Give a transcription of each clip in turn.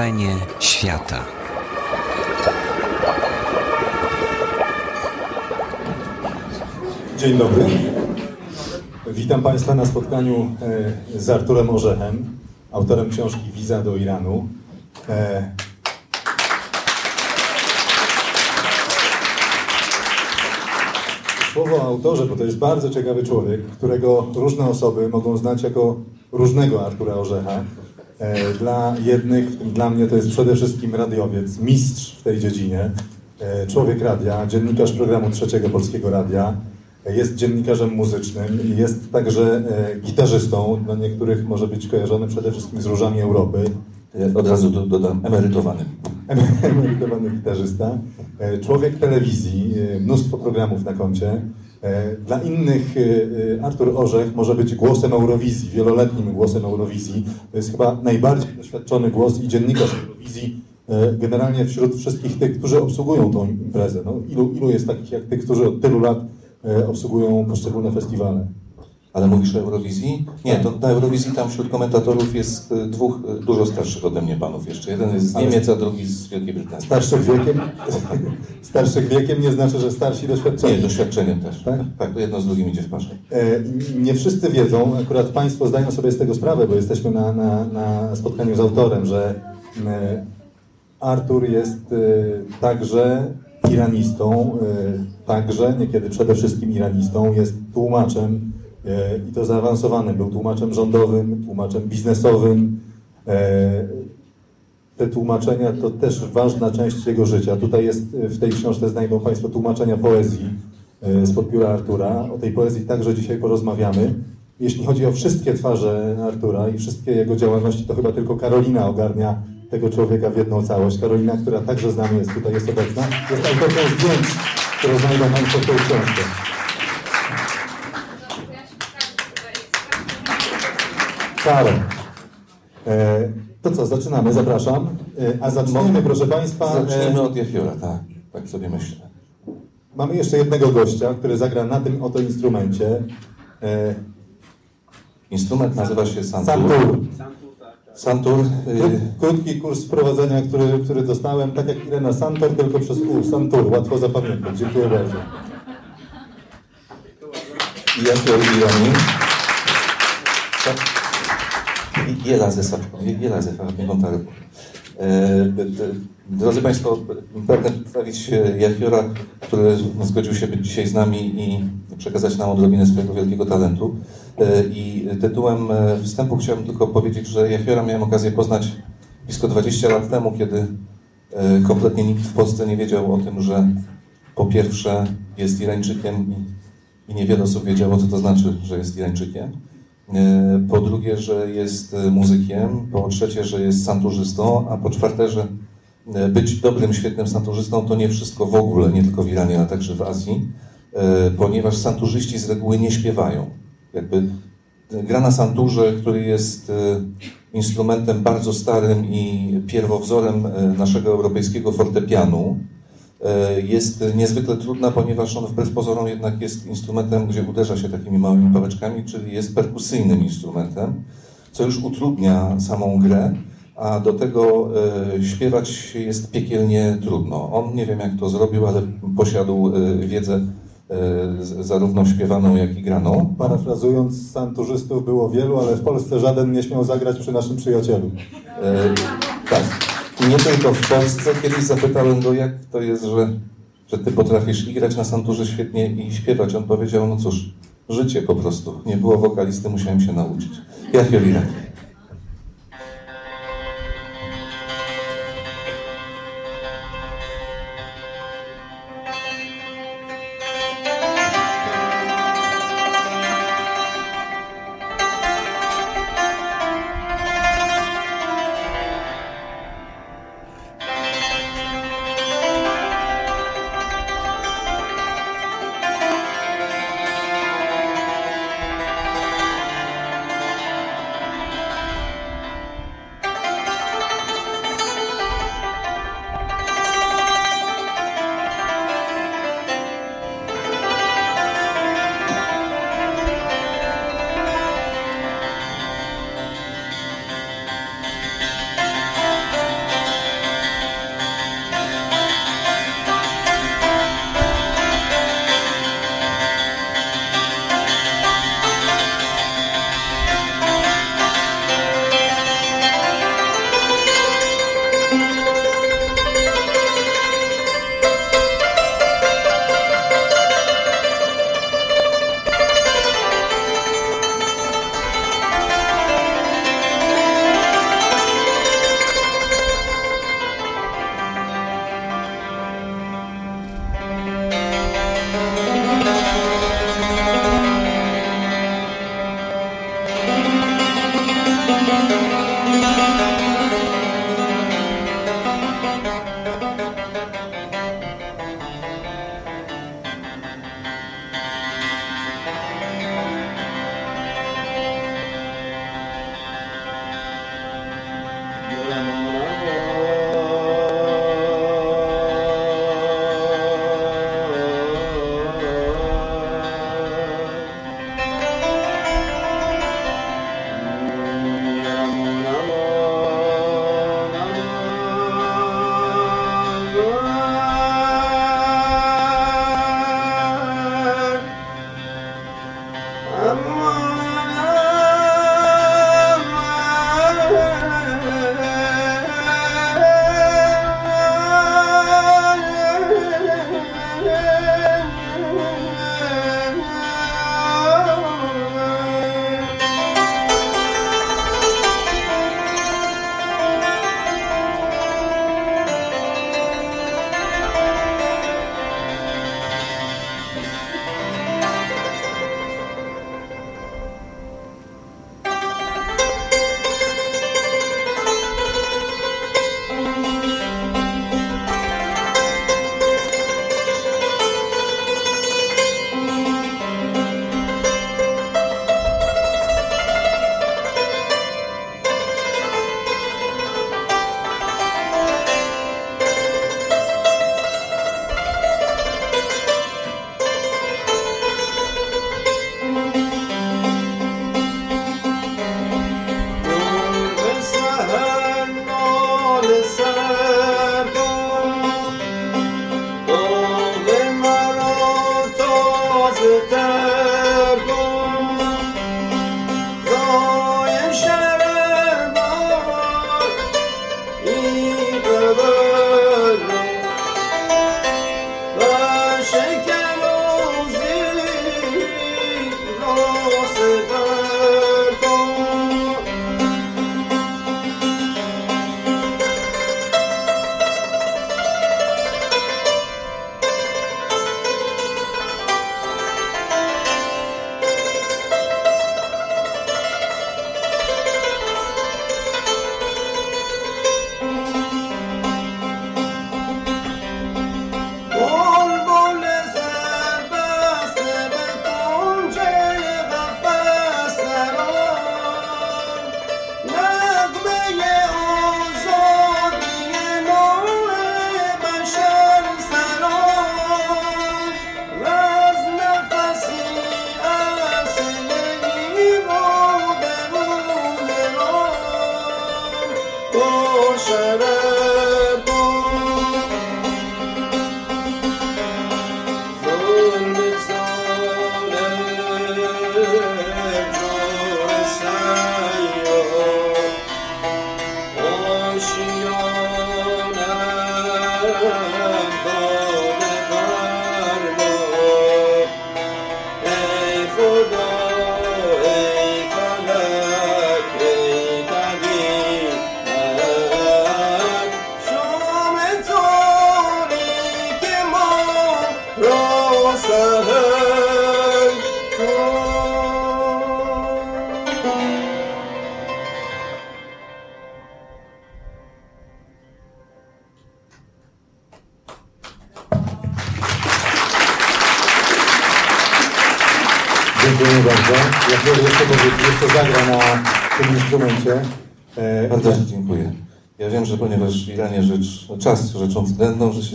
Wrażenie świata. Dzień dobry. Witam Państwa na spotkaniu e, z Arturem Orzechem, autorem książki Wiza do Iranu. E, Słowo o autorze, bo to jest bardzo ciekawy człowiek, którego różne osoby mogą znać jako różnego Artura Orzecha. E, Dla jednych, dla mnie, to jest przede wszystkim radiowiec, mistrz w tej dziedzinie, e, człowiek radia, dziennikarz programu Trzeciego Polskiego Radia, e, jest dziennikarzem muzycznym jest także gitarzystą, dla niektórych może być kojarzony przede wszystkim z Różami Europy. Od razu do- dodam, emerytowanym. emerytowany gitarzysta, człowiek telewizji, mnóstwo programów na koncie. E, Dla innych e, e, Artur Orzech może być głosem Eurowizji, wieloletnim głosem Eurowizji. To jest chyba najbardziej doświadczony głos i dziennikarz Eurowizji generalnie wśród wszystkich tych, którzy obsługują tą imprezę. No, ilu, ilu jest takich jak tych, którzy od tylu lat obsługują poszczególne festiwale? Ale mówisz o Eurowizji? Nie, to na Eurowizji tam wśród komentatorów jest y, dwóch y, dużo starszych ode mnie panów jeszcze. Jeden jest z Niemiec, a drugi z Wielkiej Brytanii. Starszych wiekiem, starszych wiekiem nie znaczy, że starsi doświadczeni. Nie, doświadczeniem też. Tak? Tak, to jedno z drugim idzie w parze. E, Nie wszyscy wiedzą, akurat Państwo zdają sobie z tego sprawę, bo jesteśmy na, na, na spotkaniu z autorem, że e, Artur jest e, także iranistą, także, niekiedy przede wszystkim iranistą, jest tłumaczem i to zaawansowanym. Był tłumaczem rządowym, tłumaczem biznesowym. E, Te tłumaczenia to też ważna część jego życia. Tutaj jest e, w tej książce znajdą Państwo tłumaczenia poezji e, spod pióra Artura. O tej poezji także dzisiaj porozmawiamy. Jeśli chodzi o wszystkie twarze Artura i wszystkie jego działalności, to chyba tylko Karolina ogarnia tego człowieka w jedną całość. Karolina, która także z nami jest tutaj, jest obecna, jest autorką zdjęć, które znajdą Państwo w tej książce. Karo. E, to co, zaczynamy, zapraszam. E, a zaczniemy, proszę Państwa, Zaczniemy e, od Jafiora, tak. Tak sobie myślę. mamy jeszcze jednego gościa, który zagra na tym oto instrumencie. E, Instrument nazywa się Santur. Santur. Santur. Krót, y, krótki kurs wprowadzenia, który, który dostałem, tak jak Irena Santor, tylko przez U. Santur, łatwo zapamiętać. Dziękuję bardzo. Jafior Irani. Jela ze Jela ze Farbigontarku. Drodzy Państwo, pragnę przedstawić Jafiora, który zgodził się być dzisiaj z nami i przekazać nam odrobinę swojego wielkiego talentu. E, I tytułem e, wstępu chciałbym tylko powiedzieć, że Jafiora miałem okazję poznać blisko 20 lat temu, kiedy e, kompletnie nikt w Polsce nie wiedział o tym, że po pierwsze jest Irańczykiem i niewiele osób wiedziało, co to znaczy, że jest Irańczykiem. E, Po drugie, że jest e, muzykiem, po trzecie, że jest santurzystą, a po czwarte, że e, być dobrym, świetnym santurzystą to nie wszystko w ogóle, nie tylko w Iranie, ale także w Azji, ponieważ santurzyści z reguły nie śpiewają. Jakby gra na santurze, który jest instrumentem bardzo starym i pierwowzorem naszego europejskiego fortepianu, jest niezwykle trudna, ponieważ on wbrew pozorom jednak jest instrumentem, gdzie uderza się takimi małymi pałeczkami, czyli jest perkusyjnym instrumentem, co już utrudnia samą grę, a do tego e, śpiewać jest piekielnie trudno. On nie wiem jak to zrobił, ale posiadł e, wiedzę e, zarówno śpiewaną, jak i graną. Parafrazując, santurzystów było wielu, ale w Polsce żaden nie śmiał zagrać przy naszym przyjacielu. E, tak. Nie tylko w Polsce. Kiedyś zapytałem go, jak to jest, że, że ty potrafisz grać na santurze świetnie i śpiewać. On powiedział, no cóż, życie po prostu. Nie było wokalisty, musiałem się nauczyć. Ja Fiolina.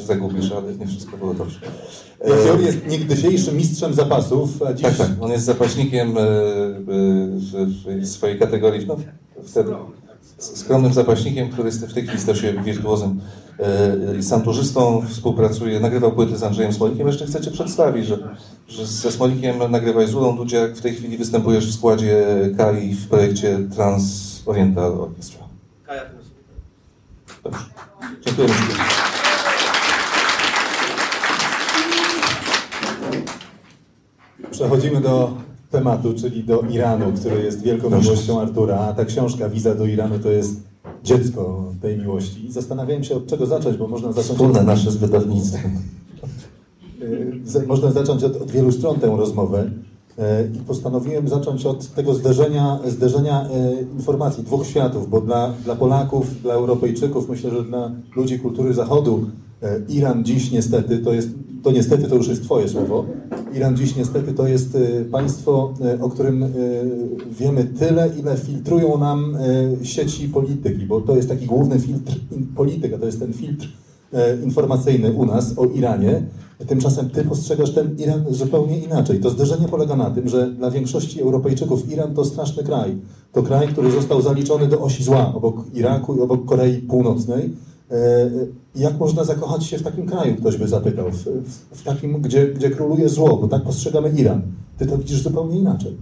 Zagubisz, ale nie wszystko było dobrze. E, Jachior jest niegdysiejszym mistrzem zapasów, a dziś tak, tak. On jest zapaśnikiem e, e, w, w swojej kategorii. No, wtedy skromnym zapaśnikiem, który jest w tej chwili stał się wirtuozem e, i santurzystą, współpracuje, nagrywał płyty z Andrzejem Smolikiem. Jeszcze chcę Cię przedstawić, że, że ze Smolikiem nagrywałeś z Ulą Dudziak, w tej chwili występujesz w składzie KAI w projekcie Trans Oriental Orchestra. Dobrze. Dziękuję przechodzimy do tematu, czyli do Iranu, który jest wielką Proszę. miłością Artura, a ta książka Wiza do Iranu to jest dziecko tej miłości. I zastanawiałem się od czego zacząć, bo można zacząć Wspólne nasze z wydawnictwem. Z- Można zacząć od, od wielu stron tę rozmowę y, i postanowiłem zacząć od tego zderzenia, zderzenia y, informacji dwóch światów, bo dla, dla Polaków, dla Europejczyków, myślę, że dla ludzi kultury Zachodu Iran dziś niestety to jest, to niestety to już jest twoje słowo, Iran dziś niestety to jest y, państwo, y, o którym wiemy tyle, ile filtrują nam sieci polityki, bo to jest taki główny filtr polityka, to jest ten filtr e, informacyjny u nas o Iranie. Tymczasem ty postrzegasz ten Iran zupełnie inaczej. To zderzenie polega na tym, że dla większości Europejczyków Iran to straszny kraj. To kraj, który został zaliczony do osi zła, obok Iraku i obok Korei Północnej. E, e, Jak można zakochać się w takim kraju, ktoś by zapytał, w, w, w takim, gdzie, gdzie króluje zło, bo tak postrzegamy Iran. Ty to widzisz zupełnie inaczej.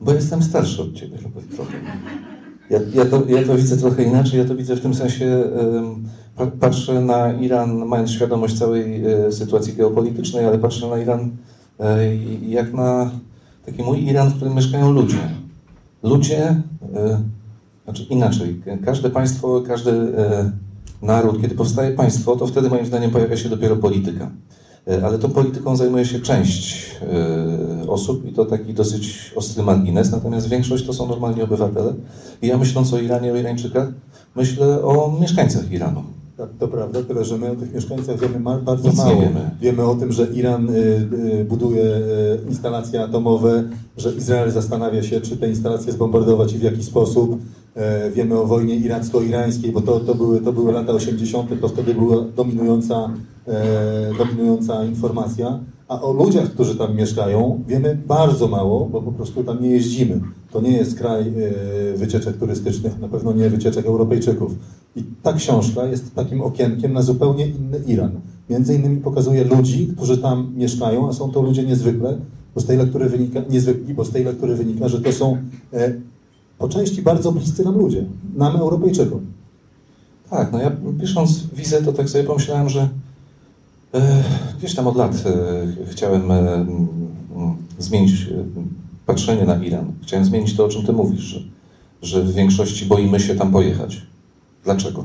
Bo jestem starszy od ciebie, Robert, trochę. Ja, ja, to, ja to widzę trochę inaczej. Ja to widzę w tym sensie, patrzę na Iran, mając świadomość całej e, sytuacji geopolitycznej, ale patrzę na Iran jak na taki mój Iran, w którym mieszkają ludzie. Ludzie, znaczy inaczej, każde państwo, każdy e, naród, kiedy powstaje państwo, to wtedy moim zdaniem pojawia się dopiero polityka. E, Ale tą polityką zajmuje się część e, osób i to taki dosyć ostry margines, natomiast większość to są normalni obywatele. I ja myśląc o Iranie, o Irańczykach, myślę o mieszkańcach Iranu. Tak, to prawda, tyle że my o tych mieszkańcach wiemy bardzo Nic mało. wiemy. o tym, że Iran y, y, buduje y, instalacje atomowe, że Izrael zastanawia się, czy te instalacje zbombardować i w jaki sposób. E, wiemy o wojnie iracko-irańskiej, bo to, to, były, to były lata 80., to wtedy była dominująca, e, dominująca informacja. A o ludziach, którzy tam mieszkają, wiemy bardzo mało, bo po prostu tam nie jeździmy. To nie jest kraj e, wycieczek turystycznych, na pewno nie wycieczek Europejczyków. I ta książka jest takim okienkiem na zupełnie inny Iran. między innymi pokazuje ludzi, którzy tam mieszkają, a są to ludzie niezwykle, bo z tej lektury wynika, niezwykli, bo z tej lektury wynika, że to są e, po części bardzo bliscy nam ludzie, nam Europejczykom. Tak, no ja pisząc wizę, to tak sobie pomyślałem, że e, gdzieś tam od lat e, chciałem e, m, zmienić patrzenie na Iran. Chciałem zmienić to, o czym ty mówisz, że, że w większości boimy się tam pojechać. Dlaczego?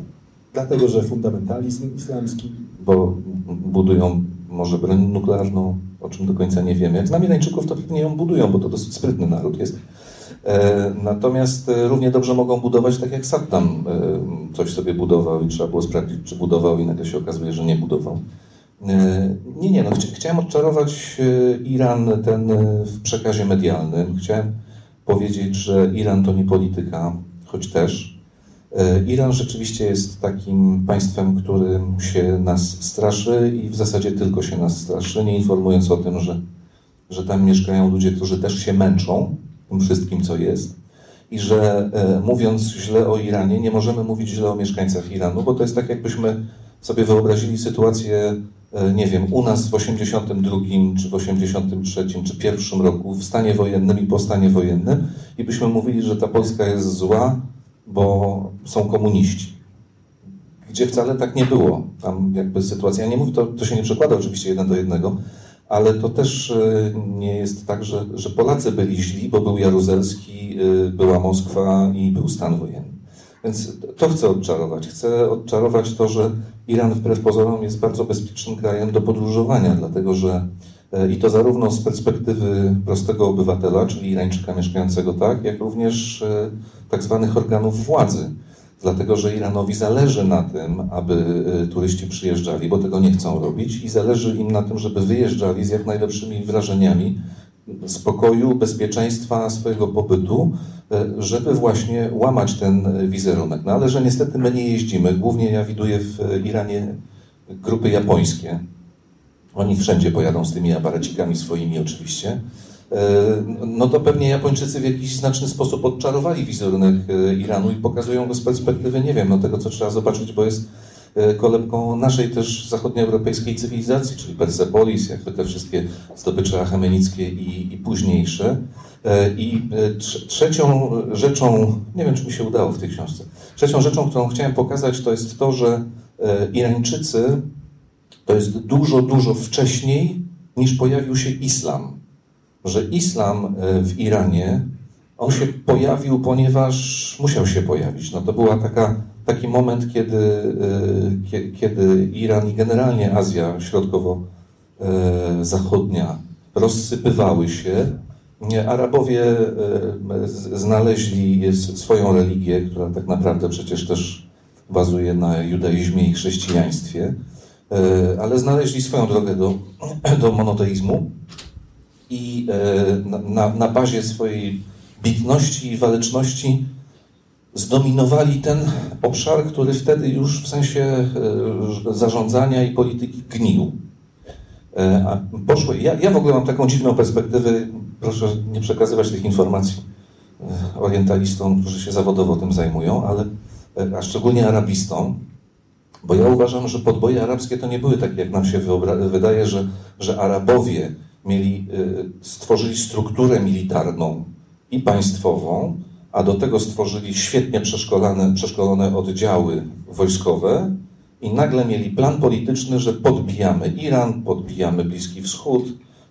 Dlatego, że fundamentalizm islamski, Bo budują może broń nuklearną, o czym do końca nie wiemy. Jak znam Irańczyków, to pewnie ją budują, bo to dosyć sprytny naród jest. E, Natomiast równie dobrze mogą budować tak jak Saddam e, coś sobie budował i trzeba było sprawdzić, czy budował i nagle się okazuje, że nie budował. E, Nie, nie, no chci- chciałem odczarować e, Iran ten e, w przekazie medialnym. Chciałem powiedzieć, że Iran to nie polityka, choć też. Iran rzeczywiście jest takim państwem, którym się nas straszy i w zasadzie tylko się nas straszy, nie informując o tym, że, że tam mieszkają ludzie, którzy też się męczą tym wszystkim, co jest. I że e, mówiąc źle o Iranie, nie możemy mówić źle o mieszkańcach Iranu, bo to jest tak, jakbyśmy sobie wyobrazili sytuację, nie wiem, u nas w 82 czy w 83 czy pierwszym roku w stanie wojennym i po stanie wojennym i byśmy mówili, że ta Polska jest zła, bo są komuniści. Gdzie wcale tak nie było. Tam jakby sytuacja, nie mówię, to, to się nie przekłada oczywiście jeden do jednego, ale to też e, nie jest tak, że, że Polacy byli źli, bo był Jaruzelski, e, była Moskwa i był stan wojenny. Więc to chcę odczarować. Chcę odczarować to, że Iran wbrew pozorom jest bardzo bezpiecznym krajem do podróżowania, dlatego że e, i to zarówno z perspektywy prostego obywatela, czyli Irańczyka mieszkającego tak, jak również e, tak zwanych organów władzy. Dlatego, że Iranowi zależy na tym, aby e, turyści przyjeżdżali, bo tego nie chcą robić, i zależy im na tym, żeby wyjeżdżali z jak najlepszymi wrażeniami spokoju, bezpieczeństwa swojego pobytu, e, żeby właśnie łamać ten wizerunek. No ale że niestety my nie jeździmy. Głównie ja widuję w Iranie grupy japońskie. Oni wszędzie pojadą z tymi aparacikami swoimi oczywiście. E, No to pewnie Japończycy w jakiś znaczny sposób odczarowali wizerunek e, Iranu i pokazują go z perspektywy, nie wiem, no tego co trzeba zobaczyć, bo jest kolebką naszej też zachodnioeuropejskiej cywilizacji, czyli Persepolis, jakby te wszystkie zdobycze achemenickie i, i późniejsze. E, I e, trze- trzecią rzeczą, nie wiem czy mi się udało w tej książce, trzecią rzeczą, którą chciałem pokazać, to jest to, że e, Irańczycy to jest dużo, dużo wcześniej niż pojawił się islam. Że islam e, w Iranie, on się pojawił, ponieważ musiał się pojawić. No to była taka, taki moment, kiedy, e, kie- kiedy Iran i generalnie Azja Środkowo-Zachodnia rozsypywały się. Arabowie e, znaleźli swoją religię, która tak naprawdę przecież też bazuje na judaizmie i chrześcijaństwie, e, ale znaleźli swoją drogę do, do monoteizmu i e, na, na bazie swojej bitności i waleczności zdominowali ten obszar, który wtedy już w sensie e, zarządzania i polityki gnił. E, A poszło, ja, ja w ogóle mam taką dziwną perspektywę, proszę nie przekazywać tych informacji e, orientalistom, którzy się zawodowo tym zajmują, ale a szczególnie arabistom, bo ja uważam, że podboje arabskie to nie były takie, jak nam się wydaje, że, że Arabowie mieli, stworzyli strukturę militarną i państwową, a do tego stworzyli świetnie przeszkolone, przeszkolone oddziały wojskowe i nagle mieli plan polityczny, że podbijamy Iran, podbijamy Bliski Wschód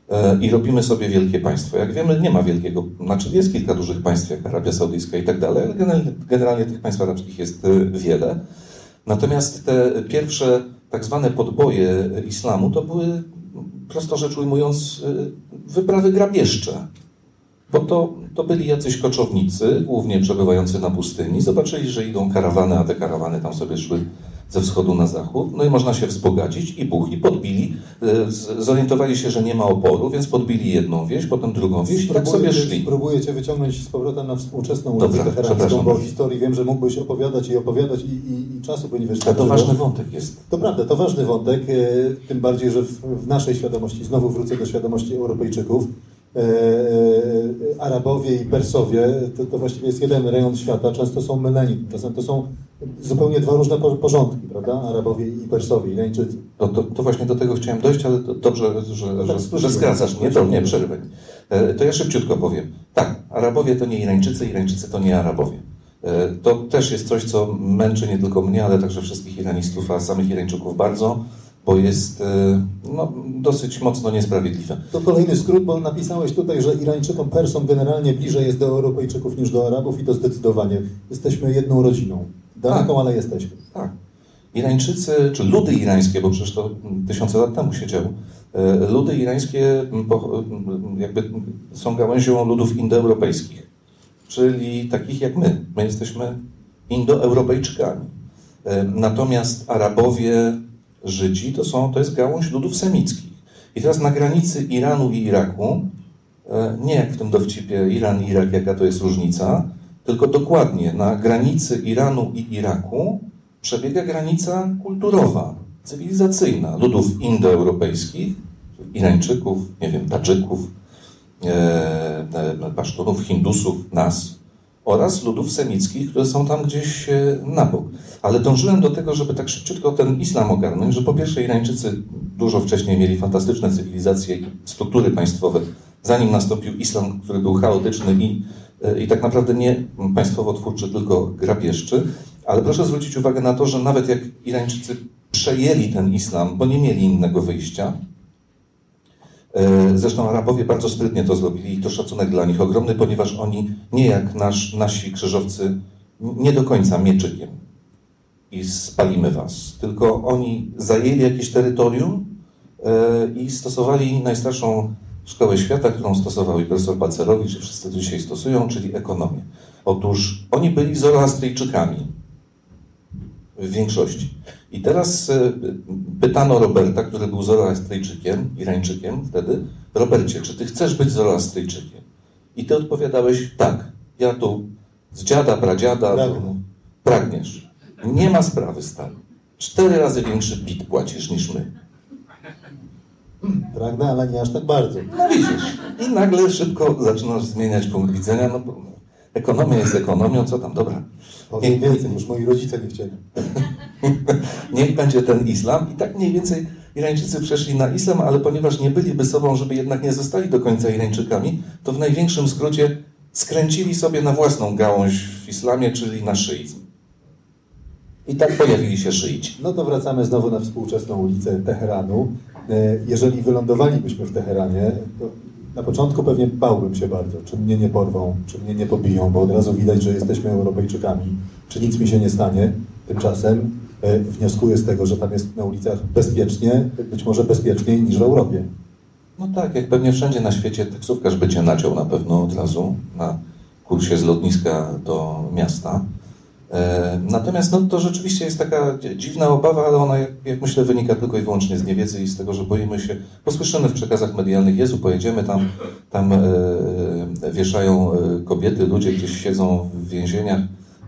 e, i robimy sobie wielkie państwo. Jak wiemy, nie ma wielkiego, znaczy jest kilka dużych państw, jak Arabia Saudyjska i tak dalej, ale generalnie, generalnie tych państw arabskich jest y, wiele. Natomiast te pierwsze tak zwane podboje islamu to były, prosto rzecz ujmując, y, wyprawy grabieżcze. Bo to, to byli jacyś koczownicy, głównie przebywający na pustyni. Zobaczyli, że idą karawany, a te karawany tam sobie szły ze wschodu na zachód. No i można się wzbogacić i buch, i podbili. z- Zorientowali się, że nie ma oporu, więc podbili jedną wieś, potem drugą wieś i tak sobie szli. Spróbuję Cię wyciągnąć z powrotem na współczesną ulicę teherańską, bo o historii wiem, że mógłbyś opowiadać i opowiadać i, i, i czasu by nie A wystarczyło. to ważny wątek jest. To prawda, to ważny wątek, e, tym bardziej, że w, w naszej świadomości, znowu wrócę do świadomości Europejczyków, e, e, Arabowie i Persowie, to, to właściwie jest jeden rejon świata, często są myleni, czasem to są zupełnie dwa różne po- porządki, prawda? Arabowie i Persowie, Irańczycy. No to, to właśnie do tego chciałem dojść, ale dobrze, że, tak że, skracasz. Nie, to nie przerwę. E, To ja szybciutko powiem. Tak, Arabowie to nie Irańczycy, Irańczycy to nie Arabowie. E, To też jest coś, co męczy nie tylko mnie, ale także wszystkich Iranistów, a samych Irańczyków bardzo, bo jest e, no, dosyć mocno niesprawiedliwe. To kolejny skrót, bo napisałeś tutaj, że Irańczykom, Persom generalnie bliżej jest do Europejczyków niż do Arabów i to zdecydowanie. Jesteśmy jedną rodziną. Daleką, ale jesteśmy. Tak. Irańczycy, czy ludy irańskie, bo przecież to tysiące lat temu się działo, e, ludy irańskie jakby są gałęzią ludów indoeuropejskich, czyli takich jak my. My jesteśmy indoeuropejczykami. E, Natomiast Arabowie, Żydzi to, są, to jest gałąź ludów semickich. I teraz na granicy Iranu i Iraku, e, nie jak w tym dowcipie Iran i Irak, jaka to jest różnica, tylko dokładnie na granicy Iranu i Iraku przebiega granica kulturowa, cywilizacyjna ludów indoeuropejskich, Irańczyków, nie wiem, Tadżyków, e, e, Pasztunów, Hindusów, nas oraz ludów semickich, które są tam gdzieś e, na bok. Ale dążyłem do tego, żeby tak szybciutko ten islam ogarnąć, że po pierwsze Irańczycy dużo wcześniej mieli fantastyczne cywilizacje i struktury państwowe, zanim nastąpił islam, który był chaotyczny i, e, i tak naprawdę nie państwowo-twórczy, tylko grabieżczy. Ale proszę zwrócić uwagę na to, że nawet jak Irańczycy przejęli ten islam, bo nie mieli innego wyjścia, Zresztą Arabowie bardzo sprytnie to zrobili i to szacunek dla nich ogromny, ponieważ oni nie jak nasz, nasi krzyżowcy, nie do końca mieczykiem i spalimy was, tylko oni zajęli jakieś terytorium e, i stosowali najstarszą szkołę świata, którą stosował i profesor Balcerowicz i wszyscy dzisiaj stosują, czyli ekonomię. Otóż oni byli zoroastryjczykami w większości. I teraz e, pytano Roberta, który był Zoroastryjczykiem, Irańczykiem wtedy, Robercie, czy ty chcesz być Zoroastryjczykiem? I ty odpowiadałeś, tak, ja tu z dziada, pradziada, Pragnę. pragniesz. Nie ma sprawy, stary. Cztery razy większy bit płacisz niż my. Pragnę, ale nie aż tak bardzo. No widzisz. I nagle szybko zaczynasz zmieniać punkt widzenia. No, bo ekonomia jest ekonomią, co tam, dobra. Powiem więcej, już moi rodzice nie chcieli. Niech będzie ten islam. I tak mniej więcej Irańczycy przeszli na islam, ale ponieważ nie byliby sobą, żeby jednak nie zostali do końca Irańczykami, to w największym skrócie skręcili sobie na własną gałąź w islamie, czyli na szyizm. I tak pojawili się szyici. No to wracamy znowu na współczesną ulicę Teheranu. E, Jeżeli wylądowalibyśmy w Teheranie, to na początku pewnie bałbym się bardzo, czy mnie nie porwą, czy mnie nie pobiją, bo od razu widać, że jesteśmy Europejczykami, czy nic mi się nie stanie. Tymczasem e, wnioskuję z tego, że tam jest na ulicach bezpiecznie, być może bezpieczniej niż w Europie. No tak, jak pewnie wszędzie na świecie taksówkarz by cię naciął na pewno od razu na kursie z lotniska do miasta. E, Natomiast no, to rzeczywiście jest taka dzi- dziwna obawa, ale ona, jak, jak myślę, wynika tylko i wyłącznie z niewiedzy i z tego, że boimy się, bo słyszymy w przekazach medialnych, Jezu, pojedziemy tam, tam e, wieszają e, kobiety, ludzie gdzieś siedzą w więzieniach.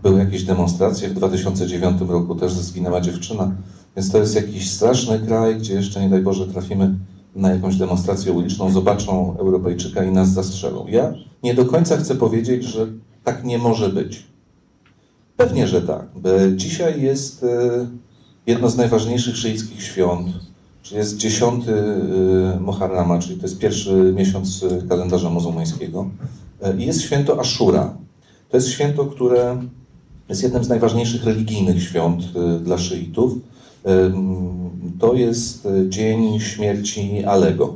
Były jakieś demonstracje w 2009 roku, też zginęła dziewczyna. Więc to jest jakiś straszny kraj, gdzie jeszcze, nie daj Boże, trafimy na jakąś demonstrację uliczną, zobaczą Europejczyka i nas zastrzelą. Ja nie do końca chcę powiedzieć, że tak nie może być. Pewnie, że tak. Dzisiaj jest e, jedno z najważniejszych szyickich świąt, czyli jest dziesiąty e, Muharrama, czyli to jest pierwszy miesiąc e, kalendarza muzułmańskiego. I jest święto Ashura. To jest święto, które jest jednym z najważniejszych religijnych świąt dla szyitów. To jest dzień śmierci Alego.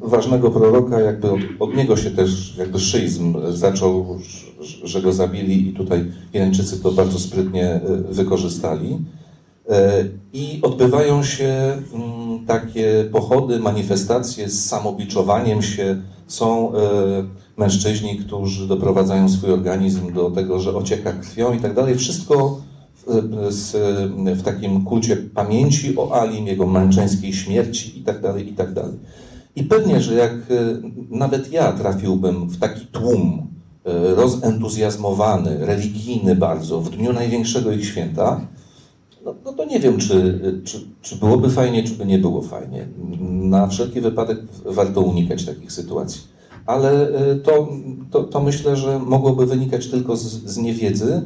Ważnego proroka, jakby od, od niego się też jakby szyizm zaczął, że- go zabili i tutaj Irańczycy to bardzo sprytnie e, wykorzystali. E, I odbywają się mm, takie pochody, manifestacje z samobiczowaniem się. Są e, mężczyźni, którzy doprowadzają swój organizm do tego, że ocieka krwią i tak dalej. Wszystko z, w takim kulcie pamięci o Alim, jego męczeńskiej śmierci i tak dalej, i tak dalej. I pewnie, że jak nawet ja trafiłbym w taki tłum rozentuzjazmowany, religijny bardzo, w dniu największego ich święta, no, no to nie wiem, czy, czy, czy byłoby fajnie, czy by nie było fajnie. Na wszelki wypadek warto unikać takich sytuacji. ale e, to, to, to myślę, że mogłoby wynikać tylko z, z niewiedzy e,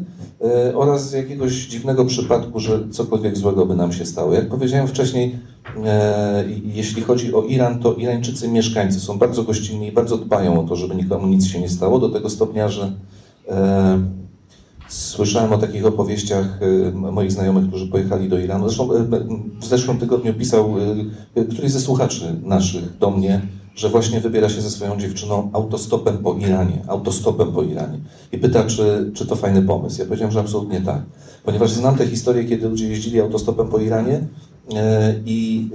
oraz z jakiegoś dziwnego przypadku, że cokolwiek złego by nam się stało. Jak powiedziałem wcześniej, e, jeśli chodzi o Iran, to Irańczycy mieszkańcy są bardzo gościnni i bardzo dbają o to, żeby nikomu nic się nie stało, do tego stopnia, że Słyszałem o takich opowieściach moich znajomych, którzy pojechali do Iranu. Zresztą w zeszłym tygodniu pisał któryś ze słuchaczy naszych do mnie, że właśnie wybiera się ze swoją dziewczyną autostopem po Iranie, autostopem po Iranie. I pyta, czy, czy to fajny pomysł. Ja powiedziałem, że absolutnie tak. Ponieważ znam te historie, kiedy ludzie jeździli autostopem po Iranie e, i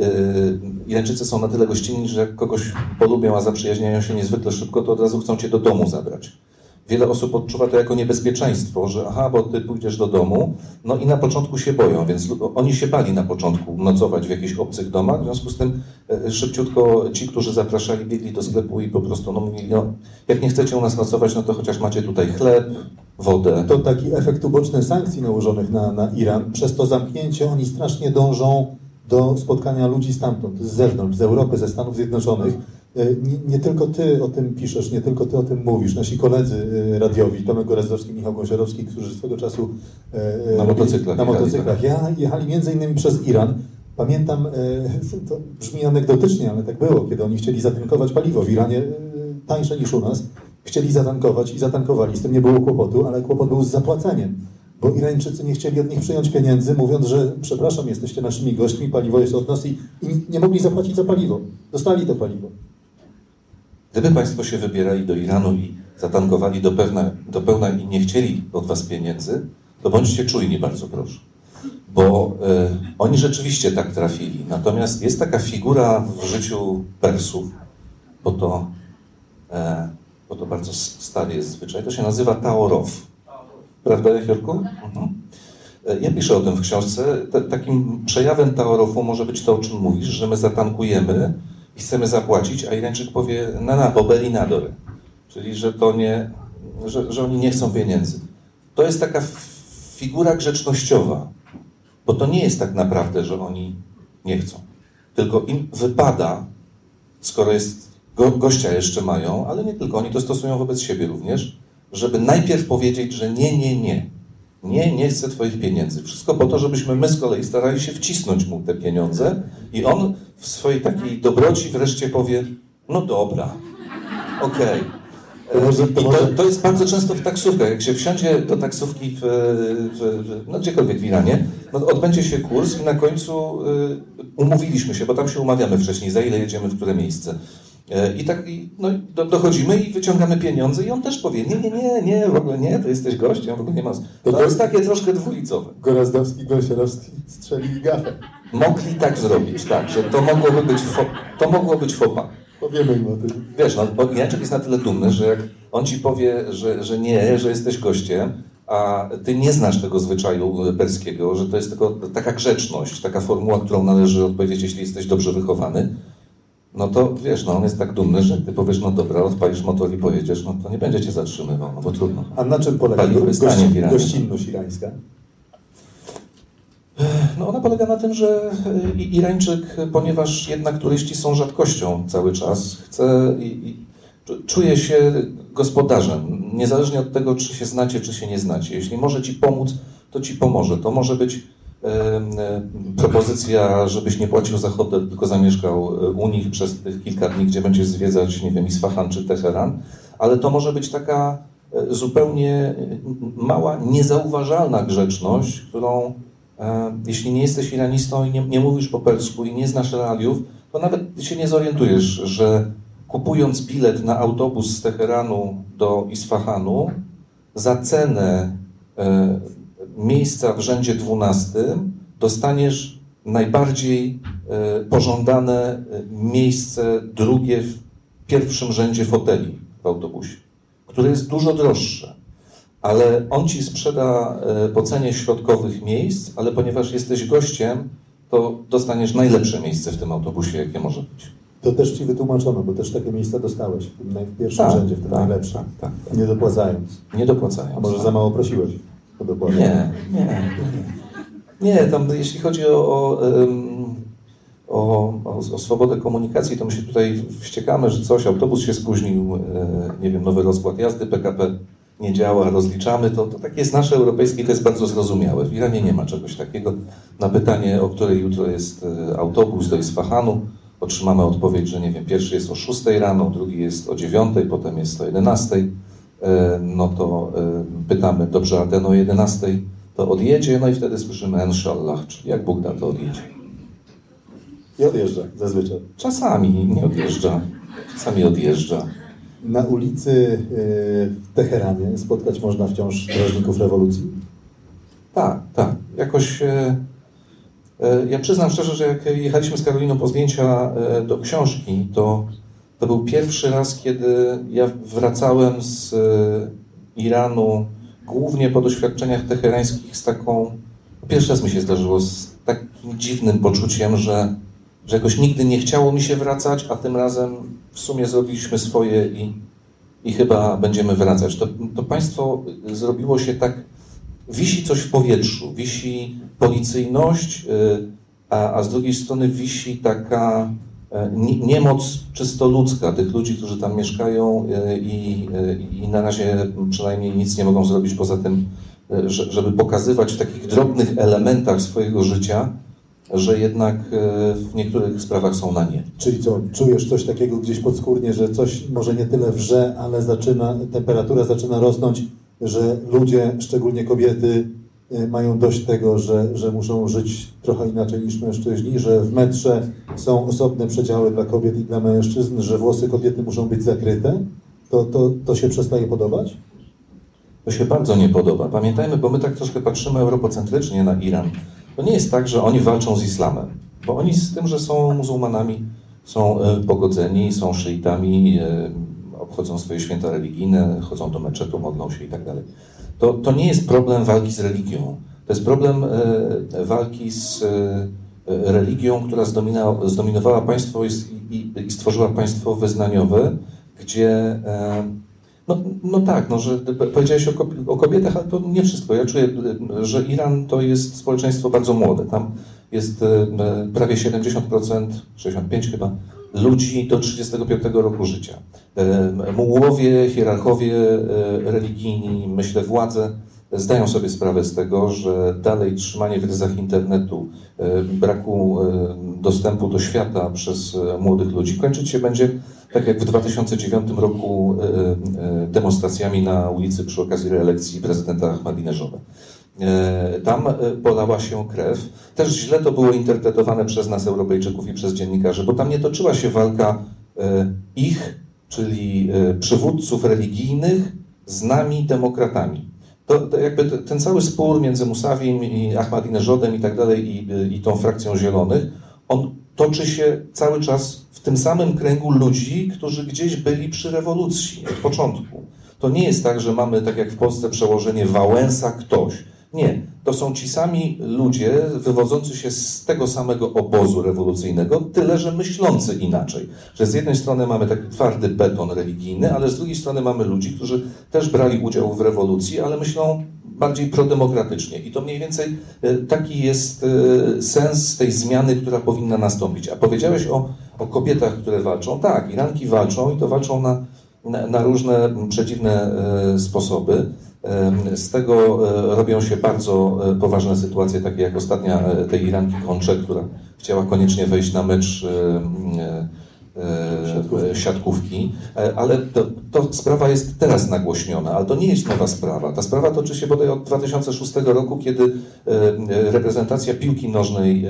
e, Irańczycy są na tyle gościnni, że jak kogoś polubią, a zaprzyjaźniają się niezwykle szybko, to od razu chcą cię do domu zabrać wiele osób odczuwa to jako niebezpieczeństwo, że aha, bo ty pójdziesz do domu, no i na początku się boją, więc oni się bali na początku nocować w jakichś obcych domach, w związku z tym e, szybciutko ci, którzy zapraszali, biegli do sklepu i po prostu no, mówili, no, jak nie chcecie u nas nocować, no to chociaż macie tutaj chleb, wodę. To taki efekt uboczny sankcji nałożonych na, na Iran. Przez to zamknięcie oni strasznie dążą do spotkania ludzi stamtąd, z zewnątrz, z Europy, ze Stanów Zjednoczonych nie, nie, tylko ty o tym piszesz, nie tylko ty o tym mówisz. Nasi koledzy e, radiowi, Tomek Gorazdowski, Michał Gąsiorowski, którzy swego czasu e, na motocyklach, na motocyklach jechali, jechali między innymi przez Iran. Pamiętam, to brzmi anegdotycznie, ale tak było, kiedy oni chcieli zatankować paliwo w Iranie, tańsze niż u nas, chcieli zatankować i zatankowali, z tym nie było kłopotu, ale kłopot był z zapłaceniem bo Irańczycy nie chcieli od nich przyjąć pieniędzy, mówiąc, że przepraszam, jesteście naszymi gośćmi, paliwo jest od nas i, i nie mogli zapłacić za paliwo. Dostali to paliwo. Gdyby Państwo się wybierali do Iranu i zatankowali do, pewna, do pełna i nie chcieli od Was pieniędzy, to bądźcie czujni, bardzo proszę. Bo e, oni rzeczywiście tak trafili. Natomiast jest taka figura w życiu Persów, bo to, e, bo to bardzo stary jest zwyczaj, to się nazywa Taorow. Prawda, Jachorku? Mhm. E, ja piszę o tym w książce. takim przejawem Taorowu może być to, o czym mówisz, że my zatankujemy, i chcemy zapłacić, a Irańczyk powie na na, bobelinador, czyli że to nie, że, że oni nie chcą pieniędzy. To jest taka figura grzecznościowa, bo to nie jest tak naprawdę, że oni nie chcą. Tylko im wypada, skoro jest go, gościa jeszcze mają, ale nie tylko, oni to stosują wobec siebie również, żeby najpierw powiedzieć, że nie, nie, nie. Nie, nie chcę Twoich pieniędzy. Wszystko po to, żebyśmy my z kolei starali się wcisnąć mu te pieniądze i on w swojej takiej dobroci wreszcie powie, no dobra, okej. Okay. I to, to, jest bardzo często w taksówkach. Jak się wsiądzie do taksówki w, w, w, no gdziekolwiek w Iranie, no odbędzie się kurs i na końcu y, umówiliśmy się, bo tam się umawiamy wcześniej, za ile jedziemy w które miejsce. E, I tak no, do, dochodzimy i wyciągamy pieniądze i on też powie, nie, nie, nie, nie, w ogóle nie, to jesteś gościem, w ogóle nie ma... To, to jest takie troszkę dwulicowe. Gorazdowski, Gąsiorowski strzeli gafę. Mogli tak zrobić, tak, że to mogłoby być, fo, to mogło być fopa. Powiemy im o tym. Wiesz, no, bo Janczek jest na tyle dumny, że jak on ci powie, że, że nie, że jesteś gościem, a ty nie znasz tego zwyczaju perskiego, że to jest tylko taka grzeczność, taka formuła, którą należy odpowiedzieć, jeśli jesteś dobrze wychowany, no to wiesz, no on jest tak dumny, że ty powiesz, no dobra, odpalisz motor i pojedziesz, no to nie będzie cię zatrzymywał, no bo trudno. A na czym polega gości, gościnność irańska? No ona polega na tym, że Irańczyk, ponieważ jednak turyści są rzadkością cały czas, chce i, i czuje się gospodarzem, niezależnie od tego, czy się znacie, czy się nie znacie. Jeśli może ci pomóc, to ci pomoże. To może być propozycja, żebyś nie płacił za hotel, tylko zamieszkał e, u nich przez tych kilka dni, gdzie będziesz zwiedzać, nie wiem, Isfahan czy Teheran, ale to może być taka e, zupełnie e, mała, niezauważalna grzeczność, którą jeśli nie jesteś iranistą i nie, nie mówisz po persku i nie znasz realiów, to nawet się nie zorientujesz, że kupując bilet na autobus z Teheranu do Isfahanu za cenę miejsca w rzędzie 12 dostaniesz najbardziej e, pożądane e, miejsce drugie w pierwszym rzędzie foteli w autobusie, które jest dużo droższe. Ale on ci sprzeda e, po cenie środkowych miejsc, ale ponieważ jesteś gościem, to dostaniesz najlepsze miejsce w tym autobusie, jakie może być. To też ci wytłumaczono, bo też takie miejsca dostałeś w, pierwszym tak, rzędzie, w tym tak, najlepszym. Tak, tak, nie dopłacając. Nie dopłacając. A może za mało prosiłeś? Nie, nie. Nie, tam jeśli chodzi o, o o, o, swobodę komunikacji, to my się tutaj wściekamy, że coś, autobus się spóźnił, e, nie wiem, nowy rozkład jazdy PKP nie działa, rozliczamy, to, to takie jest nasze europejskie to jest bardzo zrozumiałe. W Iranie nie ma czegoś takiego. Na pytanie, o której jutro jest e, autobus do Isfahanu, otrzymamy odpowiedź, że nie wiem, pierwszy jest o 6 rano, drugi jest o 9, potem jest o 11. E, No to e, pytamy, dobrze, a ten o 11 to odjedzie, no i wtedy słyszymy inshallah, czyli jak Bóg da, to odjedzie. I odjeżdża zazwyczaj. Czasami nie odjeżdża, czasami odjeżdża. Na ulicy y, w Teheranie spotkać można wciąż strażników rewolucji. Tak, tak. Jakoś. E, e, ja przyznam szczerze, że jak jechaliśmy z Karoliną po zdjęcia e, do książki, to, to był pierwszy raz, kiedy ja wracałem z e, Iranu, głównie po doświadczeniach teherańskich, z taką. Pierwszy raz mi się zdarzyło z takim dziwnym poczuciem, że, że jakoś nigdy nie chciało mi się wracać, a tym razem w sumie zrobiliśmy swoje i, i chyba będziemy wracać. To, to państwo zrobiło się tak wisi coś w powietrzu, wisi policyjność, y, a, a z drugiej strony wisi taka niemoc czysto ludzka tych ludzi, którzy tam mieszkają y, i, y, i na razie przynajmniej nic nie mogą zrobić poza tym, że- żeby pokazywać w takich drobnych elementach swojego życia, że jednak w niektórych sprawach są na nie. Czyli co, czujesz coś takiego gdzieś podskórnie, że coś może nie tyle wrze, ale zaczyna, temperatura zaczyna rosnąć, że ludzie, szczególnie kobiety, mają dość tego, że, że muszą żyć trochę inaczej niż mężczyźni, że w metrze są osobne przedziały dla kobiet i dla mężczyzn, że włosy kobiety muszą być zakryte. To, to, to się przestaje podobać? To się bardzo nie podoba. Pamiętajmy, bo my tak troszkę patrzymy europocentrycznie na Iran. To nie jest tak, że oni walczą z islamem, bo oni z tym, że są muzułmanami, są e, pogodzeni, są szyitami, e, obchodzą swoje święta religijne, chodzą do meczetu, modlą się i tak dalej. To, to nie jest problem walki z religią. To jest problem e, walki z e, religią, która zdominowała państwo i, stworzyła państwo wyznaniowe, gdzie e, no, no tak, no, że powiedziałeś o, kobietach, ale to nie wszystko. Ja czuję, że Iran to jest społeczeństwo bardzo młode. Tam jest prawie 70%, 65 chyba, ludzi do 35 roku życia. Y, Mułowie, hierarchowie y, religijni, myślę władze zdają sobie sprawę z tego, że dalej trzymanie w ryzach internetu, braku dostępu do świata przez młodych ludzi kończyć się będzie tak jak w 2009 roku demonstracjami na ulicy przy okazji reelekcji prezydenta Ahmadinejada. E, Tam e, polała się krew. Też źle to było interpretowane przez nas, Europejczyków i przez dziennikarzy, bo tam nie toczyła się walka e, ich, czyli przywódców religijnych, z nami, demokratami. To, to jakby te- ten cały spór między Musawim i Ahmadinejadem i tak dalej, i, i tą frakcją zielonych, on toczy się cały czas w tym samym kręgu ludzi, którzy gdzieś byli przy rewolucji od początku. To nie jest tak, że mamy, tak jak w Polsce, przełożenie Wałęsa ktoś. Nie, to są ci sami ludzie wywodzący się z tego samego obozu rewolucyjnego, tyle że myślący inaczej. Że z jednej strony mamy taki twardy beton religijny, ale z drugiej strony mamy ludzi, którzy też brali udział w rewolucji, ale myślą bardziej prodemokratycznie. I to mniej więcej e, taki jest e, sens tej zmiany, która powinna nastąpić. A powiedziałeś o, o kobietach, które walczą. Tak, Iranki walczą i to walczą na, na, na różne przedziwne e, sposoby. Z tego e, robią się bardzo e, poważne sytuacje, takie jak ostatnia e, tej Iranki Koncze, która chciała koniecznie wejść na mecz siatkówki, E, ale to, to sprawa jest teraz nagłośniona, ale to nie jest nowa sprawa. Ta sprawa toczy się bodaj od 2006 roku, kiedy reprezentacja piłki nożnej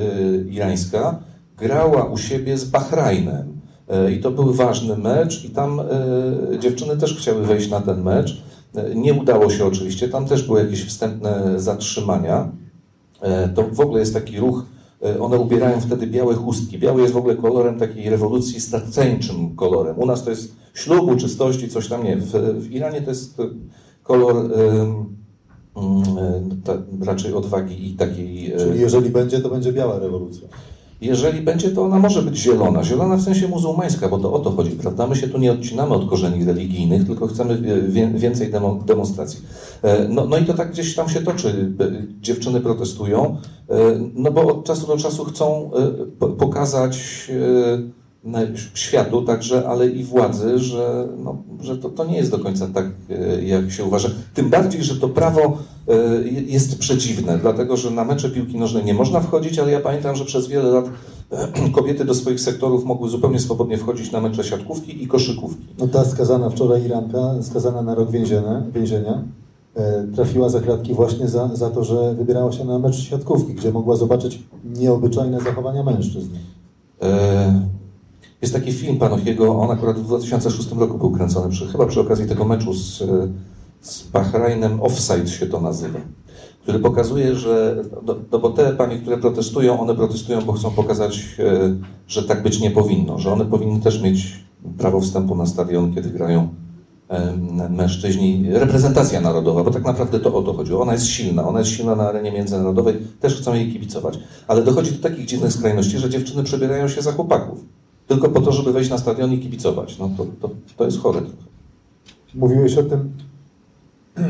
irańska grała u siebie z Bahrajnem. I to był ważny mecz i tam dziewczyny też chciały wejść na ten mecz. E, Nie udało się oczywiście, tam też były jakieś wstępne zatrzymania. E, To w ogóle jest taki ruch, e, one ubierają wtedy białe chustki. Biały jest w ogóle kolorem takiej rewolucji staceńczym kolorem. U nas to jest ślubu, czystości, coś tam nie. W, w Iranie to jest kolor mm, ta, raczej odwagi i takiej... Czyli jeżeli będzie, to będzie biała rewolucja. Jeżeli będzie, to ona może być zielona. Zielona w sensie muzułmańska, bo to o to chodzi, prawda? My się tu nie odcinamy od korzeni religijnych, tylko chcemy więcej demo, demonstracji. E, No, no i to tak gdzieś tam się toczy. E, Dziewczyny protestują, e, no bo od czasu do czasu chcą po- pokazać światu także, ale i władzy, że, no, że to, to nie jest do końca tak, e, jak się uważa. Tym bardziej, że to prawo e, jest przedziwne, dlatego że na mecze piłki nożnej nie można wchodzić, ale ja pamiętam, że przez wiele lat kobiety do swoich sektorów mogły zupełnie swobodnie wchodzić na mecze siatkówki i koszykówki. No ta skazana wczoraj Iranka, skazana na rok więzienia, więzienia e, trafiła za kratki właśnie za, za to, że wybierała się na mecz siatkówki, gdzie mogła zobaczyć nieobyczajne zachowania mężczyzn. E, Jest taki film Panochiego, on akurat w 2006 roku był kręcony, przy, chyba przy okazji tego meczu z, e, z Bahrajnem, Offside się to nazywa, który pokazuje, że, no, no bo te panie, które protestują, one protestują, bo chcą pokazać, e, że tak być nie powinno, że one powinny też mieć prawo wstępu na stadion, kiedy grają em, mężczyźni, reprezentacja narodowa, bo tak naprawdę to o to chodzi. Ona jest silna, ona jest silna na arenie międzynarodowej, też chcą jej kibicować. Ale dochodzi do takich dziwnych skrajności, że dziewczyny przebierają się za chłopaków. Tylko po to, żeby wejść na stadion i kibicować. No to, to, to jest chore trochę. Mówiłeś o tym,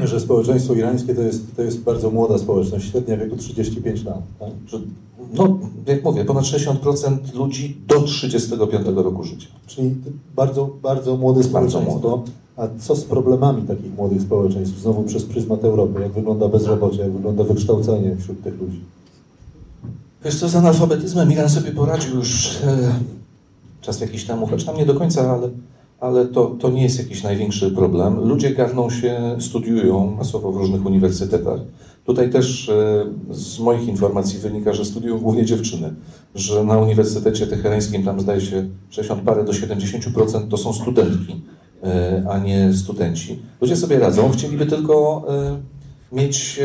że społeczeństwo irańskie to jest, to jest bardzo młoda społeczność, średnia wieku 35 lat. Tak? Że, no, jak mówię, ponad 60% ludzi do 35 roku życia. Czyli bardzo, bardzo młode społeczeństwo. młode. A co z problemami takich młodych społeczeństw? Znowu przez pryzmat Europy. Jak wygląda bezrobocie, jak wygląda wykształcenie wśród tych ludzi? Wiesz co, z analfabetyzmem Iran sobie poradził już e, czas jakiś temu, choć tam nie do końca, ale, ale to, to nie jest jakiś największy problem. Ludzie garną się, studiują masowo w różnych uniwersytetach. Tutaj też e, z moich informacji wynika, że studiują głównie dziewczyny, że na Uniwersytecie Teherańskim tam zdaje się 60 parę do 70% to są studentki, e, a nie studenci. Ludzie sobie radzą, chcieliby tylko e, mieć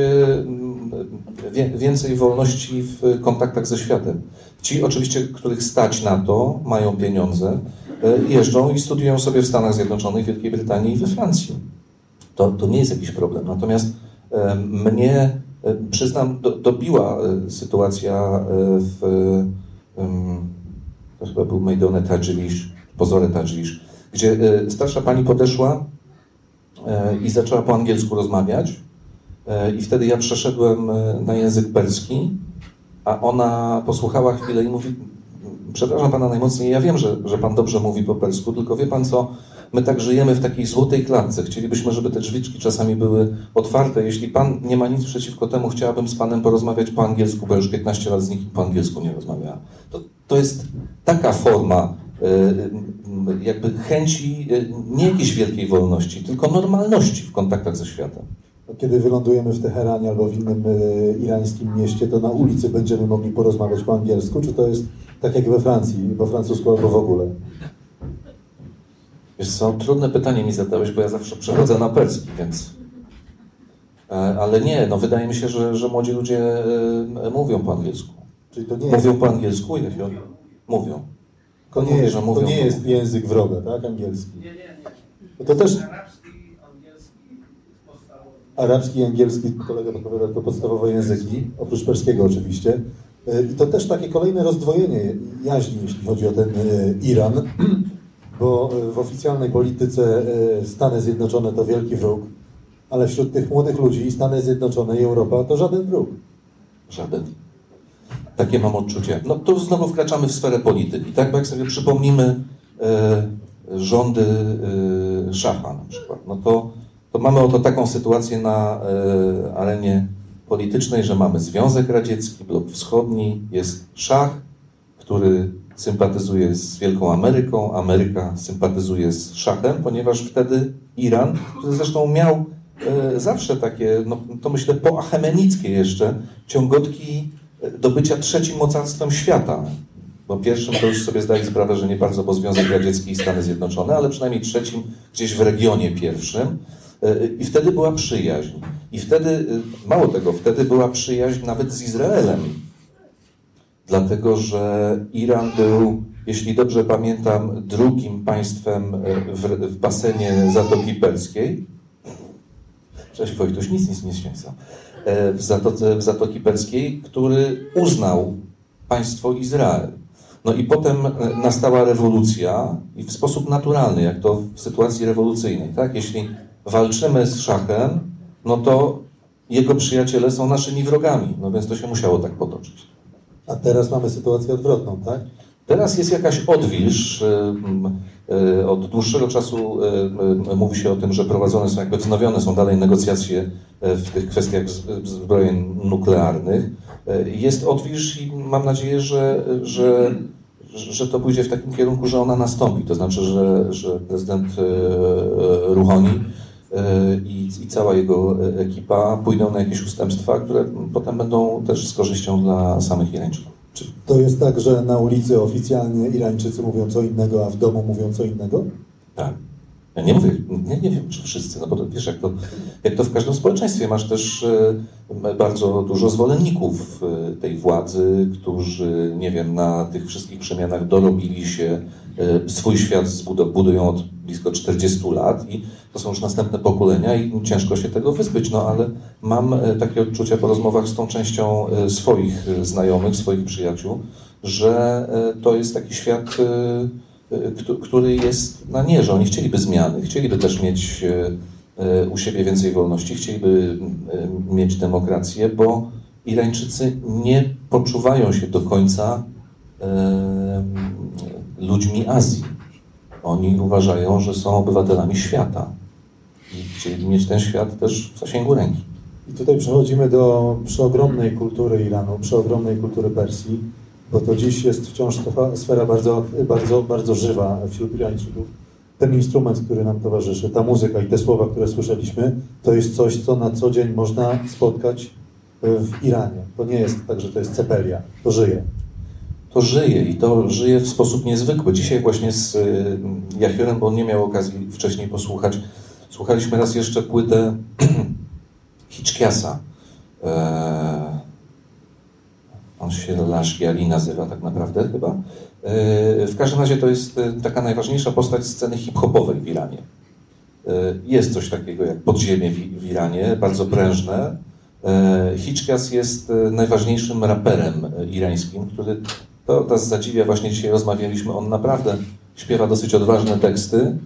więcej wolności w kontaktach ze światem. Ci oczywiście, których stać na to, mają pieniądze, e, jeżdżą i studiują sobie w Stanach Zjednoczonych, Wielkiej Brytanii i we Francji. To, to nie jest jakiś problem. Natomiast mnie, e, przyznam, do, dobiła e, sytuacja w, to chyba był Mejdone Tadżilisz, Pozore Tadżilisz, gdzie starsza pani podeszła i zaczęła po angielsku rozmawiać. I wtedy ja przeszedłem na język perski, a ona posłuchała chwilę i mówi: Przepraszam pana najmocniej, ja wiem, że, że pan dobrze mówi po persku, tylko wie pan co, my tak żyjemy w takiej złotej klatce. Chcielibyśmy, żeby te drzwiczki czasami były otwarte. Jeśli pan nie ma nic przeciwko temu, chciałabym z panem porozmawiać po angielsku, bo już 15 lat z nikim po angielsku nie rozmawiałam. To, to jest taka forma e, jakby chęci e, nie jakiejś wielkiej wolności, tylko normalności w kontaktach ze światem. Kiedy wylądujemy w Teheranie albo w innym e, irańskim mieście, to na ulicy będziemy mogli porozmawiać po angielsku, czy to jest tak jak we Francji, po francusku albo w ogóle? Wiesz co, trudne pytanie mi zadałeś, bo ja zawsze przechodzę na perski, więc... E, Ale nie, no wydaje mi się, że, że młodzi ludzie e, mówią po angielsku. Czyli to nie jest, Mówią po angielsku, Jachio? Mówią. to nie Mówi, jest, że to mówią. nie jest język wroga, tak? Angielski. Nie, nie, nie. No to też. Arabski i angielski, kolega podpowiada, to podstawowe języki, oprócz perskiego oczywiście. E, I to też takie kolejne rozdwojenie jaźni, jeśli chodzi o ten e, Iran, bo e, w oficjalnej polityce Stany Zjednoczone to wielki wróg, ale wśród tych młodych ludzi Stany Zjednoczone i Europa to żaden wróg. Żaden. Takie mam odczucie. No to znowu wkraczamy w sferę polityki, tak? Bo jak sobie przypomnimy e, rządy e, szacha na przykład, no to, to mamy oto taką sytuację na e, arenie politycznej, że mamy Związek Radziecki, Blok Wschodni, jest szach, który sympatyzuje z Wielką Ameryką, Ameryka sympatyzuje z szachem, ponieważ wtedy Iran, który zresztą miał e, zawsze takie, no to myślę po achemenickie jeszcze, ciągotki e, do bycia trzecim mocarstwem świata. Bo pierwszym to już sobie zdali sprawę, że nie bardzo, bo Związek Radziecki i Stany Zjednoczone, ale przynajmniej trzecim gdzieś w regionie pierwszym. E, I wtedy była przyjaźń. I wtedy, e, mało tego, wtedy była przyjaźń nawet z Izraelem. Dlatego, że Iran był, jeśli dobrze pamiętam, drugim państwem e, w, w basenie Zatoki Perskiej. Cześć Wojtuś, nic, nic nie. E, W, w Zatoki Perskiej, który uznał państwo Izrael. No i potem nastała rewolucja i w sposób naturalny, jak to w sytuacji rewolucyjnej, tak? Jeśli walczymy z szachem, no to jego przyjaciele są naszymi wrogami, no więc to się musiało tak potoczyć. A teraz mamy sytuację odwrotną, tak? Teraz jest jakaś odwilż. y, y, Od dłuższego czasu y, mówi się o tym, że prowadzone są, jakby wznowione są dalej negocjacje w tych kwestiach zbrojeń nuklearnych. Jest odwilż i mam nadzieję, że, że, że to pójdzie w takim kierunku, że ona nastąpi. To znaczy, że, że prezydent Ruhoni y, i, i cała jego ekipa pójdą na jakieś ustępstwa, które potem będą też z korzyścią dla samych Irańczyków. Czy to jest tak, że na ulicy oficjalnie Irańczycy mówią co innego, a w domu mówią co innego? Tak. Ja nie mówię, nie, nie wiem, czy wszyscy, no bo to, wiesz, jak to, jak to w każdym społeczeństwie, masz też e, bardzo dużo zwolenników e, tej władzy, którzy, nie wiem, na tych wszystkich przemianach dorobili się, e, swój świat budują od blisko 40 lat i to są już następne pokolenia i ciężko się tego wyzbyć, no ale mam takie odczucia po rozmowach z tą częścią swoich znajomych, swoich przyjaciół, że to jest taki świat który jest na nie, że oni chcieliby zmiany, chcieliby też mieć y, y, u siebie więcej wolności, chcieliby y, mieć demokrację, bo Irańczycy nie poczuwają się do końca ludźmi Azji. Oni uważają, że są obywatelami świata i chcieliby mieć ten świat też w zasięgu ręki. I tutaj przechodzimy do przeogromnej kultury Iranu, przeogromnej kultury Persji, bo to dziś jest wciąż sfera bardzo, bardzo, bardzo żywa wśród Irańczyków. Ten instrument, który nam towarzyszy, ta muzyka i te słowa, które słyszeliśmy, to jest coś, co na co dzień można spotkać w Iranie. To nie jest tak, że to jest cepelia, to żyje. to żyje i to żyje w sposób niezwykły. Dzisiaj właśnie z y, Jachiorem, bo on nie miał okazji wcześniej posłuchać, słuchaliśmy raz jeszcze płytę Hitchkiasa. E, on się Laszgiali nazywa tak naprawdę chyba. E, w każdym razie to jest e, taka najważniejsza postać sceny hip-hopowej w Iranie. E, Jest coś takiego jak podziemie w, Iranie, bardzo prężne. Hitchkias jest najważniejszym raperem irańskim, który to nas zadziwia. Właśnie dzisiaj rozmawialiśmy. On naprawdę śpiewa dosyć odważne teksty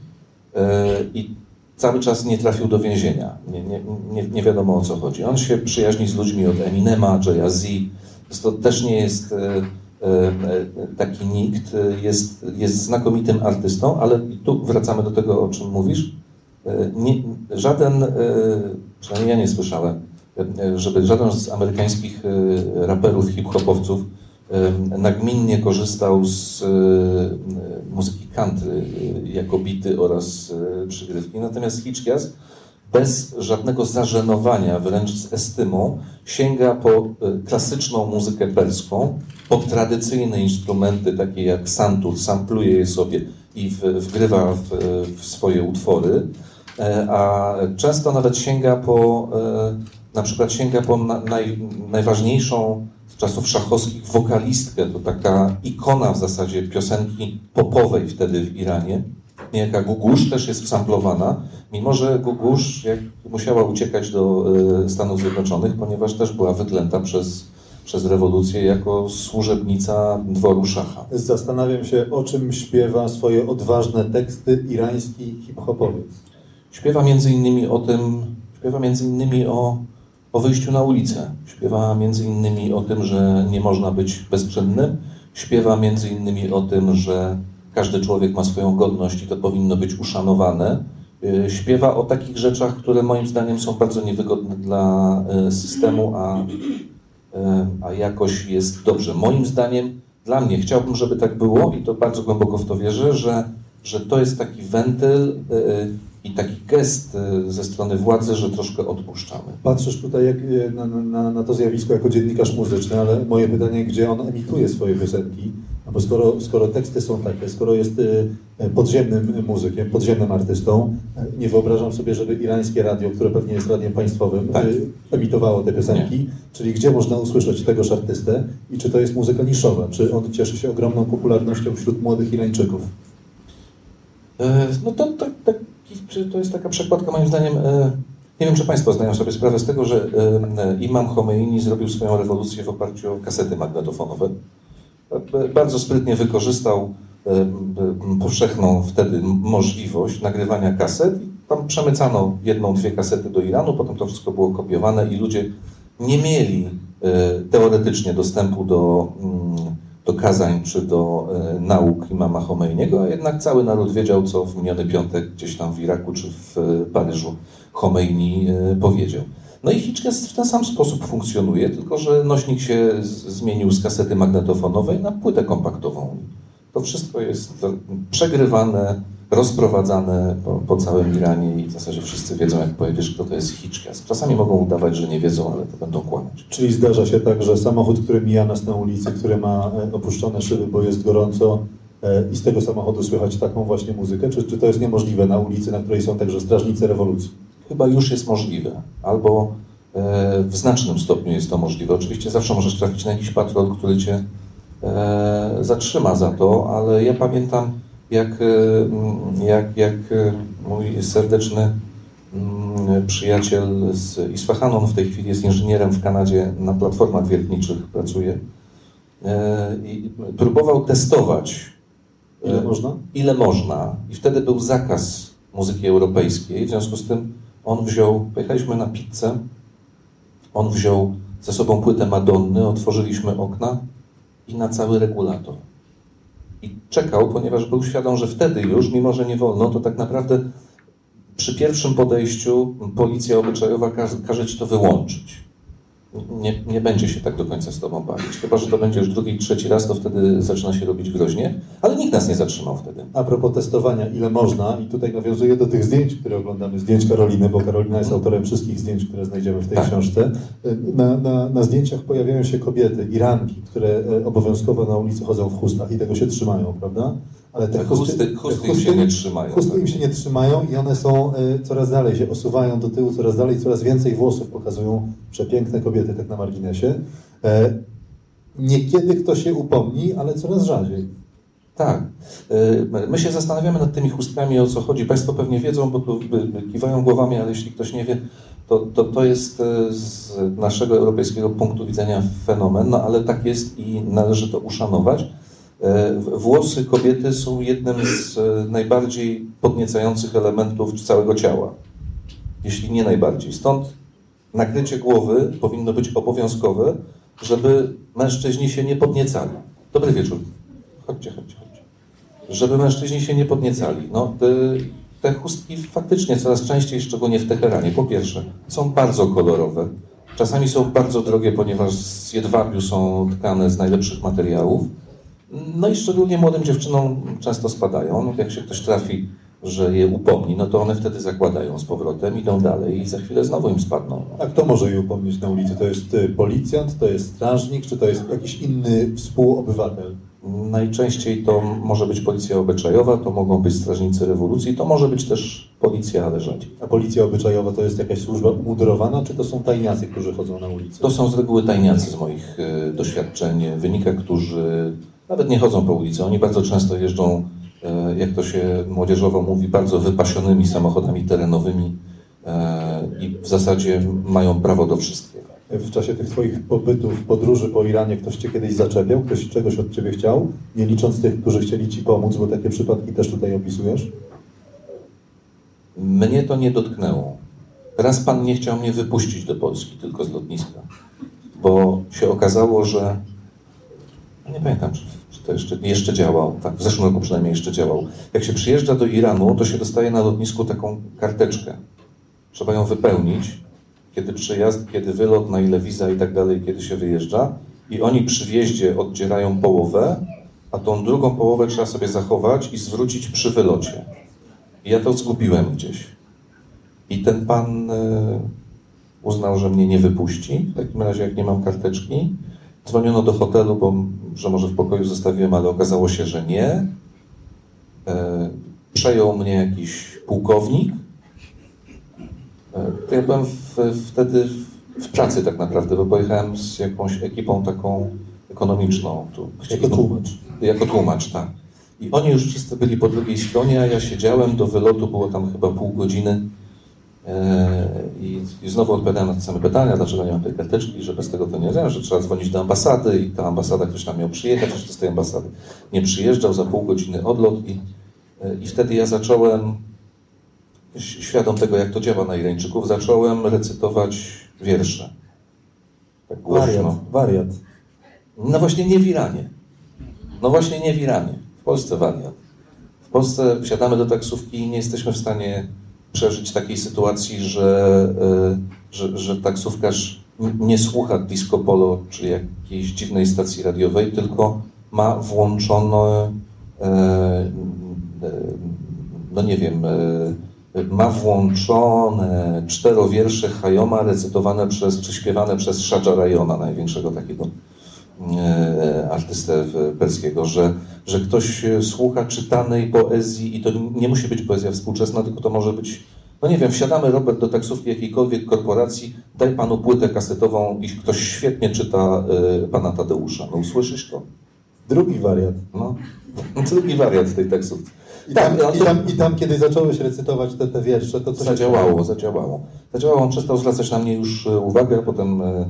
i cały czas nie trafił do więzienia. Nie, nie, nie, nie wiadomo o co chodzi. On się przyjaźni z ludźmi od Eminema, Jay-Z. To też nie jest e, e, e, taki nikt. Jest, jest znakomitym artystą, ale tu wracamy do tego, o czym mówisz. Nie, żaden, przynajmniej ja nie słyszałem, żeby żaden z amerykańskich raperów, hip-hopowców nagminnie korzystał z muzyki country jako bity oraz przygrywki. Natomiast Hitchkias bez żadnego zażenowania, wręcz z estymą, sięga po e, klasyczną muzykę perską, po tradycyjne instrumenty, takie jak santur, sampluje je sobie i wgrywa w, w swoje utwory, e, a często nawet sięga po, e, na przykład sięga po na, naj, najważniejszą z czasów szachowskich wokalistkę, to taka ikona w zasadzie piosenki popowej wtedy w Iranie, niejaka Gugusz też jest wsamplowana, mimo że Gugusz jak musiała uciekać do e, Stanów Zjednoczonych, ponieważ też była wyklęta przez, przez rewolucję jako służebnica dworu szacha. Zastanawiam się, o czym śpiewa swoje odważne teksty irański hip-hopowiec. Śpiewa między innymi o tym, śpiewa między innymi o, o wyjściu na ulicę. Śpiewa między innymi o tym, że nie można być bezczynnym. Śpiewa między innymi o tym, że każdy człowiek ma swoją godność i to powinno być uszanowane. Yy, Śpiewa o takich rzeczach, które moim zdaniem są bardzo niewygodne dla e, systemu, a, e, a jakoś jest dobrze. Moim zdaniem, dla mnie, chciałbym, żeby tak było i to bardzo głęboko w to wierzę, że, że to jest taki wentyl i taki gest ze strony władzy, że troszkę odpuszczamy. Patrzysz tutaj jak, na, na, na to zjawisko jako dziennikarz muzyczny, ale moje pytanie, gdzie on emituje swoje piosenki? Bo skoro, skoro teksty są takie, skoro jest e, podziemnym muzykiem, podziemnym artystą, e, nie wyobrażam sobie, żeby irańskie radio, które pewnie jest radiem państwowym, Tak. e, emitowało te piosenki. Czyli gdzie można usłyszeć tegoż artystę i czy to jest muzyka niszowa? Czy on cieszy się ogromną popularnością wśród młodych Irańczyków? E, No to, to, taki, to jest taka przekładka moim zdaniem. e, Nie wiem, czy Państwo zdają sobie sprawę z tego, że Imam Khomeini zrobił swoją rewolucję w oparciu o kasety magnetofonowe. Bardzo sprytnie wykorzystał e, powszechną wtedy możliwość nagrywania kaset. Tam przemycano jedną, dwie kasety do Iranu, potem to wszystko było kopiowane i ludzie nie mieli e, teoretycznie dostępu do, mm, do kazań czy do e, nauk imama Chomejniego, a jednak cały naród wiedział, co w miniony piątek gdzieś tam w Iraku czy w Paryżu Chomejni powiedział. No i Hitchcast w ten sam sposób funkcjonuje, tylko że nośnik się zmienił z kasety magnetofonowej na płytę kompaktową. To wszystko jest przegrywane, rozprowadzane po, po całym Iranie i w zasadzie wszyscy wiedzą, jak powiedziesz, kto to jest Hitchcast. Czasami mogą udawać, że nie wiedzą, ale to będą kłamać. Czyli zdarza się tak, że samochód, który mija nas na ulicy, który ma e, opuszczone szyby, bo jest gorąco e, i z tego samochodu słychać taką właśnie muzykę? Czy, czy to jest niemożliwe na ulicy, na której są także strażnicy rewolucji? Chyba już jest możliwe, albo e, w znacznym stopniu jest to możliwe. Oczywiście zawsze możesz trafić na jakiś patrol, który cię e, zatrzyma za to, ale ja pamiętam, jak, e, jak, jak mój serdeczny mm, przyjaciel z Isfahanu, on w tej chwili jest inżynierem w Kanadzie, na platformach wiertniczych pracuje, i próbował testować Ile można? ile można. I wtedy był zakaz muzyki europejskiej. W związku z tym on wziął, pojechaliśmy na pizzę, on wziął ze sobą płytę Madonny, otworzyliśmy okna i na cały regulator. I czekał, ponieważ był świadom, że wtedy już, mimo że nie wolno, to tak naprawdę przy pierwszym podejściu policja obyczajowa każe, ci to wyłączyć. Nie, nie będzie się tak do końca z tobą bawić. Chyba, że to będzie już drugi, trzeci raz, to wtedy zaczyna się robić groźnie, ale nikt nas nie zatrzymał wtedy. A propos testowania, ile można, i tutaj nawiązuję do tych zdjęć, które oglądamy, zdjęć Karoliny, bo Karolina jest autorem wszystkich zdjęć, które znajdziemy w tej Tak. książce. Na, na, na zdjęciach pojawiają się kobiety, Iranki, które e, obowiązkowo na ulicy chodzą w chustach i tego się trzymają, prawda? Ale Te chusty, chusty im się nie trzymają. Chusty im się nie trzymają i one są e, coraz dalej, się osuwają do tyłu, coraz dalej, coraz więcej włosów pokazują przepiękne kobiety, tak na marginesie. E, Niekiedy kto się upomni, ale coraz rzadziej. Tak. Y, My się zastanawiamy nad tymi chustkami, o co chodzi. Państwo pewnie wiedzą, bo tu kiwają głowami, ale jeśli ktoś nie wie, to, to, to jest z naszego europejskiego punktu widzenia fenomen, no ale tak jest i należy to uszanować. Y, Włosy kobiety są jednym z y, najbardziej podniecających elementów całego ciała, jeśli nie najbardziej. Stąd nakrycie głowy powinno być obowiązkowe, żeby mężczyźni się nie podniecali. Dobry wieczór. Chodźcie, chodźcie, chodźcie. Żeby mężczyźni się nie podniecali. No, te, te chustki faktycznie coraz częściej, szczególnie w Teheranie, po pierwsze, są bardzo kolorowe. Czasami są bardzo drogie, ponieważ z jedwabiu są tkane z najlepszych materiałów. No i szczególnie młodym dziewczynom często spadają. No, jak się ktoś trafi, że je upomni, no to one wtedy zakładają z powrotem, idą dalej i za chwilę znowu im spadną. A kto może je upomnieć na ulicy? To jest y, policjant, to jest strażnik, czy to jest jakiś inny współobywatel? Najczęściej to może być policja obyczajowa, to mogą być strażnicy rewolucji, to może być też policja, ale rzadziej. A policja obyczajowa to jest jakaś służba umundurowana, czy to są tajniacy, którzy chodzą na ulicę? To są z reguły tajniacy z moich e, doświadczeń, wynika, którzy nawet nie chodzą po ulicy. Oni bardzo często jeżdżą, e, jak to się młodzieżowo mówi, bardzo wypasionymi samochodami terenowymi e, i w zasadzie mają prawo do wszystkiego. W czasie tych Twoich pobytów, podróży po Iranie ktoś Cię kiedyś zaczepiał? Ktoś czegoś od Ciebie chciał? Nie licząc tych, którzy chcieli Ci pomóc, bo takie przypadki też tutaj opisujesz? Mnie to nie dotknęło. Raz pan nie chciał mnie wypuścić do Polski, tylko z lotniska, bo się okazało, że nie pamiętam, czy, czy to jeszcze, jeszcze działał, tak, w zeszłym roku przynajmniej jeszcze działał. Jak się przyjeżdża do Iranu, to się dostaje na lotnisku taką karteczkę. Trzeba ją wypełnić, kiedy przyjazd, kiedy wylot, na ile wiza i tak dalej, kiedy się wyjeżdża. I oni przy wjeździe oddzierają połowę, a tą drugą połowę trzeba sobie zachować i zwrócić przy wylocie. I ja to zgubiłem gdzieś. I ten pan e, uznał, że mnie nie wypuści. W takim razie, jak nie mam karteczki, dzwoniono do hotelu, bo że może w pokoju zostawiłem, ale okazało się, że nie. E, przejął mnie jakiś pułkownik. E, to ja byłem w, wtedy w, w pracy tak naprawdę, bo pojechałem z jakąś ekipą taką ekonomiczną. Tu, Jako tłumacz. jako tłumacz, tak. I oni już wszyscy byli po drugiej stronie, a ja siedziałem do wylotu, było tam chyba pół godziny. E, I, I znowu odpowiadałem na te same pytania, dlaczego nie mam tej karteczki, że bez tego to nie wiem, że trzeba dzwonić do ambasady i ta ambasada, ktoś tam miał przyjechać, jeszcze z tej ambasady nie przyjeżdżał, za pół godziny odlot i, e, i wtedy ja zacząłem, świadom tego, jak to działa na Irańczyków, zacząłem recytować wiersze. Tak Wariat, wariat. No właśnie nie w Iranie. No właśnie nie w Iranie. W Polsce wariat. W Polsce wsiadamy do taksówki i nie jesteśmy w stanie przeżyć takiej sytuacji, że, y, że, że taksówkarz nie słucha disco polo czy jakiejś dziwnej stacji radiowej, tylko ma włączone, e, e, no nie wiem, e, ma włączone czterowiersze Hayoma recytowane przez, czy śpiewane przez Shadja Rajona, największego takiego e, artystę w- perskiego, że, że ktoś e, słucha czytanej poezji i to nie musi być poezja współczesna, tylko to może być, no nie wiem, wsiadamy Robert do taksówki jakiejkolwiek korporacji, daj panu płytę kasetową i ktoś świetnie czyta e, pana Tadeusza. No usłyszysz to? Drugi wariat. No. Drugi wariant tej taksówki. I tam, Tak, i tam, i tam kiedy zacząłeś recytować te, te wiersze, to co Zadziałało, zadziałało. Zadziałało, on przestał zwracać na mnie już e, uwagę, potem e,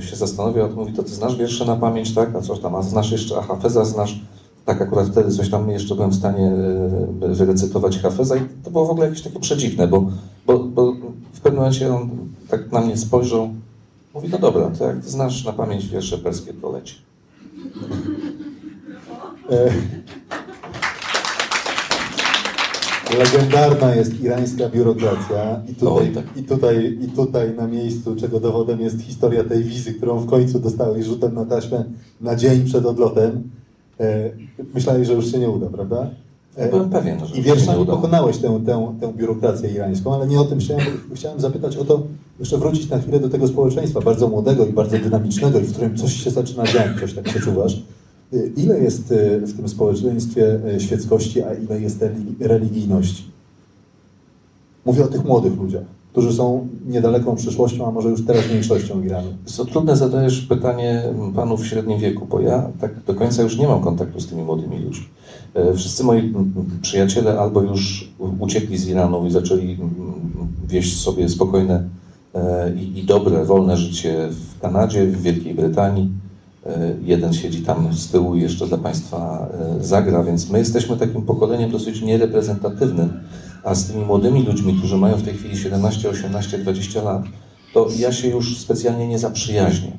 się zastanowił, a on mówi, to ty znasz wiersze na pamięć, tak? A coś tam, a znasz jeszcze, a Hafeza znasz? Tak, akurat wtedy coś tam jeszcze byłem w stanie e, wyrecytować Hafeza i to było w ogóle jakieś takie przedziwne, bo, bo, bo w pewnym momencie on tak na mnie spojrzał, mówi, no dobra, to jak znasz na pamięć wiersze perskie, to leci. Legendarna jest irańska biurokracja i tutaj, Oj, tak. i, tutaj, i tutaj na miejscu, czego dowodem jest historia tej wizy, którą w końcu dostałeś rzutem na taśmę na dzień przed odlotem. E, myślałeś, że już się nie uda, prawda? E, Byłem pewien, że I już się nie wierszami pokonałeś tę, tę, tę biurokrację irańską, ale nie o tym chciałem, chciałem zapytać o to, jeszcze wrócić na chwilę do tego społeczeństwa, bardzo młodego i bardzo dynamicznego i w którym coś się zaczyna dziać, coś tak przeczuwasz. Y, Ile jest y, w tym społeczeństwie y, świeckości, a ile jest religi- religijności? Mówię o tych młodych ludziach, którzy są niedaleką przyszłością, a może już teraźniejszością Iranu. Co trudne zadajesz pytanie panów w średnim wieku, bo ja tak do końca już nie mam kontaktu z tymi młodymi ludźmi. E, Wszyscy moi przyjaciele albo już uciekli z Iranu i zaczęli wieść sobie spokojne e, i dobre, wolne życie w Kanadzie, w Wielkiej Brytanii. E, Jeden siedzi tam z tyłu i jeszcze dla Państwa e, zagra, więc my jesteśmy takim pokoleniem dosyć niereprezentatywnym, a z tymi młodymi ludźmi, którzy mają w tej chwili 17, 18, 20 lat, to ja się już specjalnie nie zaprzyjaźnię.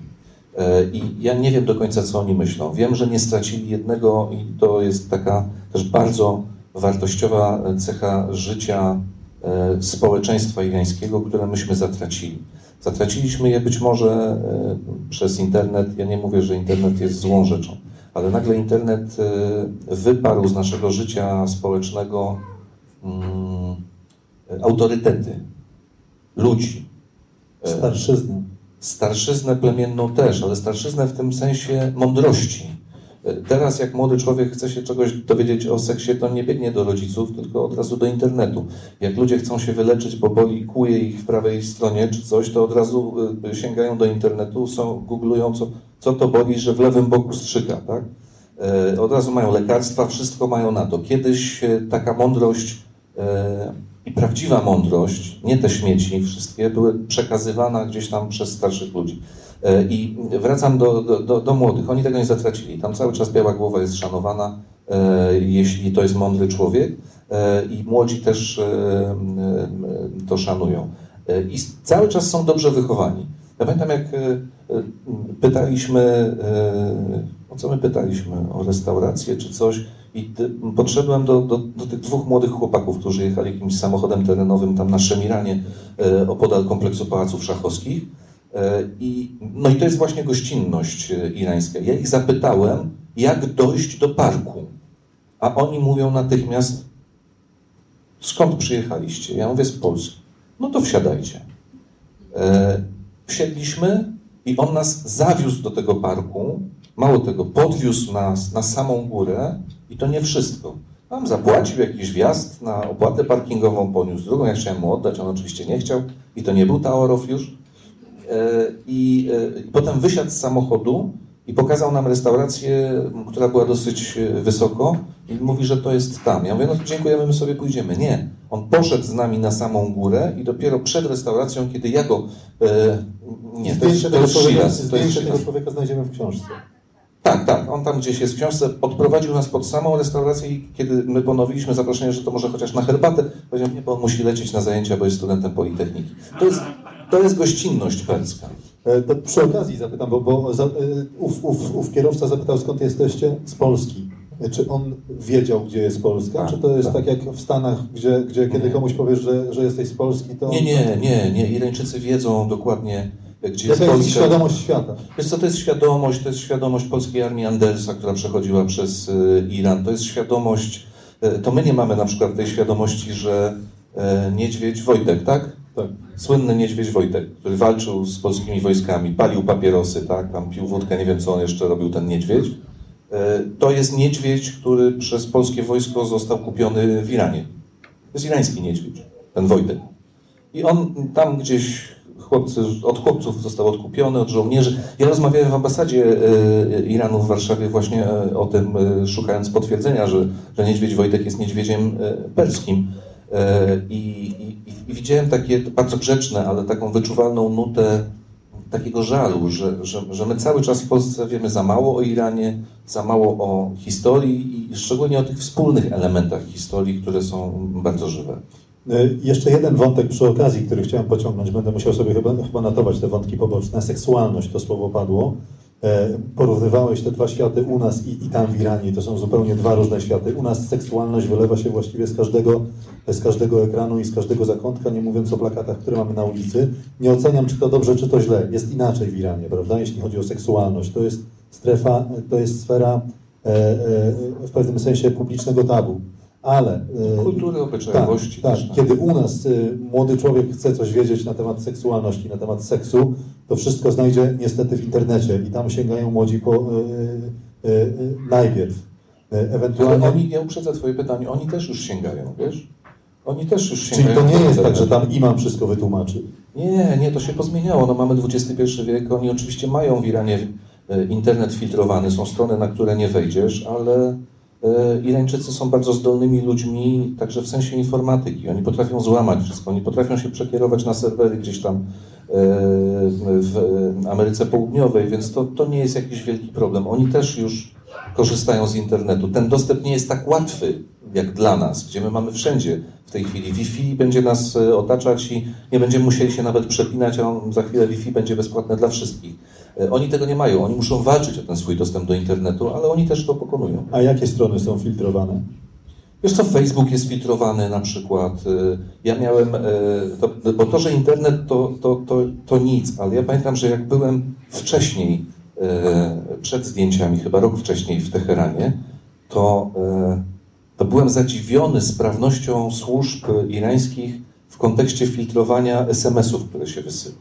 E, I ja nie wiem do końca, co oni myślą. Wiem, że nie stracili jednego i to jest taka też bardzo wartościowa cecha życia społeczeństwa irańskiego, które myśmy zatracili. Zatraciliśmy je być może e, przez internet. Ja nie mówię, że internet jest złą rzeczą, ale nagle internet e, wyparł z naszego życia społecznego mm, autorytety, ludzi. E, Starszyzny. Starszyznę plemienną też, ale starszyznę w tym sensie mądrości. Teraz jak młody człowiek chce się czegoś dowiedzieć o seksie, to nie biegnie do rodziców, tylko od razu do internetu. Jak ludzie chcą się wyleczyć, bo boli kuje ich w prawej stronie czy coś, to od razu e, sięgają do internetu, są, googlują, co, co to boli, że w lewym boku strzyka, tak? E, Od razu mają lekarstwa, wszystko mają na to. Kiedyś e, taka mądrość e, i prawdziwa mądrość, nie te śmieci wszystkie, były przekazywana gdzieś tam przez starszych ludzi. E, I wracam do, do, do, młodych. Oni tego nie zatracili. Tam cały czas biała głowa jest szanowana, e, jeśli to jest mądry człowiek. E, I młodzi też to szanują. I cały czas są dobrze wychowani. Ja pamiętam, jak pytaliśmy, o co my pytaliśmy? O restaurację czy coś? I podszedłem do, do, do tych dwóch młodych chłopaków, którzy jechali jakimś samochodem terenowym tam na Szemiranie opodal kompleksu Pałaców Szachowskich. E, I, no i to jest właśnie gościnność e, irańska. Ja ich zapytałem, jak dojść do parku. A oni mówią natychmiast, skąd przyjechaliście? Ja mówię, z Polski. No to wsiadajcie. E, wsiedliśmy i on nas zawiózł do tego parku. Mało tego, podwiózł nas na samą górę i to nie wszystko. Tam zapłacił jakiś wjazd na opłatę parkingową, poniósł drugą. Ja chciałem mu oddać, on oczywiście nie chciał i to nie był Taorow już. E, I, e, I potem wysiadł z samochodu I pokazał nam restaurację, która była dosyć e, wysoko i mówi, że to jest tam. Ja mówię, no to dziękujemy, my sobie pójdziemy. Nie. On poszedł z nami na samą górę i dopiero przed restauracją, kiedy ja go... E, nie, to jest, to jest człowieka, Shiraz. To jest zdjęcie tego człowieka znajdziemy w książce. Tak, tak, on tam gdzieś jest w książce, odprowadził nas pod samą restaurację i kiedy my ponowiliśmy zaproszenie, że to może chociaż na herbatę, powiedział, nie, bo on musi lecieć na zajęcia, bo jest studentem Politechniki. To jest, to jest gościnność perska. E, To przy okazji zapytam, bo, bo za, e, ów, ów, ów kierowca zapytał, skąd jesteście? Z Polski. E, Czy on wiedział, gdzie jest Polska? Tak, czy to jest tak. tak, jak w Stanach, gdzie, gdzie kiedy Nie. komuś powiesz, że, że jesteś z Polski, to... Nie, nie, nie, nie. Irańczycy wiedzą dokładnie, gdzie jest Jaka jest Polska. świadomość świata? Wiesz co, to jest świadomość, to jest świadomość polskiej armii Andersa, która przechodziła przez Iran. To jest świadomość, to my nie mamy na przykład tej świadomości, że niedźwiedź Wojtek, tak? Tak. Słynny niedźwiedź Wojtek, który walczył z polskimi wojskami, palił papierosy, tak? Tam pił wódkę, nie wiem co on jeszcze robił, ten niedźwiedź. Y, To jest niedźwiedź, który przez polskie wojsko został kupiony w Iranie. To jest irański niedźwiedź, ten Wojtek. I on tam gdzieś chłopcy, od chłopców został odkupiony, od żołnierzy. Ja rozmawiałem w ambasadzie e, Iranu w Warszawie właśnie e, o tym, e, szukając potwierdzenia, że, że niedźwiedź Wojtek jest niedźwiedziem e, perskim. E, I, i, I widziałem takie bardzo grzeczne, ale taką wyczuwalną nutę takiego żalu, że, że, że my cały czas w Polsce wiemy za mało o Iranie, za mało o historii i szczególnie o tych wspólnych elementach historii, które są bardzo żywe. E, Jeszcze jeden wątek przy okazji, który chciałem pociągnąć. Będę musiał sobie chyba, chyba notować te wątki poboczne. Seksualność, to słowo padło. E, Porównywałeś te dwa światy u nas i, i tam w Iranie. To są zupełnie dwa różne światy. U nas seksualność wylewa się właściwie z każdego, z każdego ekranu i z każdego zakątka, nie mówiąc o plakatach, które mamy na ulicy. Nie oceniam, czy to dobrze, czy to źle. Jest inaczej w Iranie, prawda? Jeśli chodzi o seksualność. To jest strefa, to jest sfera e, e, w pewnym sensie publicznego tabu. Ale e, Kultury, obyczajowości tak, tak. tak. Kiedy u nas y, młody człowiek chce coś wiedzieć na temat seksualności, na temat seksu, to wszystko znajdzie niestety w internecie i tam sięgają młodzi po, y, y, y, najpierw. Y, Ale ewentualnie. oni, ja uprzedzę Twoje pytanie, oni też już sięgają, wiesz? Oni też już Czyli sięgają. to nie jest tak, że tam imam wszystko wytłumaczy. Nie, nie, to się pozmieniało. No mamy XXI wiek, oni oczywiście mają w Iranie e, internet filtrowany, są strony, na które nie wejdziesz, ale e, Irańczycy są bardzo zdolnymi ludźmi, także w sensie informatyki. Oni potrafią złamać wszystko, oni potrafią się przekierować na serwery gdzieś tam e, w Ameryce Południowej, więc to, to nie jest jakiś wielki problem. Oni też już korzystają z internetu. Ten dostęp nie jest tak łatwy jak dla nas, gdzie my mamy wszędzie w tej chwili. Wi-Fi będzie nas e, otaczać i nie będziemy musieli się nawet przepinać, a za chwilę Wi-Fi będzie bezpłatne dla wszystkich. E, Oni tego nie mają, oni muszą walczyć o ten swój dostęp do internetu, ale oni też to pokonują. A jakie strony są filtrowane? Wiesz co, Facebook jest filtrowany na przykład. Y, Ja miałem, y, to, bo to, że internet to, to, to, to nic, ale ja pamiętam, że jak byłem wcześniej, przed zdjęciami, chyba rok wcześniej w Teheranie, to, to byłem zadziwiony sprawnością służb irańskich w kontekście filtrowania SMS-ów, które się wysyła.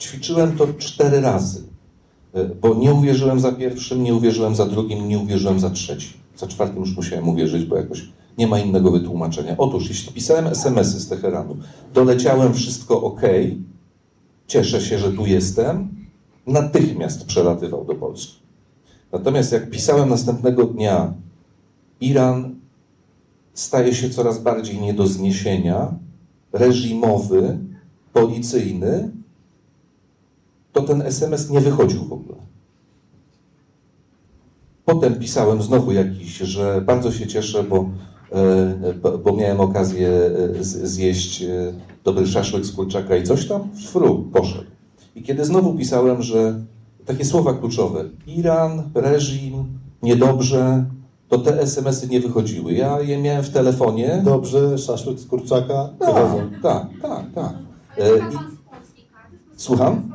Ćwiczyłem to cztery razy. E, Bo nie uwierzyłem za pierwszym, nie uwierzyłem za drugim, nie uwierzyłem za trzecim. Za czwartym już musiałem uwierzyć, bo jakoś nie ma innego wytłumaczenia. Otóż, jeśli pisałem SMS-y z Teheranu, doleciałem wszystko ok, cieszę się, że tu jestem, natychmiast przelatywał do Polski. Natomiast jak pisałem następnego dnia, Iran staje się coraz bardziej nie do zniesienia, reżimowy, policyjny, to ten SMS nie wychodził w ogóle. Potem pisałem znowu jakiś, że bardzo się cieszę, bo, e, bo- miałem okazję e, zjeść e, dobry szaszłyk z kurczaka i coś tam, fru, poszedł. I kiedy znowu pisałem, że takie słowa kluczowe, Iran, reżim, niedobrze, to te SMS-y nie wychodziły. Ja je miałem w telefonie. Dobrze, szaszłyk z kurczaka, Tak, tak, tak, tak. E, i-? Z Słucham?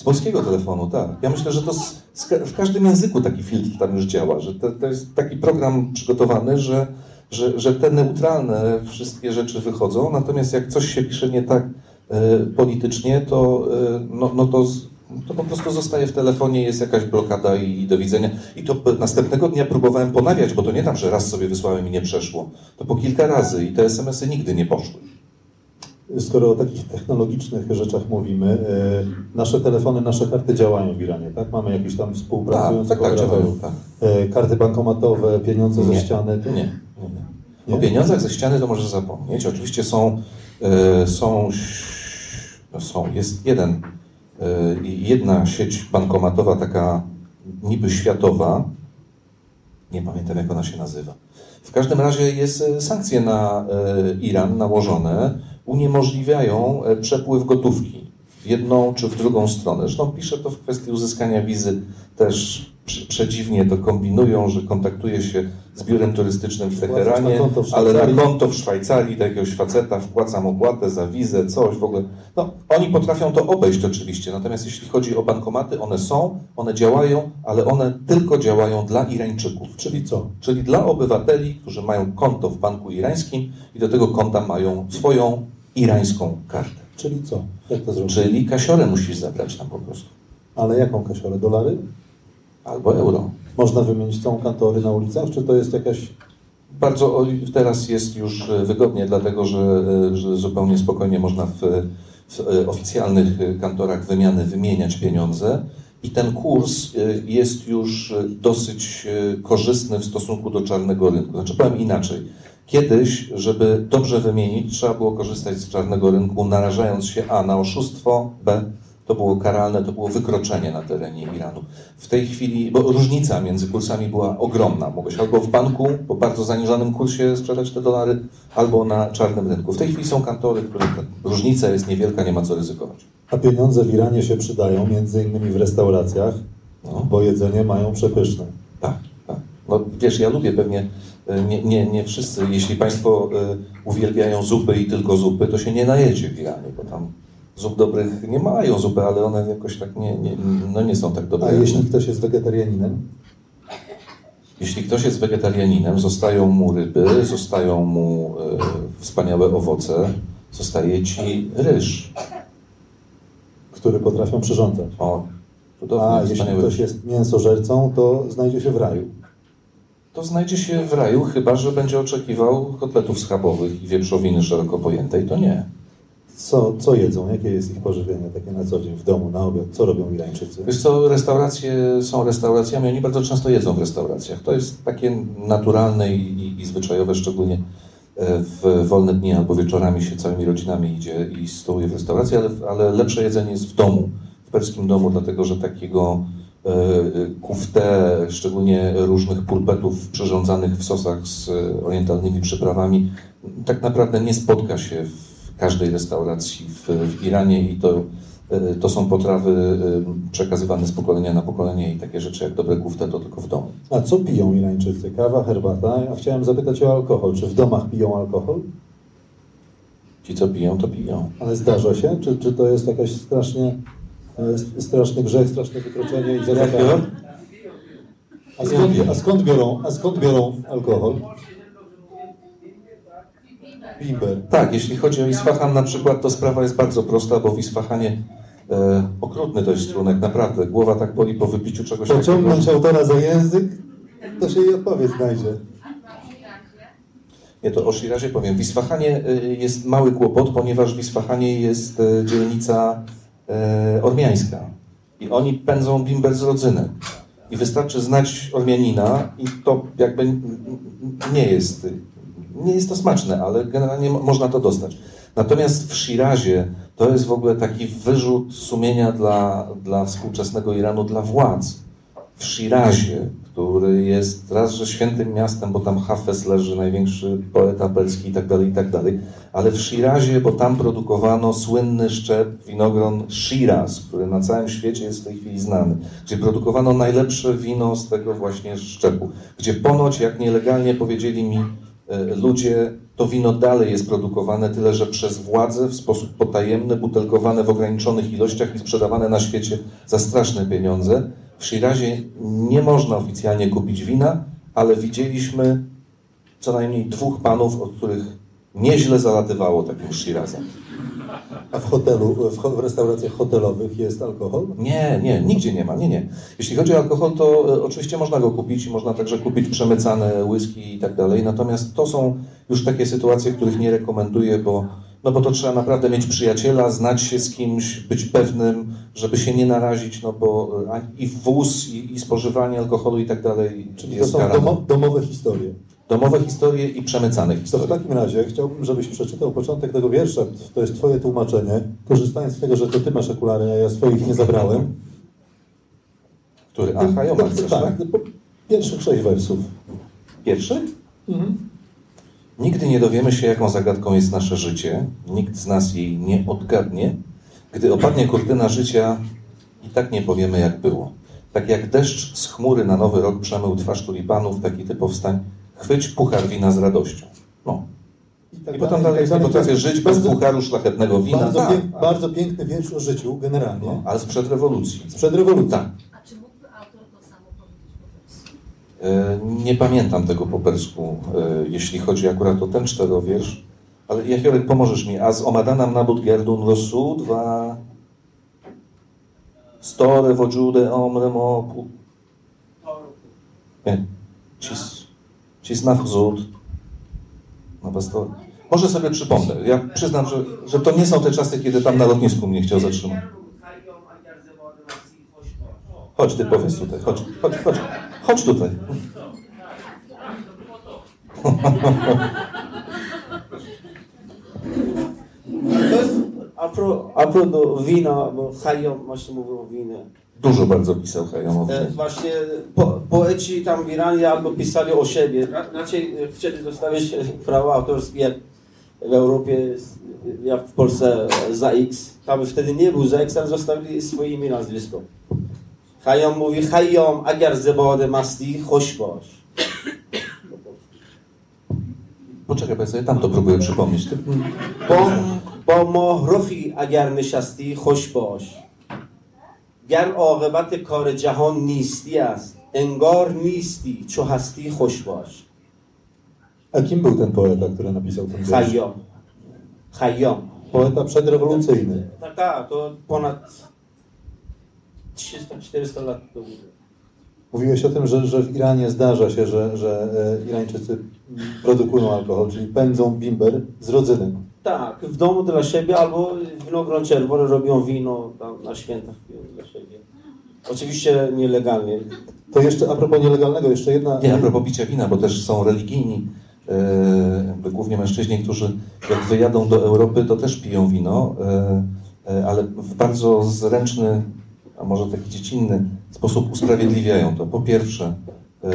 Z polskiego telefonu. tak. Ja myślę, że to w każdym języku taki filtr tam już działa, że to, to jest taki program przygotowany, że, że, że te neutralne wszystkie rzeczy wychodzą, natomiast jak coś się pisze nie tak e, politycznie, to, e, no, no to, to po prostu zostaje w telefonie, jest jakaś blokada i, do widzenia. I to następnego dnia próbowałem ponawiać, bo to nie tak, że raz sobie wysłałem i nie przeszło. To po kilka razy i te SMS-y nigdy nie poszły. Skoro o takich technologicznych rzeczach mówimy, e, nasze telefony, nasze karty działają w Iranie, tak? Mamy jakiś tam Tak, współpracujących tak, tak, działają. operatorów. Tak. E, Karty bankomatowe, pieniądze ze Nie. ściany. to- Nie, nie, nie. O pieniądzach ze ściany to możesz zapomnieć. Oczywiście są, e, są, no są jest jeden, jedna sieć bankomatowa, taka niby światowa, nie pamiętam jak ona się nazywa. W każdym razie jest sankcje na Iran nałożone, uniemożliwiają e, przepływ gotówki w jedną czy w drugą stronę. Zresztą pisze to w kwestii uzyskania wizy też prze- przedziwnie to kombinują, że kontaktuje się z biurem turystycznym w Teheranie, na ale na konto w Szwajcarii do jakiegoś faceta wpłacam opłatę za wizę, coś w ogóle. No, oni potrafią to obejść oczywiście, natomiast jeśli chodzi o bankomaty, one są, one działają, ale one tylko działają dla Irańczyków. Czyli co? Czyli dla obywateli, którzy mają konto w banku irańskim i do tego konta mają swoją irańską kartę. Czyli co? Jak to zrobić? Czyli kasiorę musisz zabrać tam po prostu. Ale jaką kasiorę? Dolary? Albo euro. Można wymienić całą kantory na ulicach, czy to jest jakaś... Bardzo teraz jest już e, wygodnie, dlatego że, e, że zupełnie spokojnie można w, w e, oficjalnych kantorach wymiany wymieniać pieniądze i ten kurs jest już dosyć korzystny w stosunku do czarnego rynku. Znaczy powiem inaczej. Kiedyś, żeby dobrze wymienić, trzeba było korzystać z czarnego rynku, narażając się A na oszustwo, B to było karalne, to było wykroczenie na terenie Iranu. W tej chwili, bo różnica między kursami była ogromna. Mogłeś albo w banku po bardzo zaniżonym kursie sprzedać te dolary, albo na czarnym rynku. W tej chwili są kantory, które różnica jest niewielka, nie ma co ryzykować. A pieniądze w Iranie się przydają, między innymi w restauracjach, No. bo jedzenie mają przepyszne. Tak, tak. No wiesz, ja lubię pewnie, nie, nie, nie wszyscy, jeśli Państwo e, uwielbiają zupy i tylko zupy, to się nie najedzie w Iranie, bo tam zup dobrych nie mają zupy, ale one jakoś tak nie, nie, no nie są tak dobre. A jeśli ktoś jest wegetarianinem? Jeśli ktoś jest wegetarianinem, zostają mu ryby, zostają mu e, wspaniałe owoce, zostaje ci ryż. który potrafią przyrządzać. O, cudownie, A jeśli ktoś jest mięsożercą, to znajdzie się w raju. To znajdzie się w raju, chyba że będzie oczekiwał kotletów schabowych i wieprzowiny szeroko pojętej, to nie. Co, co jedzą? Jakie jest ich pożywienie takie na co dzień w domu, na obiad? Co robią Irańczycy? Wiesz co, restauracje są restauracjami, oni bardzo często jedzą w restauracjach. To jest takie naturalne i, i, zwyczajowe, szczególnie e, w wolne dni albo wieczorami się całymi rodzinami idzie i stołuje w restauracji, ale, ale lepsze jedzenie jest w domu, w perskim domu, dlatego że takiego kufte, szczególnie różnych pulpetów przyrządzanych w sosach z e, orientalnymi przyprawami, tak naprawdę nie spotka się w każdej restauracji w, w Iranie i to E, To są potrawy e, przekazywane z pokolenia na pokolenie i takie rzeczy jak dobre kufte to tylko w domu. A co piją Irańczycy? Kawa, herbata? Ja chciałem zapytać o alkohol. Czy w domach piją alkohol? Ci, co piją, to piją. Ale zdarza się? Czy, czy to jest jakaś strasznie, e, straszny grzech, straszne wykroczenie i? Jakiego? A skąd, a, skąd biorą, a skąd biorą alkohol? Bimber. Tak, jeśli chodzi o Isfahan na przykład, to sprawa jest bardzo prosta, bo w Isfahanie e, okrutny to jest strunek, naprawdę. Głowa tak boli po wypiciu czegoś takiego. Pociągnąć autora za język, to się jej odpowiedź znajdzie. Nie, to o Shirazie powiem. W Isfahanie y, jest mały kłopot, ponieważ w Isfahanie jest y, dzielnica ormiańska. I oni pędzą bimber z rodzynek. I wystarczy znać Ormianina i to jakby nie jest, nie jest to smaczne, ale generalnie mo- można to dostać. Natomiast w Shirazie to jest w ogóle taki wyrzut sumienia dla, dla współczesnego Iranu, dla władz w Shirazie, który jest raz, że świętym miastem, bo tam Hafez leży, największy poeta perski i tak dalej, i tak dalej, ale w Shirazie, bo tam produkowano słynny szczep winogron Shiraz, który na całym świecie jest w tej chwili znany, gdzie produkowano najlepsze wino z tego właśnie szczepu, gdzie ponoć, jak nielegalnie powiedzieli mi e, ludzie, to wino dalej jest produkowane, tyle że przez władze w sposób potajemny, butelkowane w ograniczonych ilościach i sprzedawane na świecie za straszne pieniądze. W Shirazie nie można oficjalnie kupić wina, ale widzieliśmy co najmniej dwóch panów, od których nieźle zalatywało takim Shirazem. A w hotelu, w, restauracjach hotelowych jest alkohol? Nie, nie, nigdzie nie ma, nie, nie. Jeśli chodzi o alkohol, to e, oczywiście można go kupić, można także kupić przemycane whisky i tak dalej, natomiast to są już takie sytuacje, których nie rekomenduję, bo No bo to trzeba naprawdę mieć przyjaciela, znać się z kimś, być pewnym, żeby się nie narazić, no bo e, i wóz, i, i spożywanie alkoholu i tak dalej Czyli to jest są karane. domo, domowe historie. Domowe historie i przemycane To w historie. takim razie chciałbym, żebyś przeczytał początek tego wiersza. To jest twoje tłumaczenie. Korzystając z tego, że to ty masz okulary, a ja swoich nie zabrałem. Który? Aha, ja No, tak, tak? po- pierwszych sześć wersów. Pierwszy? Nigdy nie dowiemy się, jaką zagadką jest nasze życie. Nikt z nas jej nie odgadnie. Gdy opadnie kurtyna życia, i tak nie powiemy, jak było. Tak jak deszcz z chmury na nowy rok przemył twarz tulipanów, taki ty powstań. Chwyć puchar wina z radością. No. tak I potem dalej jest, nie potrafię żyć bez pucharu szlachetnego wina. Bardzo, Tak, pięk, tak. bardzo piękny wiersz o życiu, generalnie. No, ale sprzed rewolucji. Sprzed rewolucji. Tak. A czy mógłby autor to samo powiedzieć po polsku? E, Nie pamiętam tego po persku, e, jeśli chodzi akurat o ten czterowiersz, ale Jachiorek, pomożesz mi. A z Omadanam nabud gerdun losu dwa store wojude omremo pu... Nie. Cis, cisnaf zud. No bez to... Może sobie przypomnę. Ja przyznam, że, że to nie są te czasy, kiedy tam na lotnisku mnie chciał zatrzymać. Chodź, ty powiedz tutaj. Chodź, chodź, chodź. Chodź tutaj. To jest a pro, a pro do wina, bo Hayom właśnie mówił o winie. Dużo bardzo pisał Hajamowi. E, właśnie po, poeci tam w Iranie albo pisali o siebie. Ra- Raczej e, chcieli zostawić e, prawa autorskie jak w Europie, e, jak w Polsce e, za X. Tam wtedy nie był za X, ale zostawili swoje imię nazwisko. Hayom mówi Hayom agar zebode masti hoşboş. Poczekaj, bo ja sobie tam to próbuję przypomnieć. Ty... با با ماهرخی اگر نشستی خوش باش گر عاقبت کار جهان نیستی است انگار نیستی چو هستی خوش باش A kim był ten poeta, który napisał ten wiersz? خیام خیام Poeta przedrewolucyjny. tak, tak, to ponad 300-400 lat to było. Mówiłeś o tym, że, że w Iranie zdarza się, że, że e, Irańczycy produkują alkohol, czyli pędzą bimber z rodzynem. Tak, w domu dla siebie albo winogron czerwone robią wino tam na świętach piją dla siebie. Oczywiście nielegalnie. To jeszcze a propos nielegalnego, jeszcze jedna... Nie, a propos picia wina, bo też są religijni, jakby głównie mężczyźni, którzy jak wyjadą do Europy, to też piją wino, e, ale w bardzo zręczny, a może taki dziecinny sposób usprawiedliwiają to. Po pierwsze, e,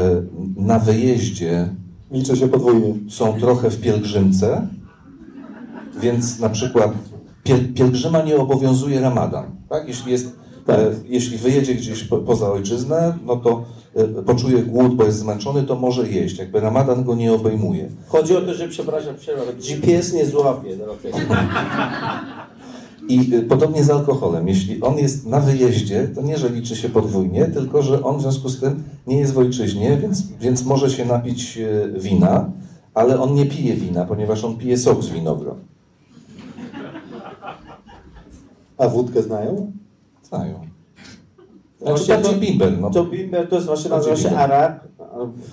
na wyjeździe Liczy się podwójnie. są trochę w pielgrzymce, więc na przykład piel, pielgrzyma nie obowiązuje ramadan. Tak? Jeśli, jest, e, jeśli wyjedzie gdzieś po, poza ojczyznę, no to e, poczuje głód, bo jest zmęczony, to może jeść. Jakby ramadan go nie obejmuje. Chodzi o to, że przepraszam, przepraszam, GPS nie złapie. dlatego. I e, podobnie z alkoholem. Jeśli on jest na wyjeździe, to nie, że liczy się podwójnie, tylko że on w związku z tym nie jest w ojczyźnie, więc, więc może się napić e, wina, ale on nie pije wina, ponieważ on pije sok z winogron. A wódkę znają? Znają. Znaczy, bardziej to- bimber, no. To bimber to jest właśnie nazywa się. Arab.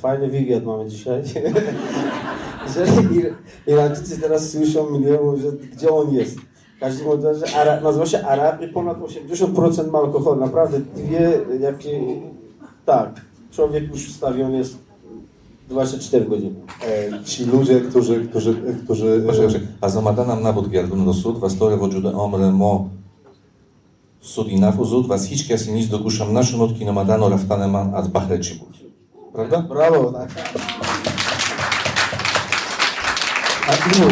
Fajny wywiad mamy dzisiaj. że Ir- Irańczycy teraz słyszą milion, że gdzie on jest. Każdy mówi, że Arab, nazywa się Arab i ponad 80% ma alkohol. Naprawdę dwie, jakie... Tak, człowiek już wstawiony jest 24 godziny. E, ci ludzie, którzy... którzy, którzy Proszę, proszę. A zamadanam nabód giardun do sud, was tore wodziude omre mo sudinafu zud, was hićkia sinis do guszam naszym od kinomadano raftaneman ad bahrecibu. Prawda? Brawo, tak. A ilu,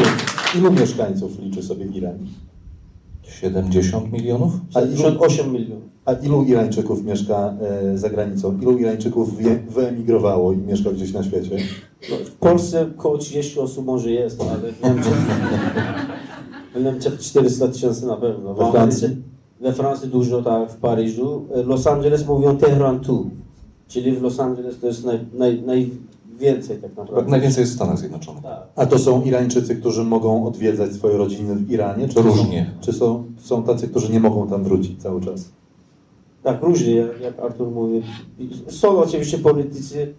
ilu mieszkańców liczy sobie Iran? 70 milionów? A ilu, 68 milionów. a ilu Irańczyków mieszka e, za granicą? Ilu Irańczyków wie, wyemigrowało i mieszka gdzieś na świecie? No, w Polsce około 30 osób może jest, ale w Niemczech, w Niemczech 400 tysięcy na pewno. We Francji? We Francji dużo, tak, w Paryżu. Los Angeles mówią Tehran tu, czyli w Los Angeles to jest naj, naj, najwięcej tak naprawdę. Najwięcej jest w Stanach Zjednoczonych. Tak. A to są Irańczycy, którzy mogą odwiedzać swoje rodziny w Iranie? Czy Różnie. Są, czy są, są tacy, którzy nie mogą tam wrócić cały czas? Tak, różnie, jak, jak Artur mówi. Są oczywiście politycy,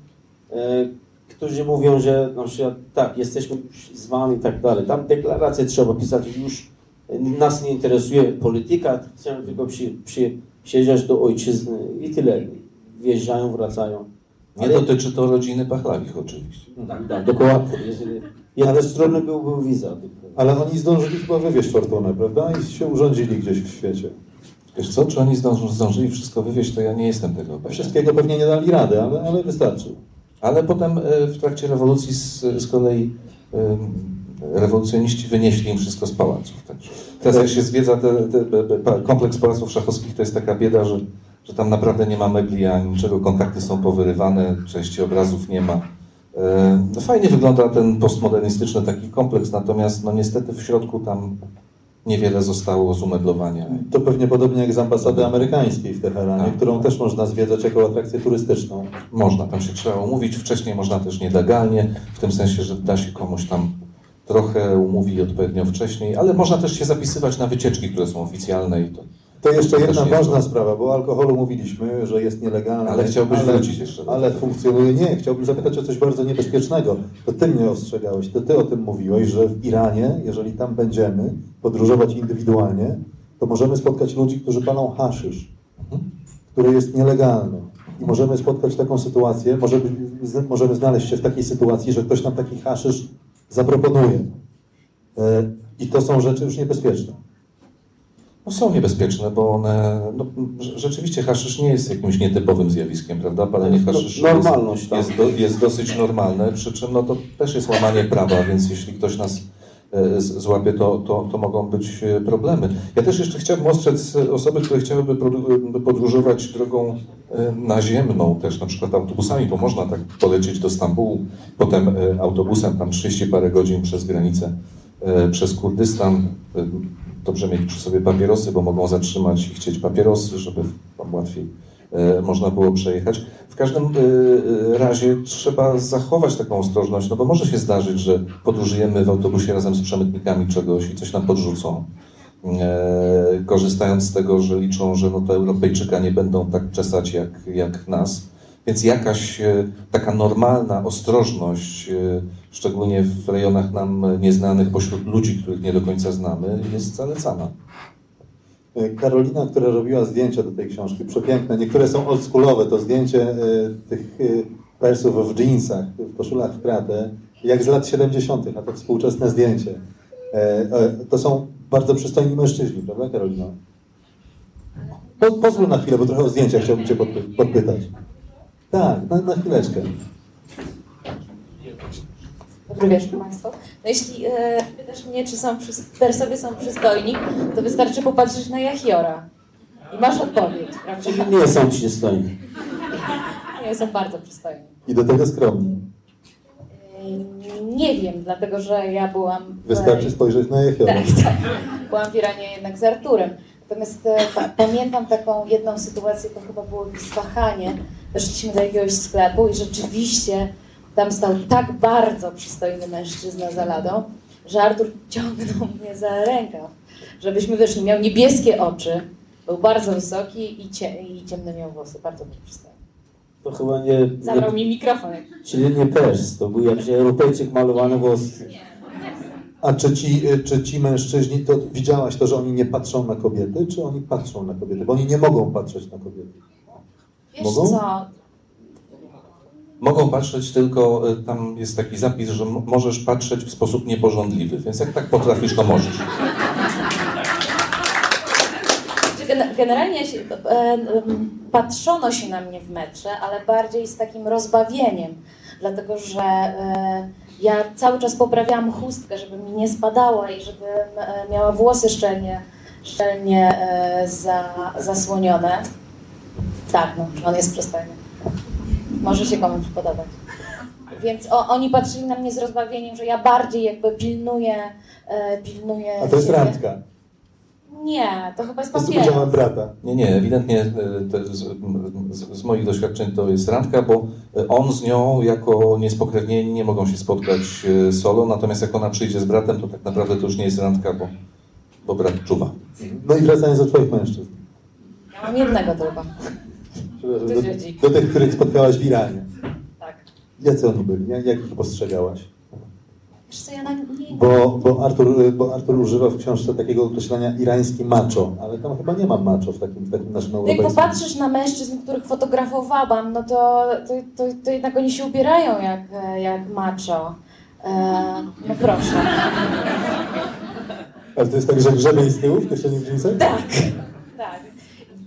e, którzy mówią, że na przykład tak, jesteśmy z wami i tak dalej. Tam deklarację trzeba pisać, już nas nie interesuje polityka, chcemy tylko przy, przy, przyjeżdżać do ojczyzny i tyle. Wjeżdżają, wracają. Nie Ale- dotyczy to rodziny Pachlawich oczywiście. Tak, tak, dokładnie. Jeżeli jednostronny byłby wiza. tylko. Ale oni zdążyli chyba wywieźć fortunę, prawda? I się urządzili gdzieś w świecie. Wiesz co, czy oni zdążą, zdążyli wszystko wywieźć, to ja nie jestem tego pewien. Wszystkiego pewnie nie dali rady, ale, ale wystarczy. Ale potem e, w trakcie rewolucji z, z kolei rewolucjoniści wynieśli im wszystko z pałaców. Także teraz jak się zwiedza te, te, te, kompleks pałaców szachowskich, to jest taka bieda, że, że tam naprawdę nie ma mebli ani niczego, kontakty są powyrywane, części obrazów nie ma. E, Fajnie wygląda ten postmodernistyczny taki kompleks, natomiast no niestety w środku tam niewiele zostało z umeblowania. To pewnie podobnie jak z ambasady amerykańskiej w Teheranie, Tak. którą też można zwiedzać jako atrakcję turystyczną. Można, tam się trzeba umówić, wcześniej można też nielegalnie, w tym sensie, że da się komuś tam trochę umówi odpowiednio wcześniej, ale można też się zapisywać na wycieczki, które są oficjalne i to. To jeszcze jedna jest ważna to. sprawa, bo o alkoholu mówiliśmy, że jest nielegalny. Ale chciałbyś wrócić jeszcze Ale funkcjonuje. Nie, chciałbym zapytać o coś bardzo niebezpiecznego. To ty mnie ostrzegałeś, to ty o tym mówiłeś, że w Iranie, jeżeli tam będziemy podróżować indywidualnie, to możemy spotkać ludzi, którzy palą haszysz, który jest nielegalny. I możemy spotkać taką sytuację, może być, z- możemy znaleźć się w takiej sytuacji, że ktoś nam taki haszysz zaproponuje. E, I to są rzeczy już niebezpieczne. No są niebezpieczne, bo one, no, rze- rzeczywiście haszysz nie jest jakimś nietypowym zjawiskiem, prawda? Palenie haszyszu normalność, jest, tak. jest, do, jest dosyć normalne, przy czym no, to też jest łamanie prawa, więc jeśli ktoś nas e, złapie, to, to, to mogą być e, problemy. Ja też jeszcze chciałbym ostrzec osoby, które chciałyby e, podróżować drogą naziemną, też na przykład autobusami, bo można tak polecieć do Stambułu, potem autobusem tam 30 parę godzin przez granicę, przez Kurdystan. Dobrze mieć przy sobie papierosy, bo mogą zatrzymać i chcieć papierosy, żeby tam łatwiej e, można było przejechać. W każdym e, e, razie trzeba zachować taką ostrożność, no bo może się zdarzyć, że podróżujemy w autobusie razem z przemytnikami czegoś i coś nam podrzucą. Korzystając z tego, że liczą, że no to Europejczyka nie będą tak czesać jak, jak nas. Więc jakaś taka normalna ostrożność, szczególnie w rejonach nam nieznanych, pośród ludzi, których nie do końca znamy, jest zalecana. E, Karolina, która robiła zdjęcia do tej książki, przepiękne. Niektóre są oldschoolowe. To zdjęcie e, tych e, persów w jeansach, w koszulach w kratę, jak z lat 70., a to współczesne zdjęcie. To są bardzo przystojni mężczyźni, prawda Karolina? Po, pozwól na chwilę, bo trochę o zdjęcia chciałbym Cię podpy- podpytać. Tak, na, na chwileczkę. Dobry wieczór Państwu. No jeśli e, pytasz mnie, czy są Persowie są przystojni, to wystarczy popatrzeć na Jachiora. I masz odpowiedź, prawda? Czyli nie są przystojni. Nie, są bardzo przystojni. I do tego skromni. E, Nie wiem, dlatego że ja byłam... w- Wystarczy spojrzeć na Jechiora. Tak, tak. Byłam w Iranie jednak z Arturem. Natomiast e, pa, pamiętam taką jedną sytuację, to chyba było w Isfahanie. Weszliśmy do jakiegoś sklepu i rzeczywiście tam stał tak bardzo przystojny mężczyzna za ladą, że Artur ciągnął mnie za rękaw, żebyśmy wyszli. Miał niebieskie oczy, był bardzo wysoki i, cie, i ciemne miał włosy. Bardzo był przystojny. To chyba nie, Zabrał mi mikrofon. czyli nie Pers, to był jakiś Europejczyk malowany włosy. A czy ci, czy ci mężczyźni, to widziałaś to, że oni nie patrzą na kobiety, czy oni patrzą na kobiety? Bo oni nie mogą patrzeć na kobiety. Wiesz Mogą? co, Mogą patrzeć tylko, e, tam jest taki zapis, że możesz patrzeć w sposób nieporządliwy, więc jak tak potrafisz, to możesz. Generalnie e, em, patrzono się na mnie w metrze, ale bardziej z takim rozbawieniem, dlatego że e, ja cały czas poprawiałam chustkę, żeby mi nie spadała i żebym e, miała włosy szczelnie, szczelnie e, za, zasłonione. Tak, no, on jest przystojny. Może się komuś podobać. Więc o, oni patrzyli na mnie z rozbawieniem, że ja bardziej jakby pilnuję, e, pilnuję A to jest siebie. randka. Nie, to chyba jest To z udziałem brata. Nie, nie, ewidentnie e, to z, z, z moich doświadczeń to jest randka, bo e, on z nią jako niespokrewnieni nie mogą się spotkać e, solo, natomiast jak ona przyjdzie z bratem, to tak naprawdę to już nie jest randka, bo, bo brat czuwa. No i wracając do Twoich mężczyzn. Ja mam jednego tylko. Do, do tych, których spotkałaś w Iranie. Tak. Jacy oni byli? Jak, jak ich postrzegałaś? Co, ja nie... Bo, bo, Artur, bo Artur używa w książce takiego określenia irański macho, ale tam chyba nie ma macho w takim, w takim naszym Jak europejskim. popatrzysz na mężczyzn, których fotografowałam, no to, to, to, to jednak oni się ubierają jak, jak macho. E, no proszę. Ale to jest tak, że grzebień z tyłu w kieszeni w dżinsach? Tak, tak.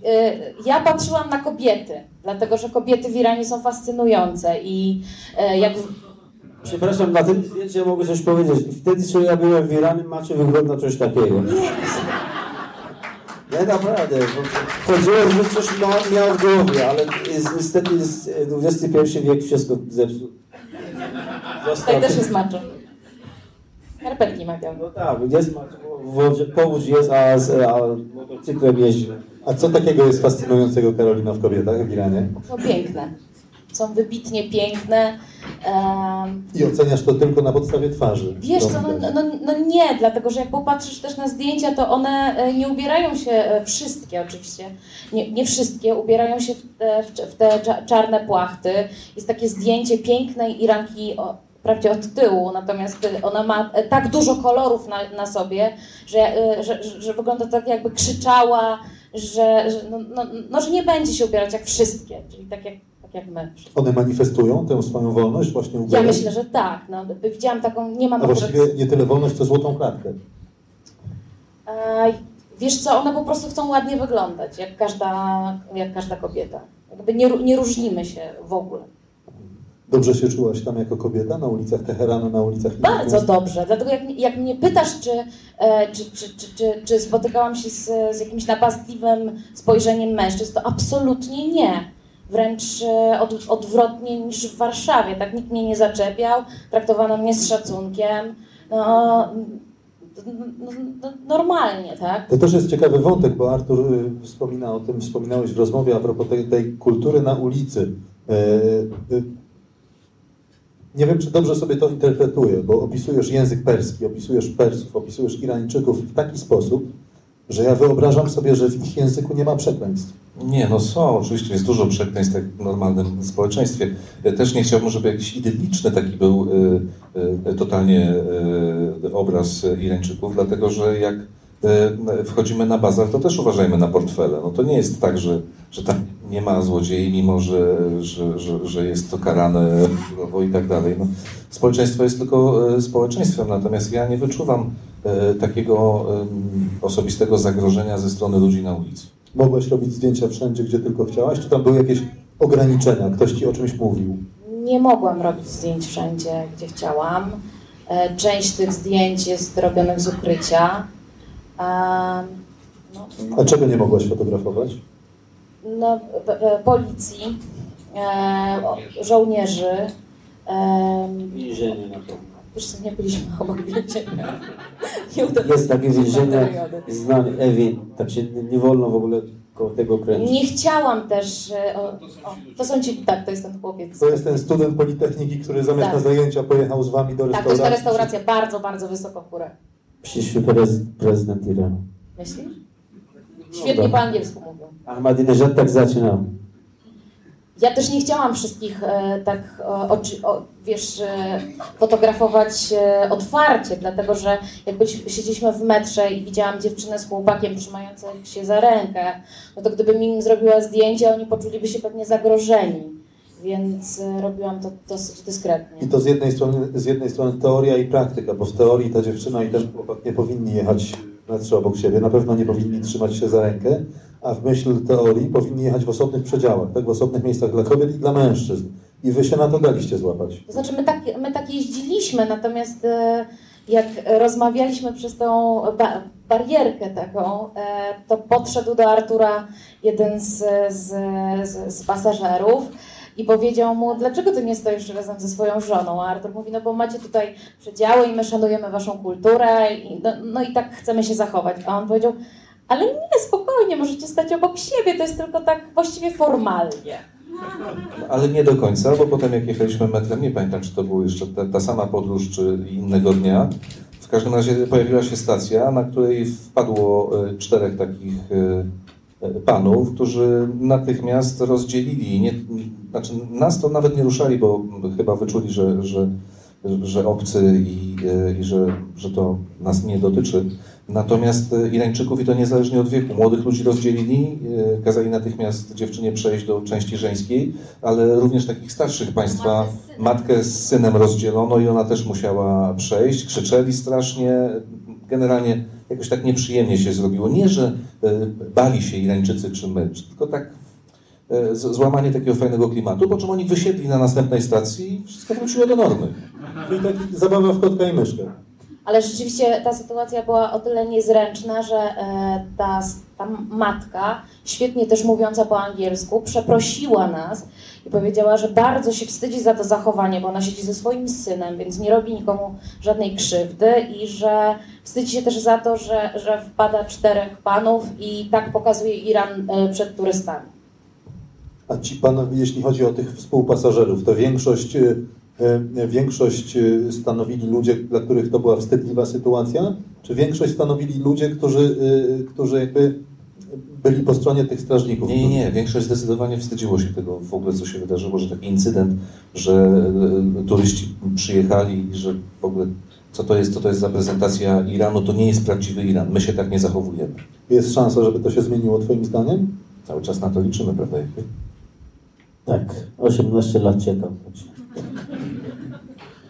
E, Ja patrzyłam na kobiety, dlatego że kobiety w Iranie są fascynujące i e, jak Przepraszam, na tym zdjęciu ja mogę coś powiedzieć. Wtedy, co ja byłem w Iranie, macie wygląda coś takiego. Nie, naprawdę. bo Chodziło, że coś miał, miał w głowie, ale jest, niestety jest XXI wiek wszystko zepsuł. tutaj też jest macho. Skarpetki ma No tak, jest wodzie, powódź jest, a, z- a motocyklem jeździ. A co takiego jest fascynującego Karolina w kobietach w Iranie? No piękne. Są wybitnie piękne. Em, I oceniasz to tylko na podstawie twarzy. Wiesz co, no, no, no nie, dlatego że jak popatrzysz też na zdjęcia, to one e, nie ubierają się, e, wszystkie oczywiście, nie, nie wszystkie, ubierają się w te, w te cza- czarne płachty. Jest takie zdjęcie pięknej Iranki, o, wprawdzie od tyłu, natomiast e, ona ma tak dużo kolorów na, na sobie, że, że, że wygląda tak jakby krzyczała, że, że, no, no, no, że nie będzie się ubierać jak wszystkie, czyli tak jak, tak jak my. One manifestują tę swoją wolność właśnie Ja ubierać? myślę, że tak. No, widziałam taką, nie mam A akurat- właściwie nie tyle wolność, co złotą klatkę. E, Wiesz co, one po prostu chcą ładnie wyglądać, jak każda, jak każda kobieta. Jakby nie, nie różnimy się w ogóle. Dobrze się czułaś tam jako kobieta na ulicach Teheranu, na ulicach Bardzo dobrze, dlatego jak, jak mnie pytasz, czy, e, czy, czy, czy, czy, spotykałam się z, z jakimś napastliwym spojrzeniem mężczyzn, to absolutnie nie. Wręcz e, od, odwrotnie niż w Warszawie. Tak nikt mnie nie zaczepiał, traktowano mnie z szacunkiem. No, no, no, normalnie, tak? To też jest ciekawy wątek, bo Artur y, wspomina o tym, wspominałeś w rozmowie a propos tej, tej kultury na ulicy. Nie wiem, czy dobrze sobie to interpretuję, bo opisujesz język perski, opisujesz Persów, opisujesz Irańczyków w taki sposób, że ja wyobrażam sobie, że w ich języku nie ma przekleństw. Nie, no są, oczywiście jest dużo przekleństw tak w normalnym społeczeństwie. Też nie chciałbym, żeby jakiś idylliczny taki był y, y, totalnie y, obraz Irańczyków, dlatego że jak wchodzimy na bazar, to też uważajmy na portfele. No to nie jest tak, że, że tam nie ma złodziei, mimo że, że, że, że jest to karane surowo i tak dalej. No, społeczeństwo jest tylko y, społeczeństwem, natomiast ja nie wyczuwam y, takiego osobistego zagrożenia ze strony ludzi na ulicy. Mogłaś robić zdjęcia wszędzie, gdzie tylko chciałaś, czy tam były jakieś ograniczenia? Ktoś ci o czymś mówił? Nie mogłam robić zdjęć wszędzie, gdzie chciałam. E, Część tych zdjęć jest robionych z ukrycia. No, A czego nie mogłaś fotografować? No, p- p- policji, e, żołnierzy. em, Więzienie na pewno. Wiesz co, nie byliśmy obok więzienia. Jest takie więzienie znane, Ewin, tak się nie, nie wolno w ogóle koło tego kręcić. Nie chciałam też. e, O, o, to są ci, tak, to jest ten chłopiec. To jest ten student Politechniki, który zamiast Tak. na zajęcia pojechał z wami do Tak, to restauracji. jest ta restauracja bardzo, bardzo wysoko w górę. Przyszły prez, prezydent Iranu. Myślisz? Świetnie dobra. po angielsku mówią. Ahmadinejad tak zaczynał. Ja też nie chciałam wszystkich e, tak, o, o, wiesz, e, fotografować e, otwarcie, dlatego że jak byliśmy, siedzieliśmy w metrze i widziałam dziewczynę z chłopakiem trzymających się za rękę, no to gdybym im zrobiła zdjęcie, oni poczuliby się pewnie zagrożeni. Więc e, robiłam to dosyć dyskretnie. I to z jednej, strony, z jednej strony teoria i praktyka, bo w teorii ta dziewczyna i ten chłopak nie powinni jechać metrze obok siebie, na pewno nie powinni trzymać się za rękę, a w myśl teorii powinni jechać w osobnych przedziałach, tak, w osobnych miejscach dla kobiet i dla mężczyzn. I wy się na to daliście złapać. To znaczy, my tak, my tak jeździliśmy, natomiast e, jak rozmawialiśmy przez tą ba barierkę taką, e, to podszedł do Artura jeden z, z, z, z pasażerów i powiedział mu, dlaczego ty nie stoisz razem ze swoją żoną? A Artur mówi, no bo macie tutaj przedziały i my szanujemy waszą kulturę i, no, no i tak chcemy się zachować. A on powiedział, ale nie, spokojnie, możecie stać obok siebie, to jest tylko tak właściwie formalnie. Ale nie do końca, bo potem jak jechaliśmy metrem, nie pamiętam, czy to była jeszcze ta, ta sama podróż, czy innego dnia. W każdym razie pojawiła się stacja, na której wpadło e, czterech takich e, panów, którzy natychmiast rozdzielili. Nie, znaczy nas to nawet nie ruszali, bo chyba wyczuli, że, że, że obcy i, e, i że, że to nas nie dotyczy. Natomiast e, Irańczyków, i to niezależnie od wieku, młodych ludzi rozdzielili, e, kazali natychmiast dziewczynie przejść do części żeńskiej, ale również takich starszych państwa, matkę z synem rozdzielono i ona też musiała przejść. Krzyczeli strasznie, generalnie jakoś tak nieprzyjemnie się zrobiło. Nie, że e, bali się Irańczycy czy my, tylko tak e, złamanie takiego fajnego klimatu, po czym oni wysiedli na następnej stacji i wszystko wróciło do normy. Czyli taki zabawa w kotka i myszkę. Ale rzeczywiście ta sytuacja była o tyle niezręczna, że e, ta, ta matka, świetnie też mówiąca po angielsku, przeprosiła nas i powiedziała, że bardzo się wstydzi za to zachowanie, bo ona siedzi ze swoim synem, więc nie robi nikomu żadnej krzywdy i że wstydzi się też za to, że, że wpada czterech panów i tak pokazuje Iran e, przed turystami. A ci panowie, jeśli chodzi o tych współpasażerów, to większość, y, y, większość stanowili ludzie, dla których to była wstydliwa sytuacja? Czy większość stanowili ludzie, którzy, którzy jakby byli po stronie tych strażników? Nie, nie, nie. Większość zdecydowanie wstydziło się tego w ogóle, co się wydarzyło, że taki incydent, że e, turyści przyjechali i że w ogóle co to jest, co to jest za prezentacja Iranu, to nie jest prawdziwy Iran. My się tak nie zachowujemy. Jest szansa, żeby to się zmieniło twoim zdaniem? Cały czas na to liczymy, prawda? Tak, 18 lat czekam.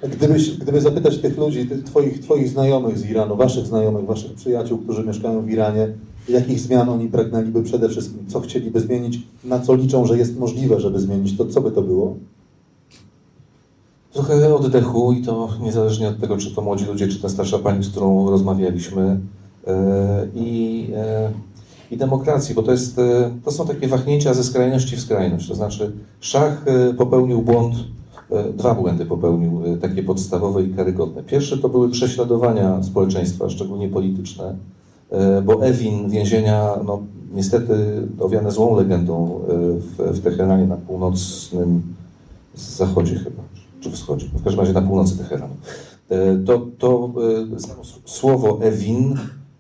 Gdybyś, gdyby zapytać tych ludzi, tych twoich, twoich znajomych z Iranu, waszych znajomych, waszych przyjaciół, którzy mieszkają w Iranie, jakich zmian oni pragnęliby przede wszystkim, co chcieliby zmienić, na co liczą, że jest możliwe, żeby zmienić, to co by to było? Trochę oddechu i to niezależnie od tego, czy to młodzi ludzie, czy ta starsza pani, z którą rozmawialiśmy. E, I, e, i demokracji, bo to, jest, e, to są takie wahnięcia ze skrajności w skrajność. To znaczy, Szach popełnił błąd, dwa błędy popełnił, takie podstawowe i karygodne. Pierwszy to były prześladowania społeczeństwa, szczególnie polityczne, bo Ewin więzienia, no, niestety owiane złą legendą e, w, w Teheranie na północnym zachodzie chyba, czy wschodzie, w każdym razie na północy Teheranu. E, To, to e, słowo Ewin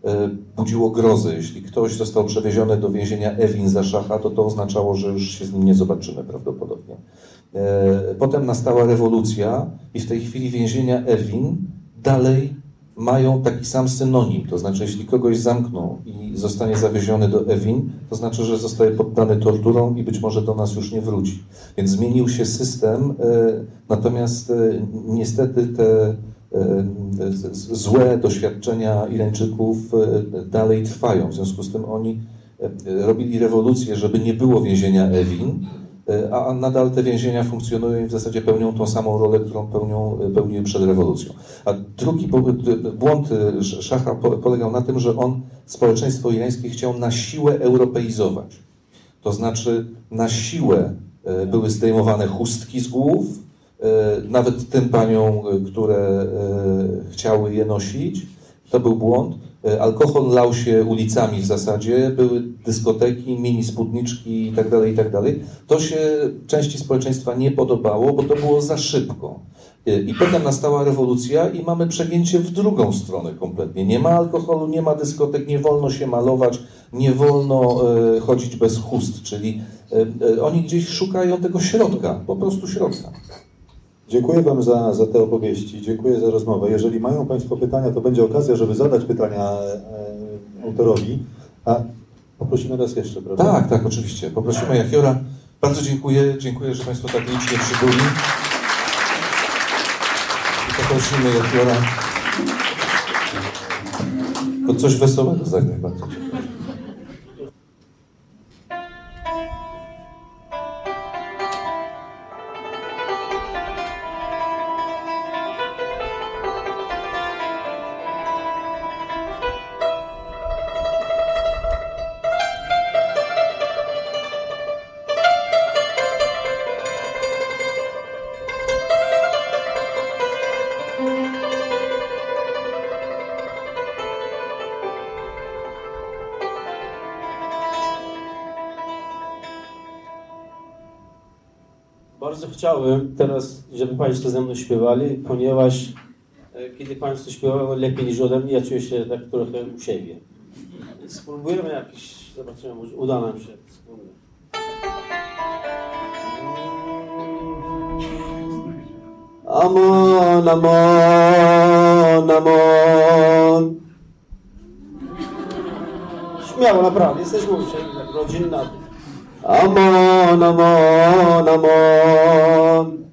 e, budziło grozę. Jeśli ktoś został przewieziony do więzienia Ewin za szacha, to to oznaczało, że już się z nim nie zobaczymy prawdopodobnie. E, Potem nastała rewolucja i w tej chwili więzienia Ewin dalej mają taki sam synonim. To znaczy, jeśli kogoś zamkną i zostanie zawieziony do Ewin, to znaczy, że zostaje poddany torturom i być może do nas już nie wróci. Więc zmienił się system, e, natomiast e, niestety te e, złe doświadczenia Irańczyków dalej trwają. W związku z tym oni robili rewolucję, żeby nie było więzienia Ewin, a nadal te więzienia funkcjonują i w zasadzie pełnią tą samą rolę, którą pełnią, pełniły przed rewolucją. A drugi d- błąd Sz- Szacha po- polegał na tym, że on społeczeństwo irańskie chciał na siłę europeizować. To znaczy na siłę były zdejmowane chustki z głów, nawet tym paniom, które chciały je nosić. To był błąd. E, Alkohol lał się ulicami w zasadzie, były dyskoteki, mini spódniczki itd., itd. To się części społeczeństwa nie podobało, bo to było za szybko. E, I potem nastała rewolucja i mamy przegięcie w drugą stronę kompletnie. Nie ma alkoholu, nie ma dyskotek, nie wolno się malować, nie wolno e, chodzić bez chust, czyli oni gdzieś szukają tego środka, po prostu środka. Dziękuję Wam za, za te opowieści, dziękuję za rozmowę. Jeżeli mają Państwo pytania, to będzie okazja, żeby zadać pytania e, autorowi. A poprosimy raz jeszcze, prawda? Tak, tak, oczywiście. Poprosimy Jachiora. Bardzo dziękuję, dziękuję, że Państwo tak licznie przybyli. I poprosimy Jachiora. To coś wesołego zagraj bardzo. Chciałem teraz, żeby Państwo ze mną śpiewali, ponieważ e, kiedy Państwo śpiewają lepiej niż ode mnie, ja czuję się tak trochę u siebie. Spróbujemy jakiś, zobaczymy, może uda nam się. Amon, amon, amon. Śmiało, naprawdę, jesteśmy uczeni, jak rodzinna. Amon, amon, amon.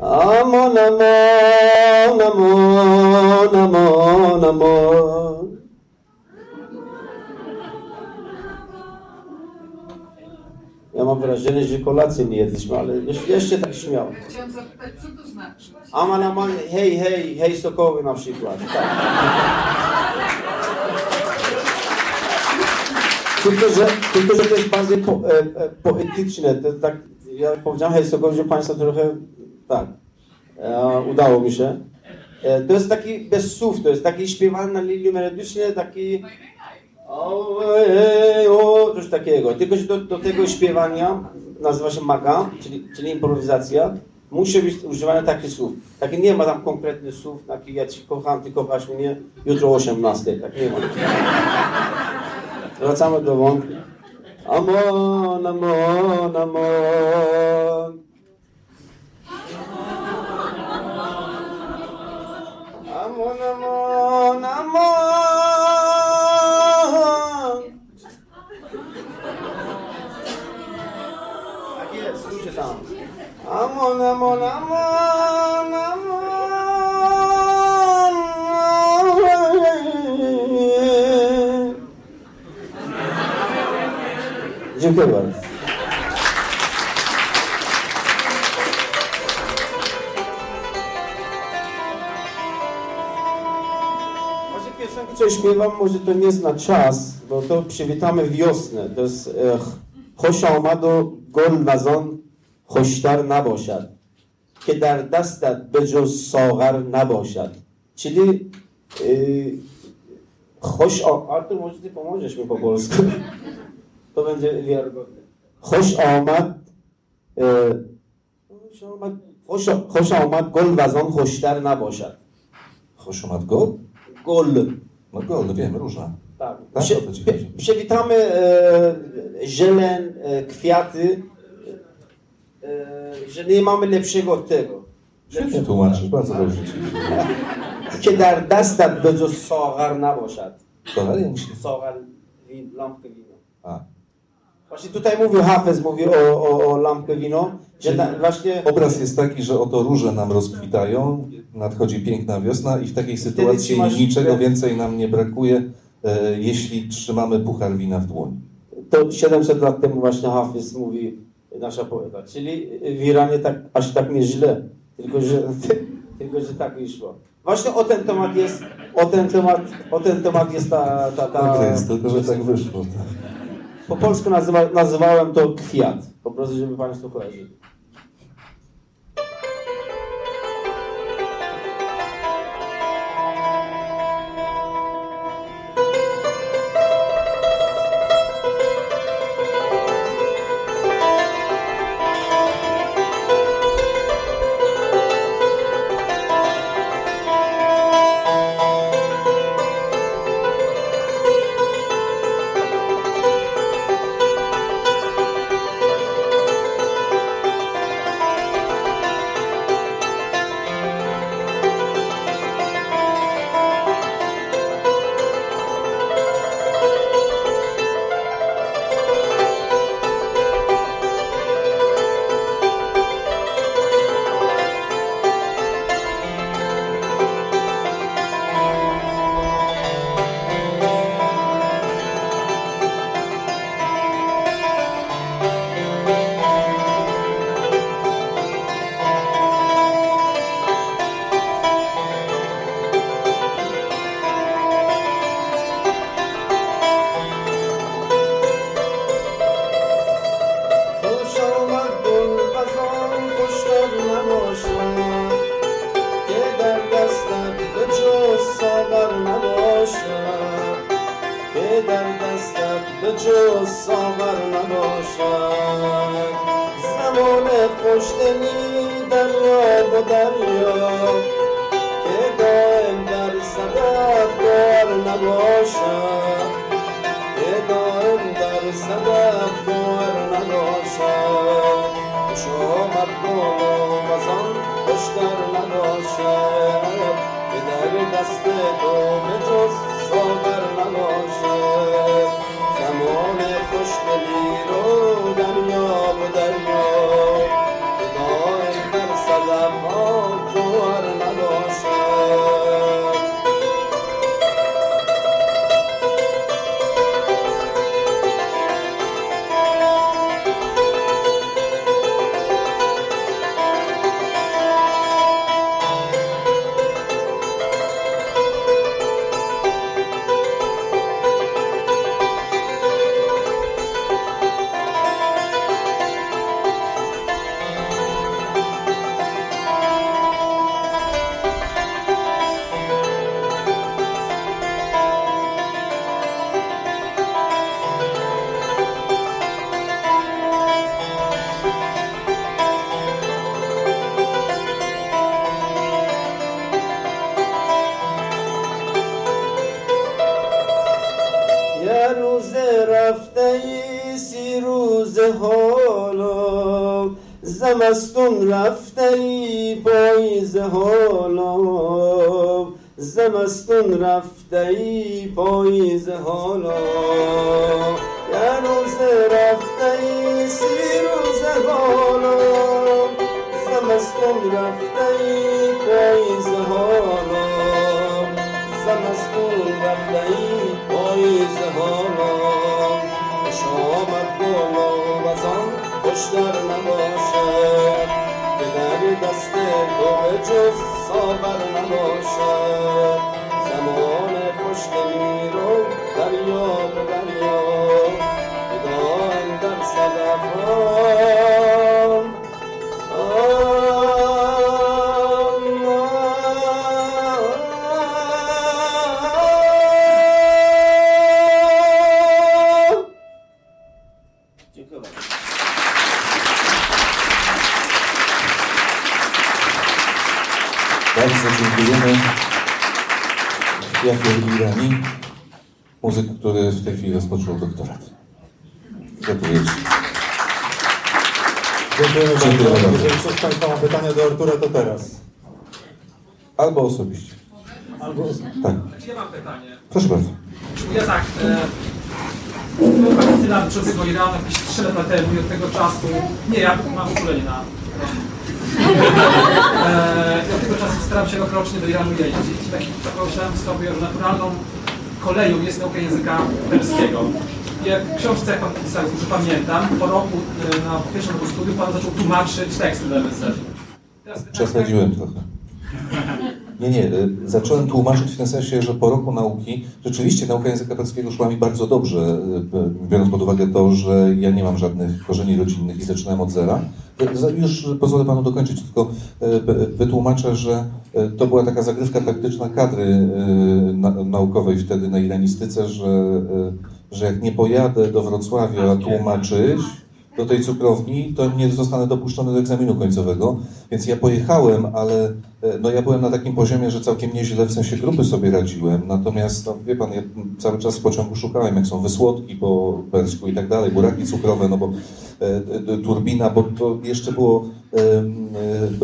Amon, amon, amon, amon, amon. Ja mam wrażenie, że kolację nie jedliśmy, ale jeszcze, jeszcze tak śmiało. Chciałam zapytać, co to znaczy? Aman, aman, hej, hej, hej sokowy na przykład. Tak. Tylko że, tylko, że to jest bardziej po, e, e, poetyczne. To tak, ja powiedziałem hej sokowy, że Państwo trochę, tak, e, udało mi się. E, to jest taki bez słów, to jest taki śpiewany na liliu melodycznie, taki... O, coś takiego. Tylko, że do, do tego śpiewania nazywa się maga, czyli, czyli improwizacja. Musi być używane takich słów. Takie nie ma tam konkretnych słów, takich ja cię kocham, ty kochasz mnie, jutro o 18. Tak nie ma. Wracamy do wątku. Amon, amon, amon. Amon, amon, amon. Tak jest, tam. Amon, amon, amon, amon. Dziękuję bardzo. Może piosenki, co śpiewam, może to nie zna czas, bo to przywitamy wiosnę. To jest e, omado gol nazon hoştar nabosad. که در دستت به جز ساغر نباشد yy, خوش آ... Może ty pomożesz mi تو من زیر ایلیا رو خوش آمد خوش آمد. گل وزان خوشتر نباشد. خوش آمد. گل؟ گل. ما گل رو بیمه روش هم ویتام بیتام جلن کفیاتی جلی امام لبشه گفته. گفت که در دست دو جو ساغر نباشد. ساغر یعنی ساغر وین لامپ وین Właśnie tutaj mówił Hafez, mówi o, o, o lampkę wino, że na, właśnie Obraz jest taki, że oto róże nam rozkwitają, nadchodzi piękna wiosna i w takiej sytuacji trzymasz- niczego więcej nam nie brakuje, e, jeśli trzymamy puchar wina w dłoni. to 700 lat temu właśnie Hafez mówi nasza poeta. Czyli w Iranie tak, aż tak nieźle, tylko że, tylko że tak wyszło. Właśnie o ten temat jest, o ten temat, o ten temat jest ta, ta, ta Tak jest, tylko że tak wyszło. Po polsku nazywa, nazywałem to kwiat, po prostu żeby Państwo kojarzyli. آتش در نباشد که در دست تو به جز صابر نباشد زمان خوشدلی رو دریاب و دریاب daí Albo osobiście. Albo... Tak, Ja mam pytanie. proszę bardzo. Ja tak, e, był pan chwila dotyczącego Iranu jakieś 3 lata temu i od tego czasu, nie, ja mam uczulenie na e, i od tego czasu staram się rokrocznie do Iranu jeździć. Tak, pomyślałem sobie, że naturalną koleją jest nauka języka perskiego. Jak w książce, jak pan pisał, że pamiętam, po roku, e, na pierwszym roku studiów pan zaczął tłumaczyć teksty dla. Teraz Przesadziłem trochę. Nie, nie, y, zacząłem tłumaczyć w tym sensie, że po roku nauki rzeczywiście nauka języka polskiego szła mi bardzo dobrze, y, biorąc pod uwagę to, że ja nie mam żadnych korzeni rodzinnych i zaczynałem od zera. Y, Już pozwolę panu dokończyć, tylko wytłumaczę, że to była taka zagrywka taktyczna kadry na, naukowej wtedy na iranistyce, że, że jak nie pojadę do Wrocławia tłumaczyć, do tej cukrowni, to nie zostanę dopuszczony do egzaminu końcowego. Więc ja pojechałem, ale e, no ja byłem na takim poziomie, że całkiem nieźle w sensie grupy sobie radziłem. Natomiast, no, wie pan, ja cały czas w pociągu szukałem, jak są wysłodki po persku i tak dalej, buraki cukrowe, no bo e, turbina, bo to jeszcze było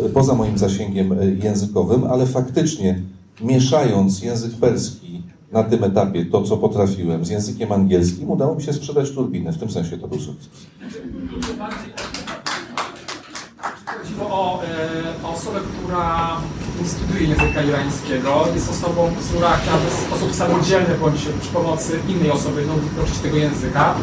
e, poza moim zasięgiem językowym, ale faktycznie mieszając język perski na tym etapie, to co potrafiłem, z językiem angielskim, udało mi się sprzedać turbinę. W tym sensie to był sukces. chodziło o, e, o osobę, która nie studiuje języka irańskiego, jest osobą, która w sposób samodzielny bądź przy pomocy innej osoby nauczyć tego języka.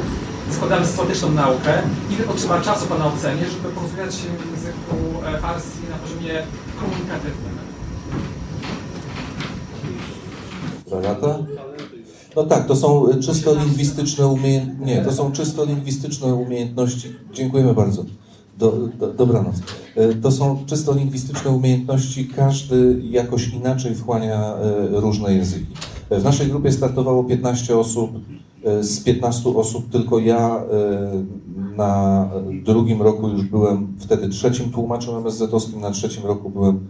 Składamy systematyczną naukę. Ile potrzeba czasu Pana ocenie, żeby porozmawiać się w języku e, farsi na poziomie komunikatywnym? Lata? No tak, to są czysto lingwistyczne umiejętności. Nie, to są czysto lingwistyczne umiejętności. Dziękujemy bardzo. Do, do, dobranoc. Y, To są czysto lingwistyczne umiejętności. Każdy jakoś inaczej wchłania y, różne języki. W naszej grupie startowało 15 osób. Z 15 osób tylko ja na drugim roku już byłem wtedy trzecim tłumaczem MSZ-owskim, na trzecim roku byłem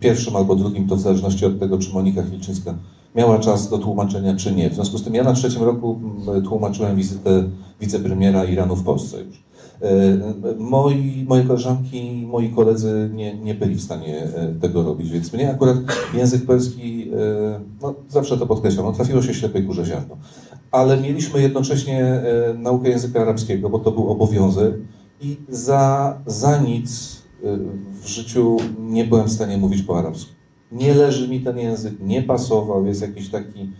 pierwszym albo drugim, to w zależności od tego, czy Monika Chilczyńska miała czas do tłumaczenia, czy nie. W związku z tym ja na trzecim roku m, tłumaczyłem wizytę wicepremiera Iranu w Polsce już. E, Moi, moje koleżanki moi koledzy nie, nie byli w stanie e, tego robić, więc mnie akurat język polski, e, no, zawsze to podkreślam, no, trafiło się ślepej kurze ziarno. Ale mieliśmy jednocześnie e, naukę języka arabskiego, bo to był obowiązek i za, za nic e, w życiu nie byłem w stanie mówić po arabsku. Nie leży mi ten język, nie pasował, jest jakiś taki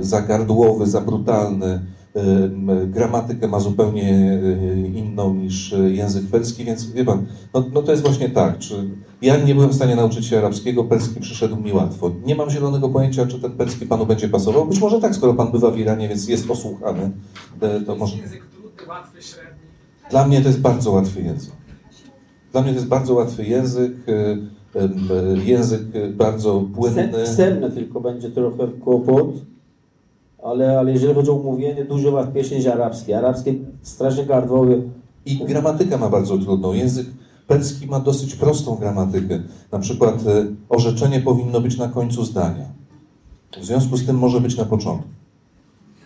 zagardłowy, za brutalny. Ym, Gramatykę ma zupełnie y, inną niż y, język perski, więc wie pan, no, no to jest właśnie tak. Czy ja nie byłem w stanie nauczyć się arabskiego, perski przyszedł mi łatwo. Nie mam zielonego pojęcia, czy ten perski panu będzie pasował. Być może tak, skoro pan bywa w Iranie, więc jest osłuchany, y, to może. Język trudny, łatwy, średni. Dla mnie to jest bardzo łatwy język. Dla mnie to jest bardzo łatwy język, y, y, y, język y, bardzo płynny. Wstępne tylko będzie trochę kłopot, ale, ale jeżeli chodzi o mówienie, dużo łatwiejsze niż arabskie. Arabskie strasznie gardłowe. I gramatyka ma bardzo trudną. Język perski ma dosyć prostą gramatykę. Na przykład e, orzeczenie powinno być na końcu zdania. W związku z tym może być na początku.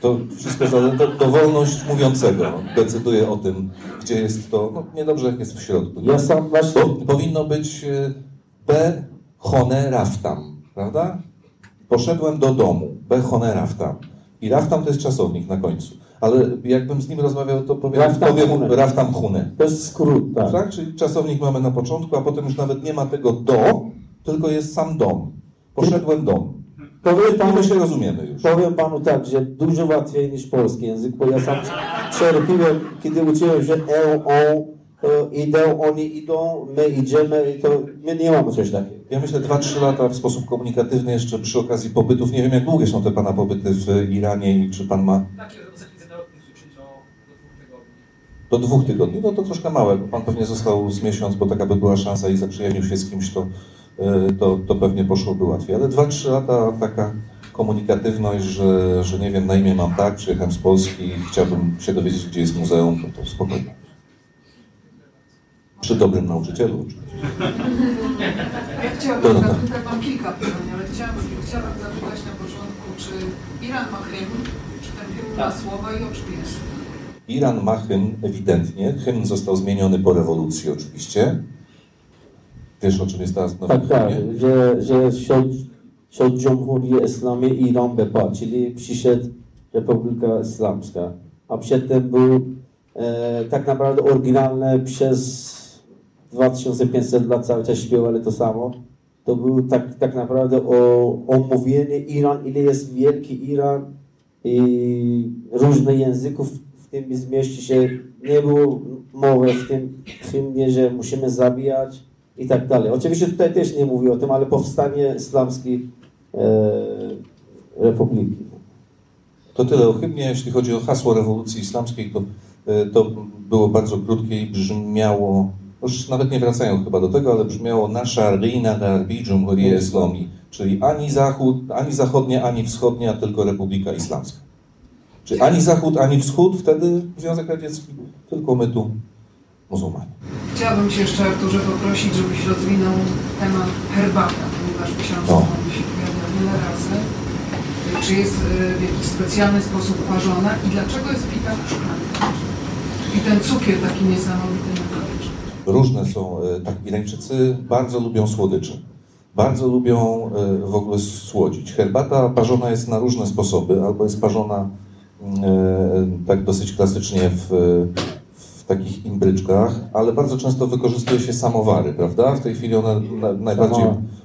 To wszystko zależy, to, to wolność mówiącego decyduje o tym, gdzie jest to. No, niedobrze, jak jest w środku. Ja sam właśnie... Po, powinno być e, be hone raftam, prawda? Poszedłem do domu, hone raftam. I raftam to jest czasownik na końcu. Ale jakbym z nim rozmawiał, to powiem, Raftam powiem hune. raftam hune. To jest skrót, tak. Tak? Czyli czasownik mamy na początku, a potem już nawet nie ma tego do, tylko jest sam dom. Poszedłem dom. Powiem panu, my się rozumiemy już. powiem panu tak, że dużo łatwiej niż polski język, bo ja sam czerpiłem, kiedy uczyłem się e, o, to idę, oni idą, my idziemy i to my nie mamy coś takiego. Ja myślę 2-3 lata w sposób komunikatywny jeszcze przy okazji pobytów. Nie wiem, jak długie są te pana pobyty w Iranie i czy pan ma Takie do dwóch tygodni. do dwóch tygodni. No to troszkę małe, bo pan pewnie został z miesiąc, bo taka by była szansa i zaprzyjaźnił się z kimś, to, to, to pewnie poszłoby łatwiej. Ale 2-3 lata taka komunikatywność, że, że nie wiem, na imię mam tak, przyjechałem z Polski i chciałbym się dowiedzieć, gdzie jest muzeum, to, to spokojnie. Przy dobrym nauczycielu oczywiście. Ja chciałabym zapytać, mam kilka pytań, ale chciałabym, chciałabym zapytać na początku, czy Iran ma hymn, czy ten hymn ma słowa i o czym jest? Iran ma hymn ewidentnie. Hymn został zmieniony po rewolucji oczywiście. Wiesz o czym jest teraz nowy Tak, tak, że, że shod, shod Jumhuriyet Islami Iran Bepa, czyli przyszedł Republika Islamska. A przedtem był e, tak naprawdę oryginalny przez 2500 lat cały czas śpiewali to samo. To był tak, tak naprawdę o, omówienie Iran, ile jest wielki Iran i różne języków w tym zmieści się. Nie było mowy w tym hymnie, że musimy zabijać i tak dalej. Oczywiście tutaj też nie mówi o tym, ale powstanie islamskiej e, republiki. To tyle o hymnie. Jeśli chodzi o hasło rewolucji islamskiej, to, e, to było bardzo krótkie i brzmiało, już nawet nie wracają chyba do tego, ale brzmiało Nasza Rina Garbi Jumhuriyet Islami, czyli ani zachód, ani zachodnia, ani wschodnia, tylko Republika Islamska. Czyli ani zachód, ani wschód, wtedy Związek Radziecki, tylko my tu muzułmanie. Chciałabym Cię jeszcze, Arturze, poprosić, żebyś rozwinął temat herbata, ponieważ w książce on się pojawia wiele razy. Czy jest y, w jakiś specjalny sposób parzona i dlaczego jest pita w szklance? I ten cukier taki niesamowity na końcu. Różne są, e, tak, Irańczycy bardzo lubią słodycze. Bardzo lubią e, w ogóle słodzić. Herbata parzona jest na różne sposoby, albo jest parzona tak dosyć klasycznie w, w takich imbryczkach, ale bardzo często wykorzystuje się samowary, prawda? W tej chwili one na, najbardziej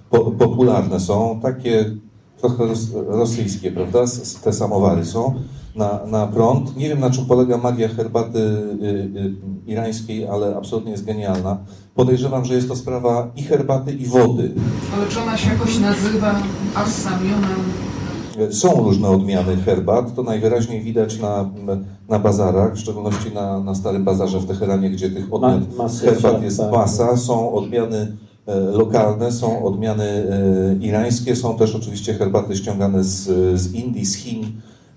po, popularne są, takie trochę ros, rosyjskie, prawda? Te samowary są na, na prąd. Nie wiem, na czym polega magia herbaty y, y, irańskiej, ale absolutnie jest genialna. Podejrzewam, że jest to sprawa i herbaty, i wody. Ale czy ona się jakoś nazywa Assamionem? Są różne odmiany herbat, to najwyraźniej widać na, na bazarach, w szczególności na, na Starym Bazarze w Teheranie, gdzie tych odmian herbat jest tak. masa. Są odmiany e, lokalne, są odmiany e, irańskie, są też oczywiście herbaty ściągane z, z Indii, z Chin.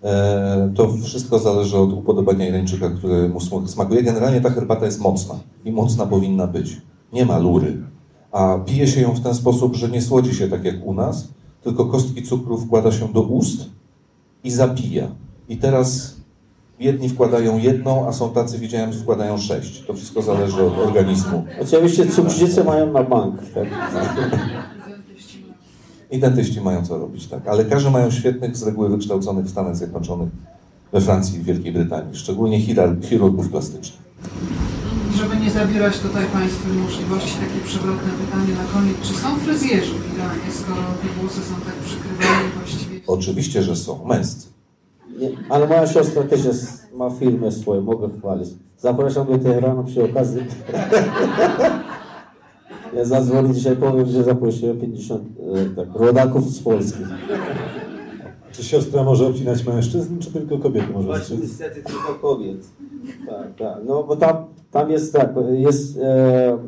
E, To wszystko zależy od upodobania Irańczyka, który mu smakuje. Generalnie ta herbata jest mocna i mocna powinna być. Nie ma lury. A pije się ją w ten sposób, że nie słodzi się tak jak u nas, tylko kostki cukru wkłada się do ust i zapija. I teraz jedni wkładają jedną, a są tacy, widziałem, że wkładają sześć. To wszystko zależy od organizmu. Oczywiście cukrzycę mają na bank. Tak? I dentyści mają co robić, tak. Ale lekarze mają świetnych, z reguły wykształconych w Stanach Zjednoczonych, we Francji i w Wielkiej Brytanii, szczególnie chirur- chirurgów plastycznych. Żeby nie zabierać tutaj Państwu możliwości, takie przewrotne pytanie na koniec. Czy są fryzjerzy w Iranie, skoro te włosy są tak przykrywane właściwie? Oczywiście, że są męscy. Nie, ale moja siostra też jest, ma firmę swoją, mogę chwalić. Zapraszam do Teheranu przy okazji. Ja zadzwonię dzisiaj, powiem, że zaprosiłem 50 e, tak, rodaków z Polski. Czy siostra może obcinać mężczyzn, czy tylko kobiety może Właśnie obcinać? niestety tylko kobiet. Tak, tak. No bo tam, tam jest tak, jest... E,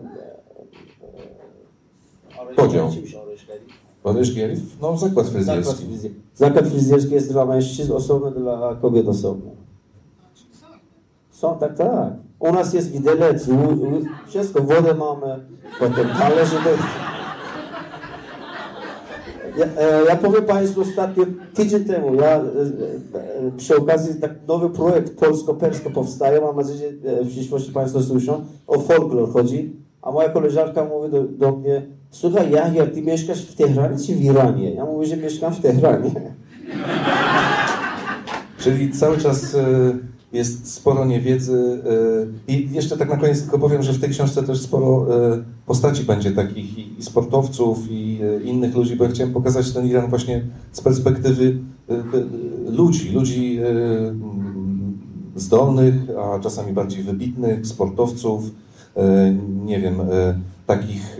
Podział. Paryż Gierif? No, zakład Zakład fryzjerski. fryzjerski. Zakład fryzjerski jest dla mężczyzn osobny, dla kobiet osobny. Są, tak, tak. U nas jest widelec, wszystko, wodę mamy, potem talerze do... Ja, e, ja powiem Państwu ostatnio, tydzień temu, ja e, e, przy okazji tak nowy projekt polsko-persko powstaje, mam nadzieję, że w przyszłości Państwo słyszą, o folklor chodzi, a moja koleżanka mówi do, do mnie, słuchaj, Jachia, ty mieszkasz w Teheranie czy w Iranie? Ja mówię, że mieszkam w Teheranie. Czyli cały czas jest sporo niewiedzy. e, I jeszcze tak na koniec tylko powiem, że w tej książce też sporo e, postaci będzie takich i, sportowców, i e, innych ludzi, bo ja chciałem pokazać ten Iran właśnie z perspektywy ludzi, ludzi mm, zdolnych, a czasami bardziej wybitnych, sportowców, nie wiem, takich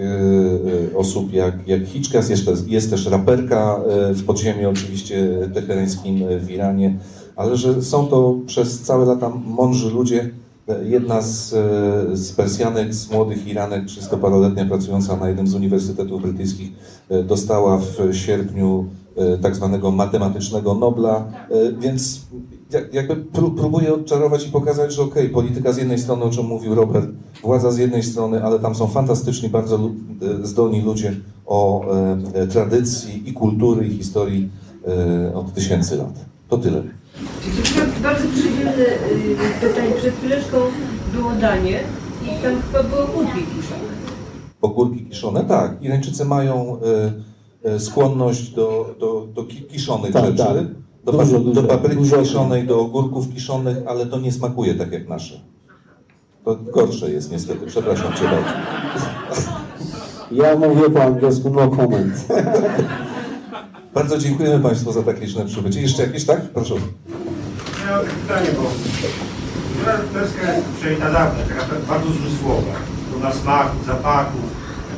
osób jak, jak Hitchcock, jeszcze, jest też raperka w podziemiu oczywiście teherańskim e, w Iranie, ale że są to przez całe lata mądrzy ludzie. E, Jedna z, e, z Persjanek, z młodych Iranek, 30-paroletnia, pracująca na jednym z uniwersytetów brytyjskich, e, dostała w sierpniu tak zwanego matematycznego Nobla, więc jak- jakby pró- próbuję odczarować i pokazać, że okej, polityka z jednej strony, o czym mówił Robert, władza z jednej strony, ale tam są fantastyczni, bardzo zdolni ludzie o tradycji i kultury i historii od tysięcy lat. To tyle. Bardzo przyjemne y, pytanie. Przed chwileczką było danie i tam chyba było kurki kiszone. Ogórki kiszone? Tak. Irańczycy mają e, e, skłonność do, do, do ki- kiszonych Tak, rzeczy. tak. Do, dużo, do papryki dużo. kiszonej, do ogórków kiszonych, ale to nie smakuje tak jak nasze. To gorsze jest niestety. Przepraszam cię bardzo. Ja mówię po angielsku, no comment. Bardzo dziękujemy Państwu za tak liczne przybycie. Jeszcze jakieś, tak? Proszę. Ja pytanie, bo kultura jest przejęta dawna, taka bardzo zmysłowa, pełna smaku, zapachu,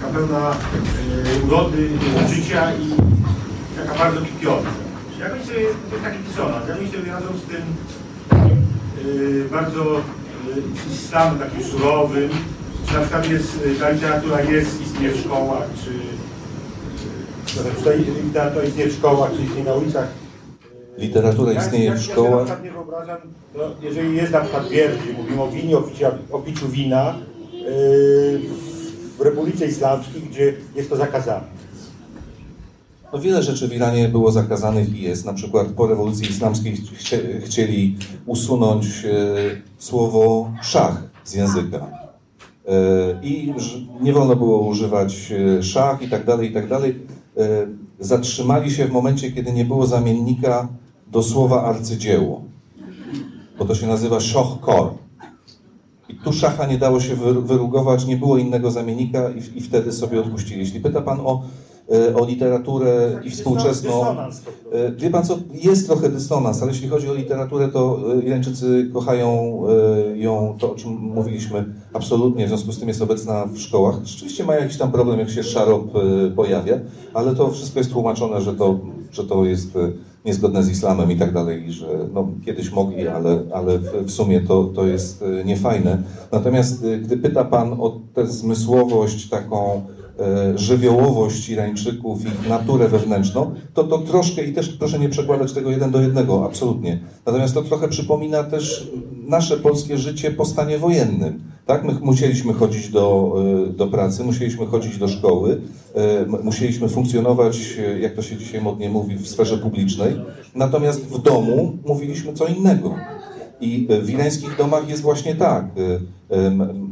taka pełna e, urody życia i taka bardzo kipiąca. Jak oni sobie, to jest taki dysonans, jak oni sobie radzą z tym e, bardzo e, islamu takim surowym, czy na przykład jest, ta literatura jest, istnieje w szkołach, czy e, to znaczy, ta literatura istnieje w szkołach, czy istnieje na ulicach, Literatura ja- istnieje ja- w Ja szkołach. przykład nie wyobrażam, no, jeżeli jest na przykład wiersz, gdzie mówimy o winie, o piciu, o piciu wina, yy, w Republice Islamskiej, gdzie jest to zakazane. No wiele rzeczy w Iranie było zakazanych i jest. Na przykład po rewolucji islamskiej chcie, chcieli usunąć e, słowo szach z języka. E, I nie wolno było używać e, szach i tak dalej, i tak dalej. E, zatrzymali się w momencie, kiedy nie było zamiennika do słowa arcydzieło. Bo to się nazywa shohkor. I tu szacha nie dało się wyru- wyrugować, nie było innego zamiennika i, i wtedy sobie odpuścili. Jeśli pyta Pan o, o literaturę i współczesną... E, Wie pan co, jest trochę dysonans, ale jeśli chodzi o literaturę, to e, Irańczycy kochają ją, to o czym mówiliśmy, absolutnie, w związku z tym jest obecna w szkołach. Rzeczywiście mają jakiś tam problem, jak się szarop pojawia, ale to wszystko jest tłumaczone, że to, że to jest niezgodne z islamem i tak dalej, że no, kiedyś mogli, ale, ale w, w sumie to, to jest niefajne. Natomiast gdy pyta pan o tę zmysłowość taką żywiołowość Irańczyków, ich naturę wewnętrzną, to to troszkę, i też proszę nie przekładać tego jeden do jednego, absolutnie. Natomiast to trochę przypomina też nasze polskie życie po stanie wojennym. Tak, my musieliśmy chodzić do, e, do pracy, musieliśmy chodzić do szkoły, e, musieliśmy funkcjonować, e, jak to się dzisiaj modnie mówi, w sferze publicznej, natomiast w domu mówiliśmy co innego. I w irańskich domach jest właśnie tak. E, e,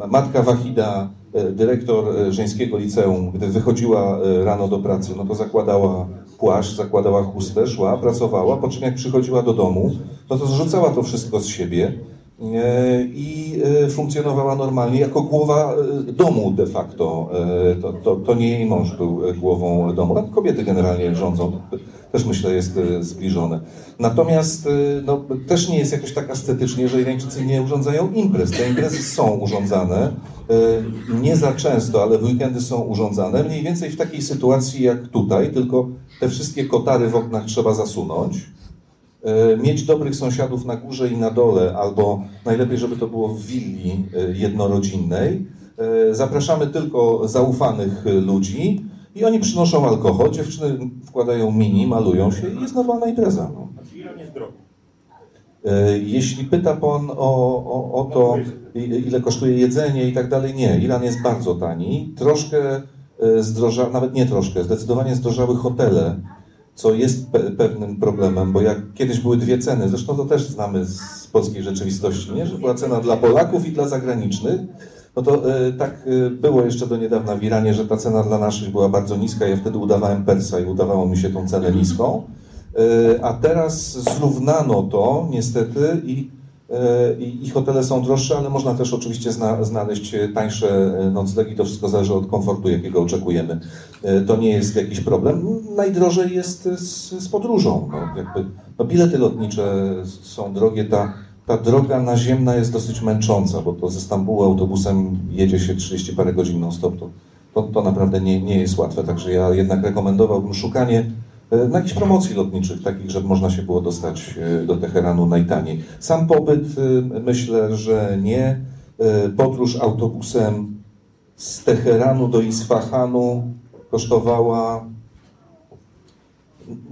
Matka Wahida, e, dyrektor e, żeńskiego liceum, gdy wychodziła e, rano do pracy, no to zakładała płaszcz, zakładała chustę, szła, pracowała, po czym jak przychodziła do domu, no to zrzucała to wszystko z siebie. e, i e, funkcjonowała normalnie jako głowa e, domu de facto. E, To, to, to nie jej mąż był e, głową domu. No, kobiety generalnie rządzą. Też myślę jest e, zbliżone. Natomiast e, no, też nie jest jakoś tak estetycznie, że Irańczycy nie urządzają imprez. Te imprezy są urządzane, e, nie za często, ale w weekendy są urządzane. Mniej więcej w takiej sytuacji jak tutaj, tylko te wszystkie kotary w oknach trzeba zasunąć. E, mieć dobrych sąsiadów na górze i na dole, albo najlepiej, żeby to było w willi e, jednorodzinnej. E, Zapraszamy tylko zaufanych ludzi i oni przynoszą alkohol, dziewczyny wkładają mini, malują się i jest normalna impreza. No. Znaczy Jeśli pyta Pan o, o, o to, i- ile kosztuje jedzenie i tak dalej, nie. Iran jest bardzo tani. Troszkę zdroża, nawet nie troszkę, zdecydowanie zdrożały hotele, co jest pe pewnym problemem, bo jak kiedyś były dwie ceny, zresztą to też znamy z polskiej rzeczywistości, nie? że była cena dla Polaków i dla zagranicznych, no to e, tak e, było jeszcze do niedawna w Iranie, że ta cena dla naszych była bardzo niska. Ja wtedy udawałem Persa i udawało mi się tą cenę niską. E, A teraz zrównano to niestety i, i, i hotele są droższe, ale można też oczywiście zna, znaleźć tańsze e, noclegi. To wszystko zależy od komfortu, jakiego oczekujemy. E, To nie jest jakiś problem. Najdrożej jest z, z podróżą. No, jakby, no bilety lotnicze są drogie. Ta, ta droga naziemna jest dosyć męcząca, bo to ze Stambułu autobusem jedzie się 30 parę godzin non-stop. To, to, to naprawdę nie, nie jest łatwe, także ja jednak rekomendowałbym szukanie e, na jakichś promocji lotniczych, takich, żeby można się było dostać e, do Teheranu najtaniej. Sam pobyt e, myślę, że nie. E, Podróż autobusem z Teheranu do Isfahanu kosztowała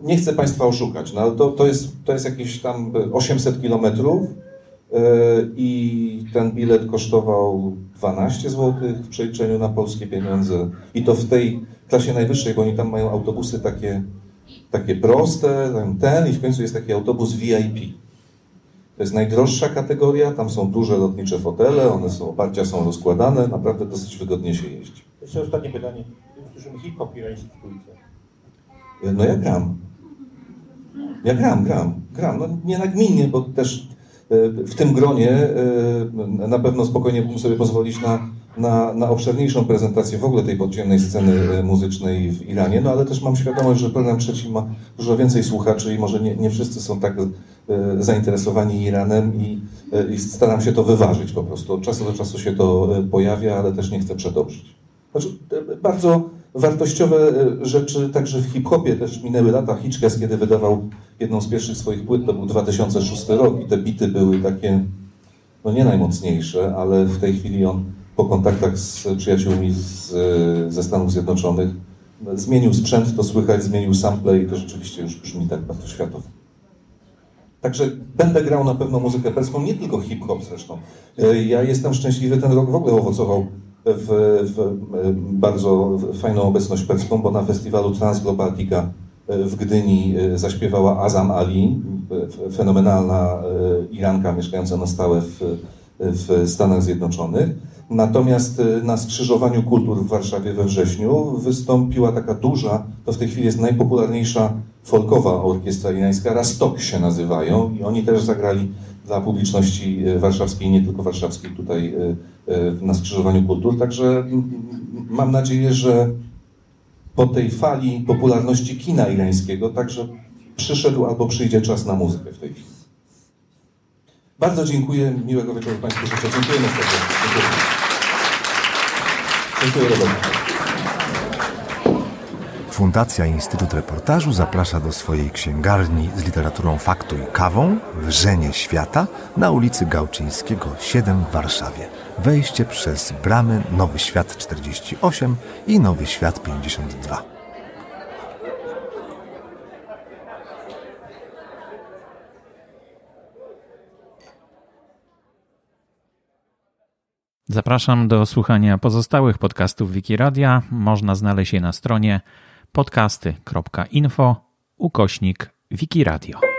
nie chcę Państwa oszukać, no ale to, to, jest, to jest jakieś tam 800 kilometrów e, i ten bilet kosztował 12 zł w przeliczeniu na polskie pieniądze. I to w tej klasie najwyższej, bo oni tam mają autobusy takie, takie proste, ten i w końcu jest taki autobus VIP. To jest najdroższa kategoria, tam są duże lotnicze fotele, one są, oparcia są rozkładane, naprawdę dosyć wygodnie się jeździ. Jeszcze ostatnie pytanie. Słyszymy hip-hop irański w trójce. No ja gram. Ja gram, gram, gram. No nie nagminnie, bo też e, w tym gronie e, na pewno spokojnie mógłbym sobie pozwolić na, na, na obszerniejszą prezentację w ogóle tej podziemnej sceny e, muzycznej w Iranie, no ale też mam świadomość, że program trzeci ma dużo więcej słuchaczy i może nie, nie wszyscy są tak e, zainteresowani Iranem i, e, i staram się to wyważyć po prostu. Od czasu do czasu się to pojawia, ale też nie chcę przedobrzyć. Znaczy, bardzo wartościowe rzeczy także w hip-hopie też minęły lata. Hitchcock, kiedy wydawał jedną z pierwszych swoich płyt, to był 2006 rok i te bity były takie, no nie najmocniejsze, ale w tej chwili on po kontaktach z przyjaciółmi z, ze Stanów Zjednoczonych zmienił sprzęt, to słychać, zmienił sample i to rzeczywiście już brzmi tak bardzo światowo. Także będę grał na pewno muzykę perską, nie tylko hip-hop zresztą. E, Ja jestem szczęśliwy, ten rok w ogóle owocował w, w e, bardzo fajną obecność perską, bo na festiwalu Transglobaltica e, w Gdyni zaśpiewała Azam Ali, fenomenalna Iranka mieszkająca na stałe w, w Stanach Zjednoczonych. Natomiast e, na skrzyżowaniu kultur w Warszawie we wrześniu wystąpiła taka duża, to w tej chwili jest najpopularniejsza folkowa orkiestra irańska, Rastok się nazywają i oni też zagrali dla publiczności e, warszawskiej, nie tylko warszawskiej tutaj e, na skrzyżowaniu kultur. Także mam nadzieję, że po tej fali popularności kina irańskiego także przyszedł albo przyjdzie czas na muzykę w tej chwili. Bardzo dziękuję, miłego wieczoru Państwu życzę. Dziękujemy serdecznie. Dziękuję Robert. Fundacja Instytut Reportażu zaprasza do swojej księgarni z literaturą faktu i kawą w Żenie Świata na ulicy Gałczyńskiego 7 w Warszawie. Wejście przez bramy Nowy Świat 48 i Nowy Świat 52. Zapraszam do słuchania pozostałych podcastów Wikiradia. Można znaleźć je na stronie podcasty.info ukośnik Wikiradio.